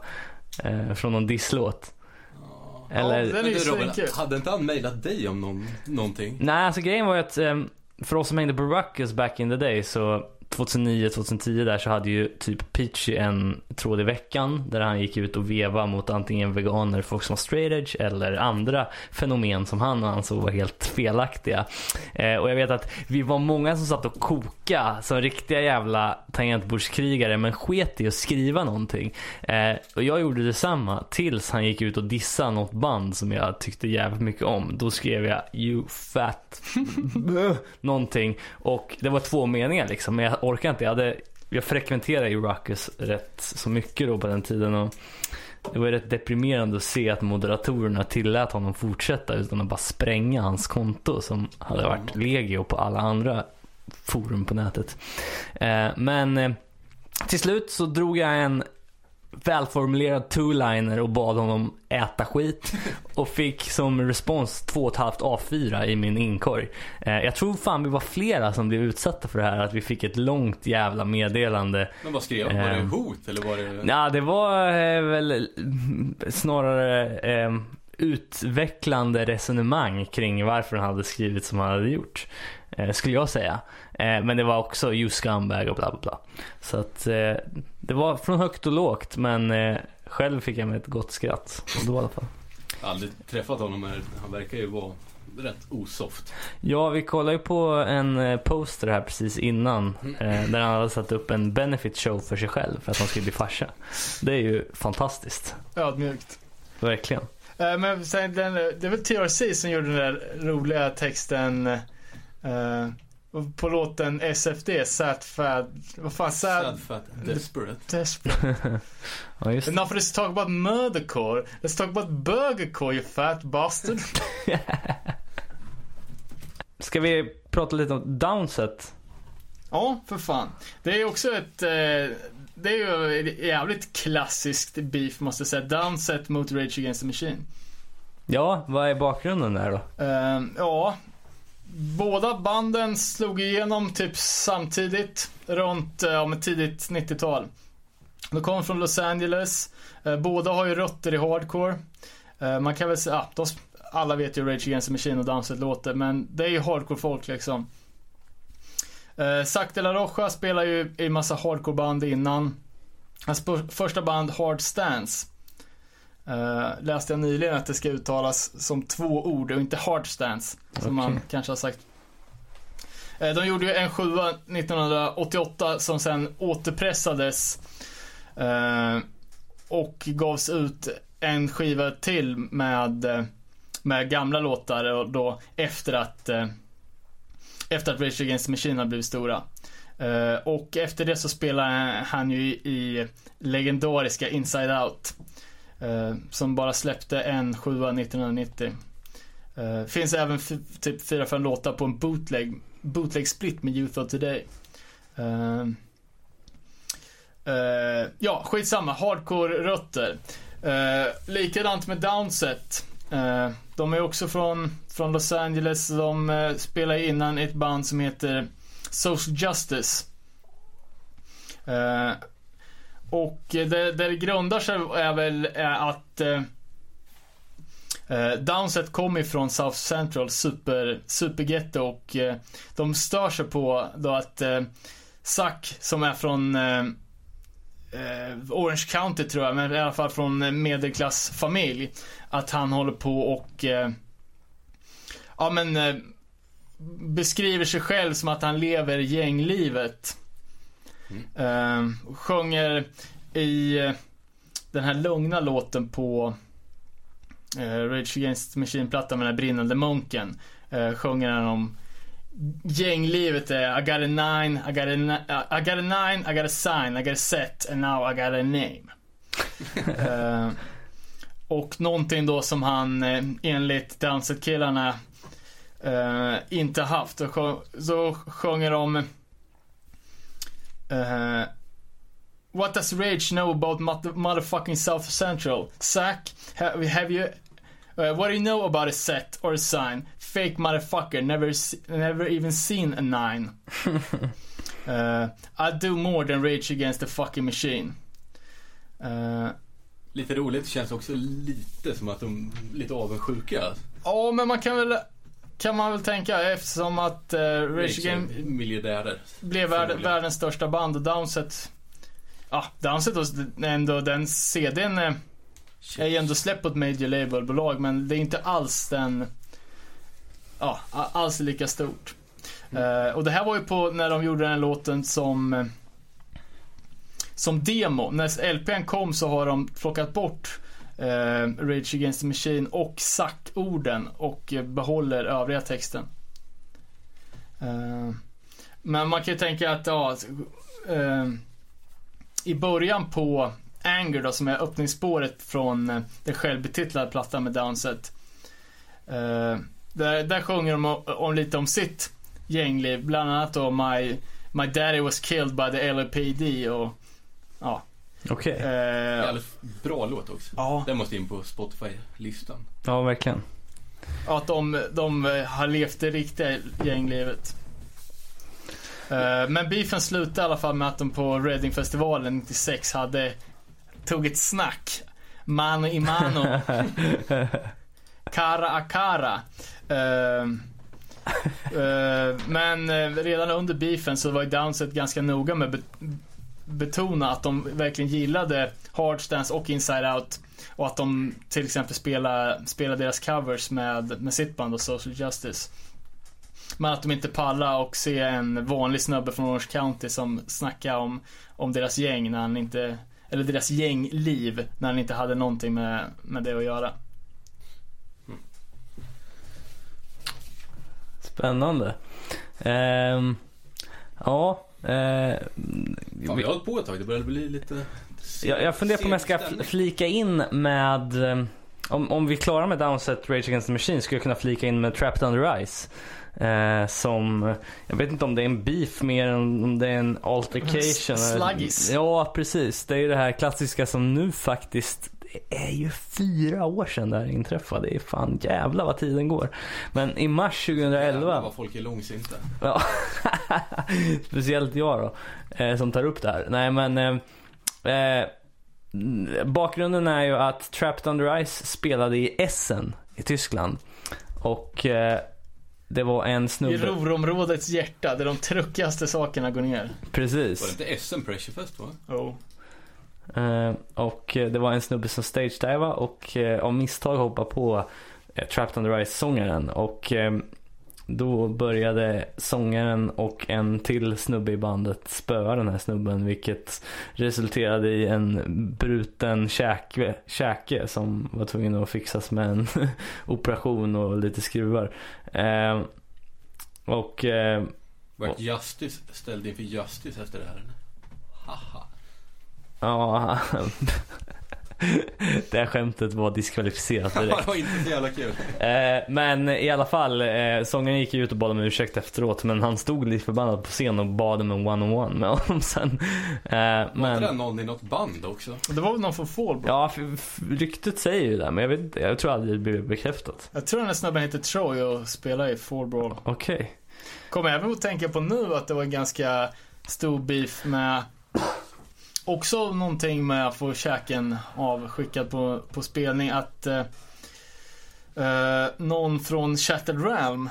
Eh, från någon disslåt. Eller, Ja, den är ju Robin, hade inte han mejlat dig om någon, någonting? Nej, alltså grejen var ju att eh, för oss som hängde på Ruckus back in the day så 2009-2010 där så hade ju typ Peachy en tråd i veckan där han gick ut och veva mot antingen veganer, folk som var straight edge eller andra fenomen som han ansåg var helt felaktiga. Eh, och jag vet att vi var många som satt och koka som riktiga jävla tangentbordskrigare men sket i att skriva någonting. Eh, och jag gjorde detsamma tills han gick ut och dissade något band som jag tyckte jävligt mycket om. Då skrev jag you fat någonting och det var två meningar liksom men jag orkar inte. Jag, hade, jag frekventerade ju Ruckus rätt så mycket då på den tiden och det var rätt deprimerande att se att moderatorerna tillät honom fortsätta utan att bara spränga hans konto som hade varit legio på alla andra forum på nätet. Eh, men eh, till slut så drog jag en välformulerad two-liner och bad honom äta skit och fick som respons två och ett halvt A4 i min inkorg. Eh, jag tror fan vi var flera som blev utsatta för det här, att vi fick ett långt jävla meddelande Men vad skrev han? Var det Ehm. hot eller var det... Ja, det var eh, väl mm, snarare eh, utvecklande resonemang kring varför han hade skrivit som han hade gjort. eh, skulle jag säga. Eh, men det var också You Scumbag och bla bla bla. Så att eh, det var från högt och lågt men eh, själv fick jag med ett gott skratt. Och då i alla fall. Aldrig träffat honom men han verkar ju vara rätt osoft. Ja, vi kollade ju på en poster här precis innan. Eh, där han hade satt upp en benefit show för sig själv för att han skulle bli farsa. Det är ju fantastiskt. Ödmjukt. Verkligen. Men sen, den, det är väl TRC som gjorde den där roliga texten eh, på låten SFD, Sat Fad, vad fan, Sad, Sad fat desperate. Desperate. Ja, just det. Enough of this talk about murdercore. Let's talk about burgercore you fat bastard. Ska vi prata lite om Downset? ja, för fan. Det är också ett, eh, det är ju ett jävligt klassiskt beef måste jag säga. Downset mot Rage Against the Machine. Ja, vad är bakgrunden där då? Eh, ja, båda banden slog igenom typ samtidigt runt eh, ja, tidigt 90-tal. De kom från Los Angeles. Eh, båda har ju rötter i hardcore. Eh, man kan väl säga, ja, de, alla vet ju Rage Against the Machine och Downset låter, men det är ju hardcore-folk liksom. Zac de la Rocha spelar ju i massa hardcore-band innan. Hans första band, Hard Stance, eh, läste jag nyligen att det ska uttalas som två ord och inte Hard Stance, som man kanske har sagt. Eh, de gjorde ju en sjua 1988 som sen återpressades eh, och gavs ut en skiva till med, med gamla låtar och då efter att efter att Rage Against the Machine hade blivit stora. Och efter det så spelar han ju i legendariska Inside Out eh, som bara släppte en sjua 1990. Eh, finns även f- typ fyra, fem låtar på en bootleg, bootleg split med Youth of Today. Eh, eh, ja, skitsamma. Hardcore-rötter. Eh, likadant med Downset. Uh, de är också från, från Los Angeles. De eh, uh, spelar innan i ett band som heter Social Justice. Eh, och det, det grundar sig är väl eh, att eh, eh Downset kommer ifrån South Central, super, supergetto och eh, de stör sig på då att eh, Zack som är från eh, eh, Orange County tror jag, men i alla fall från medelklassfamilj. Att han håller på och eh, ja men eh, beskriver sig själv som att han lever gänglivet. Eh, sjunger i eh, den här lugna låten på eh, Rage Against Machine-plattan med den här brinnande munken. Eh, sjunger han om gänglivet är I got a nine, I got a, ni- I got a nine, I got a sign, I got a set and now I got a name. Eh, och någonting då som han eh, enligt Downset-killarna eh, inte haft. Så sjunger de eh, What does Rage know about mother- motherfucking South Central? Zack, have, have you Uh, what do you know about a set or a sign? Fake motherfucker, never, never even seen a nine. uh, I do more than rage against the fucking machine. Uh, Lite roligt, känns också lite som att de är lite avundsjuka. Ja, men man kan väl kan man väl tänka eftersom att uh, Rage Against miljardärer. blev värld, världens största band och Downset Ja, Downset och ändå den CDn eh, är ju ändå släppt på ett major label-bolag men det är inte alls den Ja, alls lika stort. Eh, och det här var ju på när de gjorde den här låten som eh, Som demo. När LPn kom så har de plockat bort eh, Rage Against the Machine och Zack-orden och behåller övriga texten. Eh, men man kan ju tänka att, ja, eh, i början på Anger då, som är öppningsspåret från eh, den självbetitlade plattan med Downset. Eh, där, där sjunger de om, om lite om sitt gängliv, bland annat då My, my daddy was killed by the LAPD och ja. Okej. Eh, Jävligt bra låt också. ja, Den måste in på Spotify-listan. Ja, verkligen. att de, de eh, har levt det riktiga gänglivet. Eh, Men beefen slutade i alla fall med att de på Reading-festivalen 96 hade tog ett snack. Mano i mano. Cara a cara. Eh, Eh, men eh, redan under beefen så var ju Downset ganska noga med betona att de verkligen gillade Hardstance och Inside Out. Och att de till exempel spelade, spelade deras covers med, med sitt band och Social Justice. Men att de inte pallar och se en vanlig snubbe från Orange County som snackar om, om deras gäng när han inte, eller deras gängliv när han inte hade någonting med, med det att göra. Spännande. Um, ja eh, Fan, vi har hållit på ett tag, det börjar bli lite... jag, jag funderar på om jag ska flika in med eh, om, om vi klarar med Downset Rage Against the Machine skulle jag kunna flika in med Trapped Under Ice. Eh, som, jag vet inte om det är en beef mer än om det är en altercation. Sluggis. Ja, precis. Det är ju det här klassiska som nu faktiskt är ju fyra år sedan det här inträffade. Det är fan jävla vad tiden går. Men i mars 2011. Jävlar vad folk är långsinta. Ja. Speciellt jag då. Eh, som tar upp det här. Nej men. Eh, eh, bakgrunden är ju att Trapped Under Ice spelade i Essen i Tyskland. Och eh, det var en I snubbe. Ruhrområdets hjärta, där de truckigaste sakerna går ner. Var det Precis. inte SM Pressure Fest va? Oh. Eh, och det var en snubbe som stagedivade och eh, av misstag hoppade på eh, Trapped Under Ice-sångaren. Och eh, då började sångaren och en till snubbe i bandet spöa den här snubben. Vilket resulterade i en bruten käke, käke som var tvungen att fixas med en operation och lite skruvar. Eh, och eh, Vart Justice ställd inför Justice efter det här. Ja, det här skämtet var diskvalificerat direkt. det var inte så jävla kul. Eh, men i alla fall, eh, sångaren gick ju ut och bad om ursäkt efteråt. Men han stod lite förbannad på scen och bad om en one-on-one med honom sen. Eh, Var inte men, det någon i något band också? Det var väl någon från Fallbro? ja, ryktet säger ju det. Men jag vet inte, jag tror aldrig det blev bekräftat. Jag tror den här snubben heter Troy och spelar i Fallbrawl. Okej. Kommer även att tänka på nu att det var en ganska stor beef med Också någonting med att få käken avskickad på, på spelning att eh, eh, någon från Shattered Realm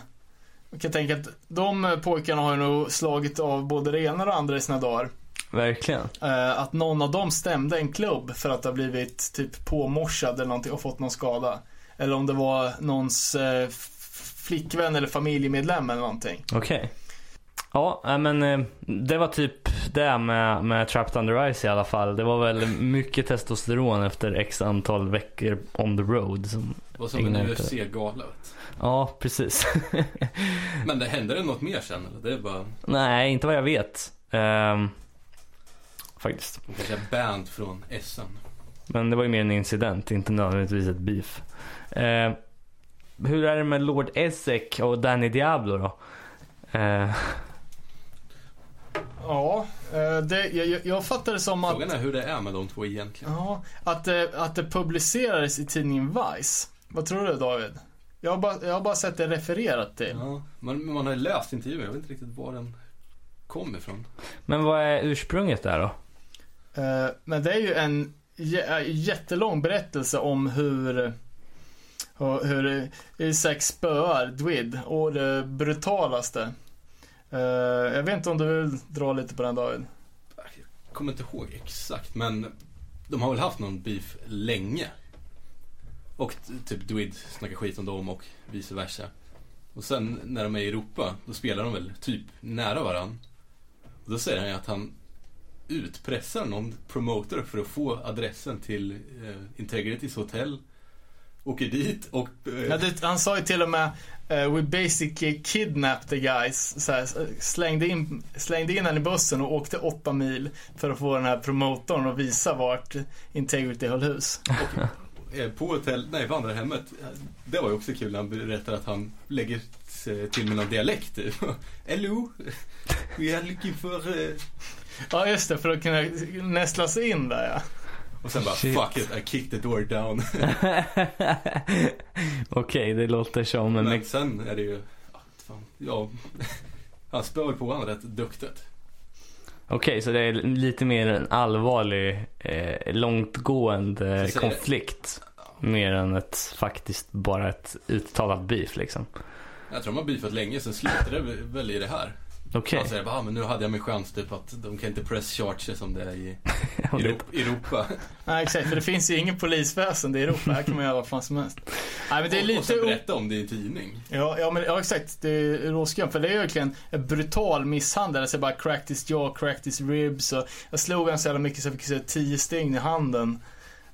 jag kan tänka att de pojkarna har ju nog slagit av både det ena och det andra i sina dagar. Verkligen. Eh, att någon av dem stämde en klubb för att ha blivit typ påmorsad eller någonting och fått någon skada. Eller om det var någons eh, flickvän eller familjemedlem eller någonting. Okej. Ja, men eh, det var typ det med, med Trapped Under Ice i alla fall. Det var väl mycket testosteron efter x antal veckor on the road. Som, Det var som en UFC-gala. ja, precis. Men det hände det något mer sen eller? Det är bara, nej, inte vad jag vet. Ehm, faktiskt. de kanske är band från SM. Men det var ju mer en incident, inte nödvändigtvis ett beef. Eh, hur är det med Lord Ezek och Danny Diablo då? Eh, Ja, eh, det, jag, jag- fattar det som att, Frågan är hur det är med de två egentligen. ja, att, det, att det publicerades i tidningen Vice. Vad tror du David? Jag har bara, jag har bara sett det refererat till. Ja, man, man har ju läst intervjun, jag vet inte riktigt var den kom ifrån. men vad är ursprunget där då? Eh, Men det är ju en jä- jättelång berättelse om hur hur- hur Isak spöar Dwid och det brutalaste. Eh, Jag vet inte om du vill dra lite på den David? Jag kommer inte ihåg exakt, men de har väl haft någon beef länge. Och typ Dwid snackar skit om dem och vice versa. Och sen när de är i Europa, då spelar de väl typ nära varann. Och då säger han ju att han utpressar någon promoter för att få adressen till eh, Integrities hotell. Åker dit och... Eh, Ja, det, han sa ju till och med eh, We basically kidnapped the guys. Så här, slängde, in, slängde in han i bussen och åkte åtta mil för att få den här promotorn att visa vart Integrity höll hus. eh, på hotell, nej på andra hemmet. Det var ju också kul när han berättar att han lägger till med någon dialekt typ. Hello, we are looking for... eh, Ja just det, för att kunna nästla sig in där ja. Och sen bara Shit. fuck it, I kicked the door down. Okej, det låter som en... Men sen är det ju, ja, fan, ja, han spör på honom rätt duktigt. Okej, så det är lite mer en allvarlig, eh, långtgående Så säger det. konflikt. Mer än ett faktiskt bara ett uttalat beef liksom. Jag tror de har beefat länge, sen slutade det väl i det här. Okej. Han säger bara, ah, men nu hade jag min chans typ att de kan inte press charge som det är i Europa. Nej exakt, för det finns ju ingen polisväsende i Europa. Här kan man göra vad fan som helst. Nej men det är och, och lite... sen berätta om det i en tidning. Ja, ja, men, ja exakt. Det är råskumt. För det är verkligen en brutal misshandel. Jag säger bara crack this jaw, crack this ribs. Och jag slog honom så jävla mycket så jag fick så här tio stygn i handen.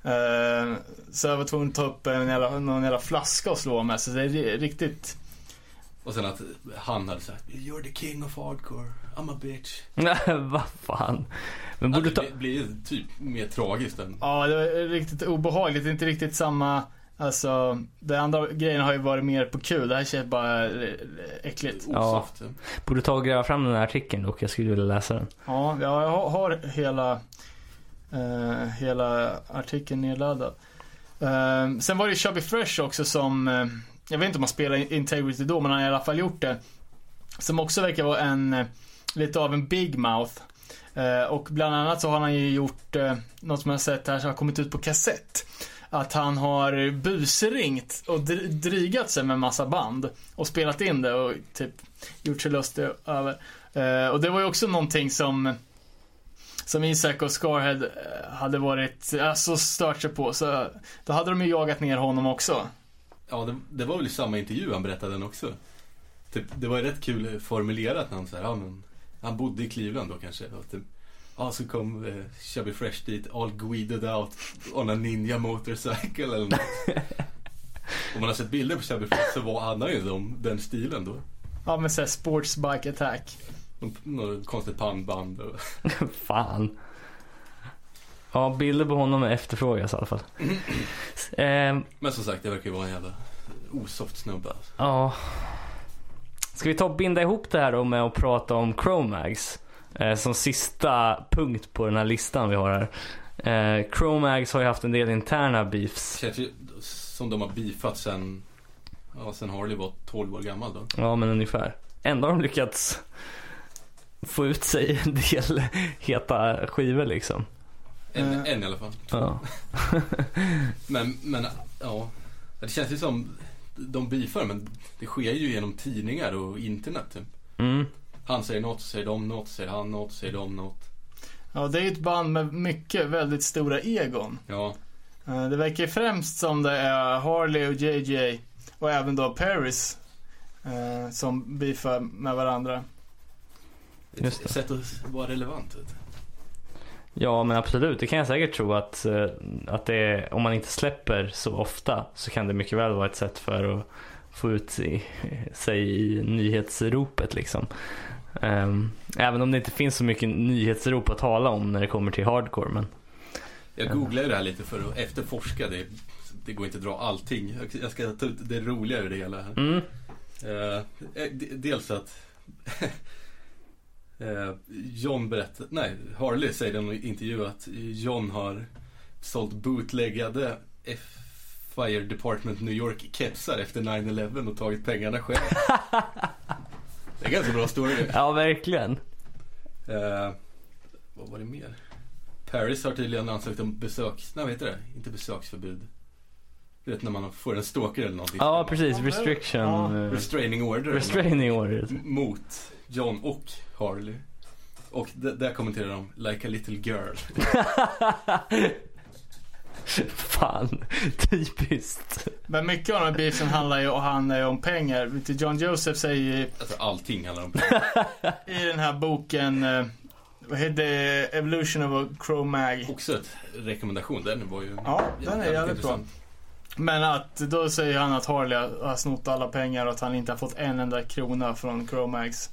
Eh, så jag var tvungen att ta upp en jävla, någon jävla flaska och slå med. Så det är ri- riktigt... Och sen att han hade sagt, you're the king of hardcore, I'm a bitch. Vad fan. Men borde det ta... blir, blir typ mer tragiskt än... Ja, det var riktigt obehagligt. Det är inte riktigt samma... Alltså, de andra grejerna har ju varit mer på kul. Det här känns bara äckligt. Ja. Borde ta och gräva fram den här artikeln dock. Jag skulle vilja läsa den. Ja, ja, jag har, hela, eh, hela artikeln nedladdad. Eh, sen var det ju Chubby Fresh också som, eh, jag vet inte om han spelar Integrity då, men han har i alla fall gjort det. Som också verkar vara en, eh, lite av en big mouth. Eh, och bland annat så har han ju gjort eh, något som jag har sett här som har kommit ut på kassett. Att han har busringt och drygat sig med massa band. Och spelat in det och typ gjort sig lustig över. Och det var ju också någonting som som Isak och Scarhead hade varit, alltså stört sig på. Så då hade de ju jagat ner honom också. Ja, det, det var väl i samma intervju han berättade den också. Typ, det var ju rätt kul formulerat när han sa, ja men, han bodde i Cleveland då kanske. Och typ, ja så kom eh, Chubby Fresh dit, all guided out on a ninja motorcycle eller något. Om man har sett bilder på Chubby Fresh så var han ju de, den stilen då. Ja men såhär sports bike attack. Något, något konstigt pannband och... Fan. Ja, bilder på honom efterfrågas i alla fall. Ehm, Men som sagt, det verkar ju vara en jävla osoft snubbe alltså. ja. Ska vi ta och binda ihop det här då med att prata om Chromags? Eh, som sista punkt på den här listan vi har här. Eh, Chromags har ju haft en del interna beefs. Känns ju som de har beefat sen, ja sen Harley var 12 år gammal då. Ja, men ungefär. Ändå har de lyckats få ut sig en del heta skivor liksom. En, Eh. en i alla fall. Ja. Men, men ja. Det känns ju som de beefar men det sker ju genom tidningar och internet typ. Mm. Han säger något, säger de något, säger han något, säger de något. Ja det är ju ett band med mycket väldigt stora egon. Ja, Eh, Det verkar främst som det är Harley och JJ och även då Paris. eh, Som beefar med varandra. Just ett det. sätt att vara relevant. Vet. Ja men absolut, det kan jag säkert tro att, eh, att det är, om man inte släpper så ofta så kan det mycket väl vara ett sätt för att få ut i, sig i nyhetsropet liksom. Ehm, även om det inte finns så mycket nyhetsrop att tala om när det kommer till hardcore. Men Jag googlade det här lite för att efterforska. Det, det går inte att dra allting. Jag- ska ta ut det roliga ur det hela här. mm, Eh, d- dels att eh, John berättar, nej Harley säger i en intervju att John har sålt bootleggade F- Fire Department New York kepsar efter 9-11 och tagit pengarna själv. Det är ganska bra story. ja verkligen. Eh, vad var det mer? Paris har tydligen ansökt om besöks... Nej vad heter det? Inte besöksförbud. Du vet när man får en stalker eller någonting. Ja precis, restriction. ja. eh, Restraining order. restraining order. Mot John och Harley. Och där kommenterar de Like a little girl. Fan, typiskt. Men mycket av den här beefen handlar ju, och handlar ju om pengar. John Joseph säger ju Alltså allting handlar om i den här boken, eh, vad heter det, Evolution of a Cro-Mag. Också ett rekommendation. Den var ju Ja, den är jävligt bra. Men att då säger han att Harley har snott alla pengar och att han inte har fått en enda krona från Cro-Mags.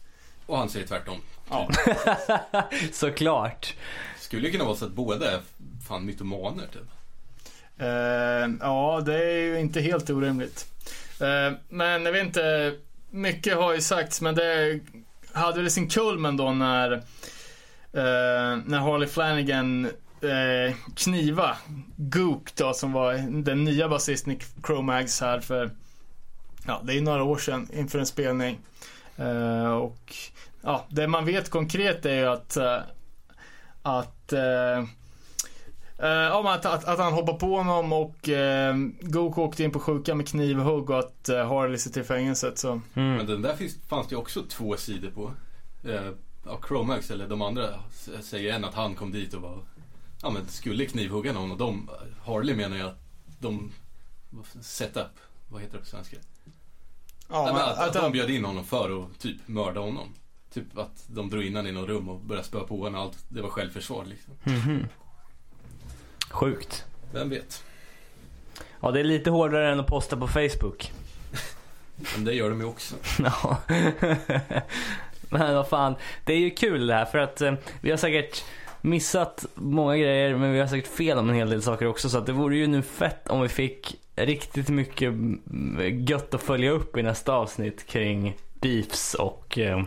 Och han säger tvärtom. Ja. Såklart. Skulle ju kunna vara så att båda är fan mytomaner typ. Eh, ja, det är ju inte helt orimligt. Eh, men jag vet inte, mycket har ju sagts men det hade väl sin kulmen då när, eh, när Harley Flanagan eh, kniva Gook då som var den nya basisten i Cro-Mags här för, ja det är några år sedan inför en spelning. Och ja, det man vet konkret är ju att, eh, att eh, Eh, ja, men att, att, att han hoppar på honom och uh, Goku åkte in på sjuka med knivhugg och att uh, Harley sitter i fängelset. Så. Mm. Men den där finns, fanns det ju också två sidor på. Eh, ja, Chromax eller de andra säger en att han kom dit och var, ja men skulle knivhugga någon och de, Harley menar ju att de, setup, vad heter det på svenska? Ja, men men att, att de bjöd in honom för att typ mörda honom. Typ att de drog in honom i något rum och började spöa på honom allt, det var självförsvar liksom. Mhm. Sjukt. Vem vet? Ja, det är lite hårdare än att posta på Facebook. Men det gör de ju också. Ja. men vad fan, det är ju kul det här för att eh, vi har säkert missat många grejer men vi har säkert fel om en hel del saker också så att det vore ju nu fett om vi fick riktigt mycket mm, gött att följa upp i nästa avsnitt kring beefs och eh,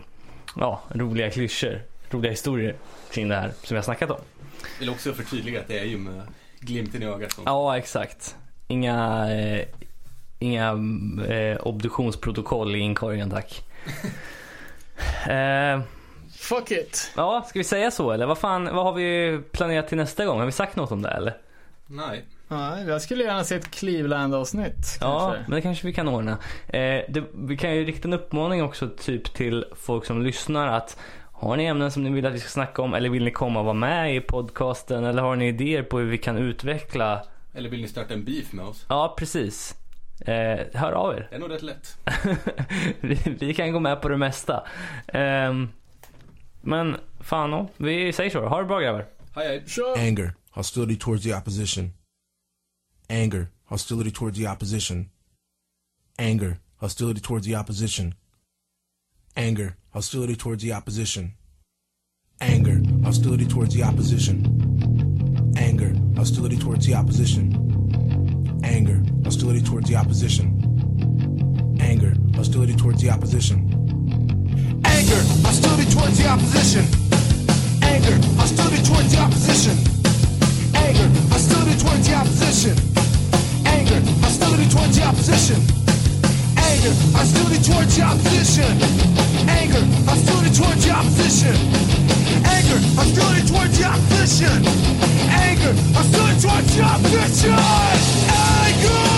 ja, roliga klyschor, roliga historier kring det här som vi har snackat om. Vill också förtydliga att det är ju med glimten i ögat. som- Ja, exakt. Inga, eh, inga eh, obduktionsprotokoll i inkorgen tack. eh, Fuck it. ja, ska vi säga så eller? Vad fan, vad har vi planerat till nästa gång? Har vi sagt något om det eller? Nej. Nej, jag skulle gärna se ett Cleveland-avsnitt. Ja, men det kanske vi kan ordna. Eh, det, vi kan ju rikta en uppmaning också typ till folk som lyssnar att har ni ämnen som ni vill att vi ska snacka om eller vill ni komma och vara med i podcasten eller har ni idéer på hur vi kan utveckla? Eller vill ni starta en beef med oss? Ja, precis. Eh, hör av er. Det är nog rätt lätt. vi, vi kan gå med på det mesta. Ehm, men fan, ja, vi säger så. Ha det bra grabbar. Hej hej. Anger, hostility towards the opposition. Anger, hostility towards the opposition. Anger, hostility towards the opposition. Anger, hostility towards the opposition. Anger, hostility towards the opposition. Anger, hostility towards the opposition. Anger, hostility towards the opposition. Anger, hostility towards the opposition. Anger, hostility towards the opposition. Anger, hostility towards the opposition. Anger, hostility towards the opposition. Anger, hostility towards the opposition. Anger, hostility towards the opposition. Anger, hostility towards the opposition. Anger, hostility towards the opposition. Anger, hostility towards the opposition. Anger!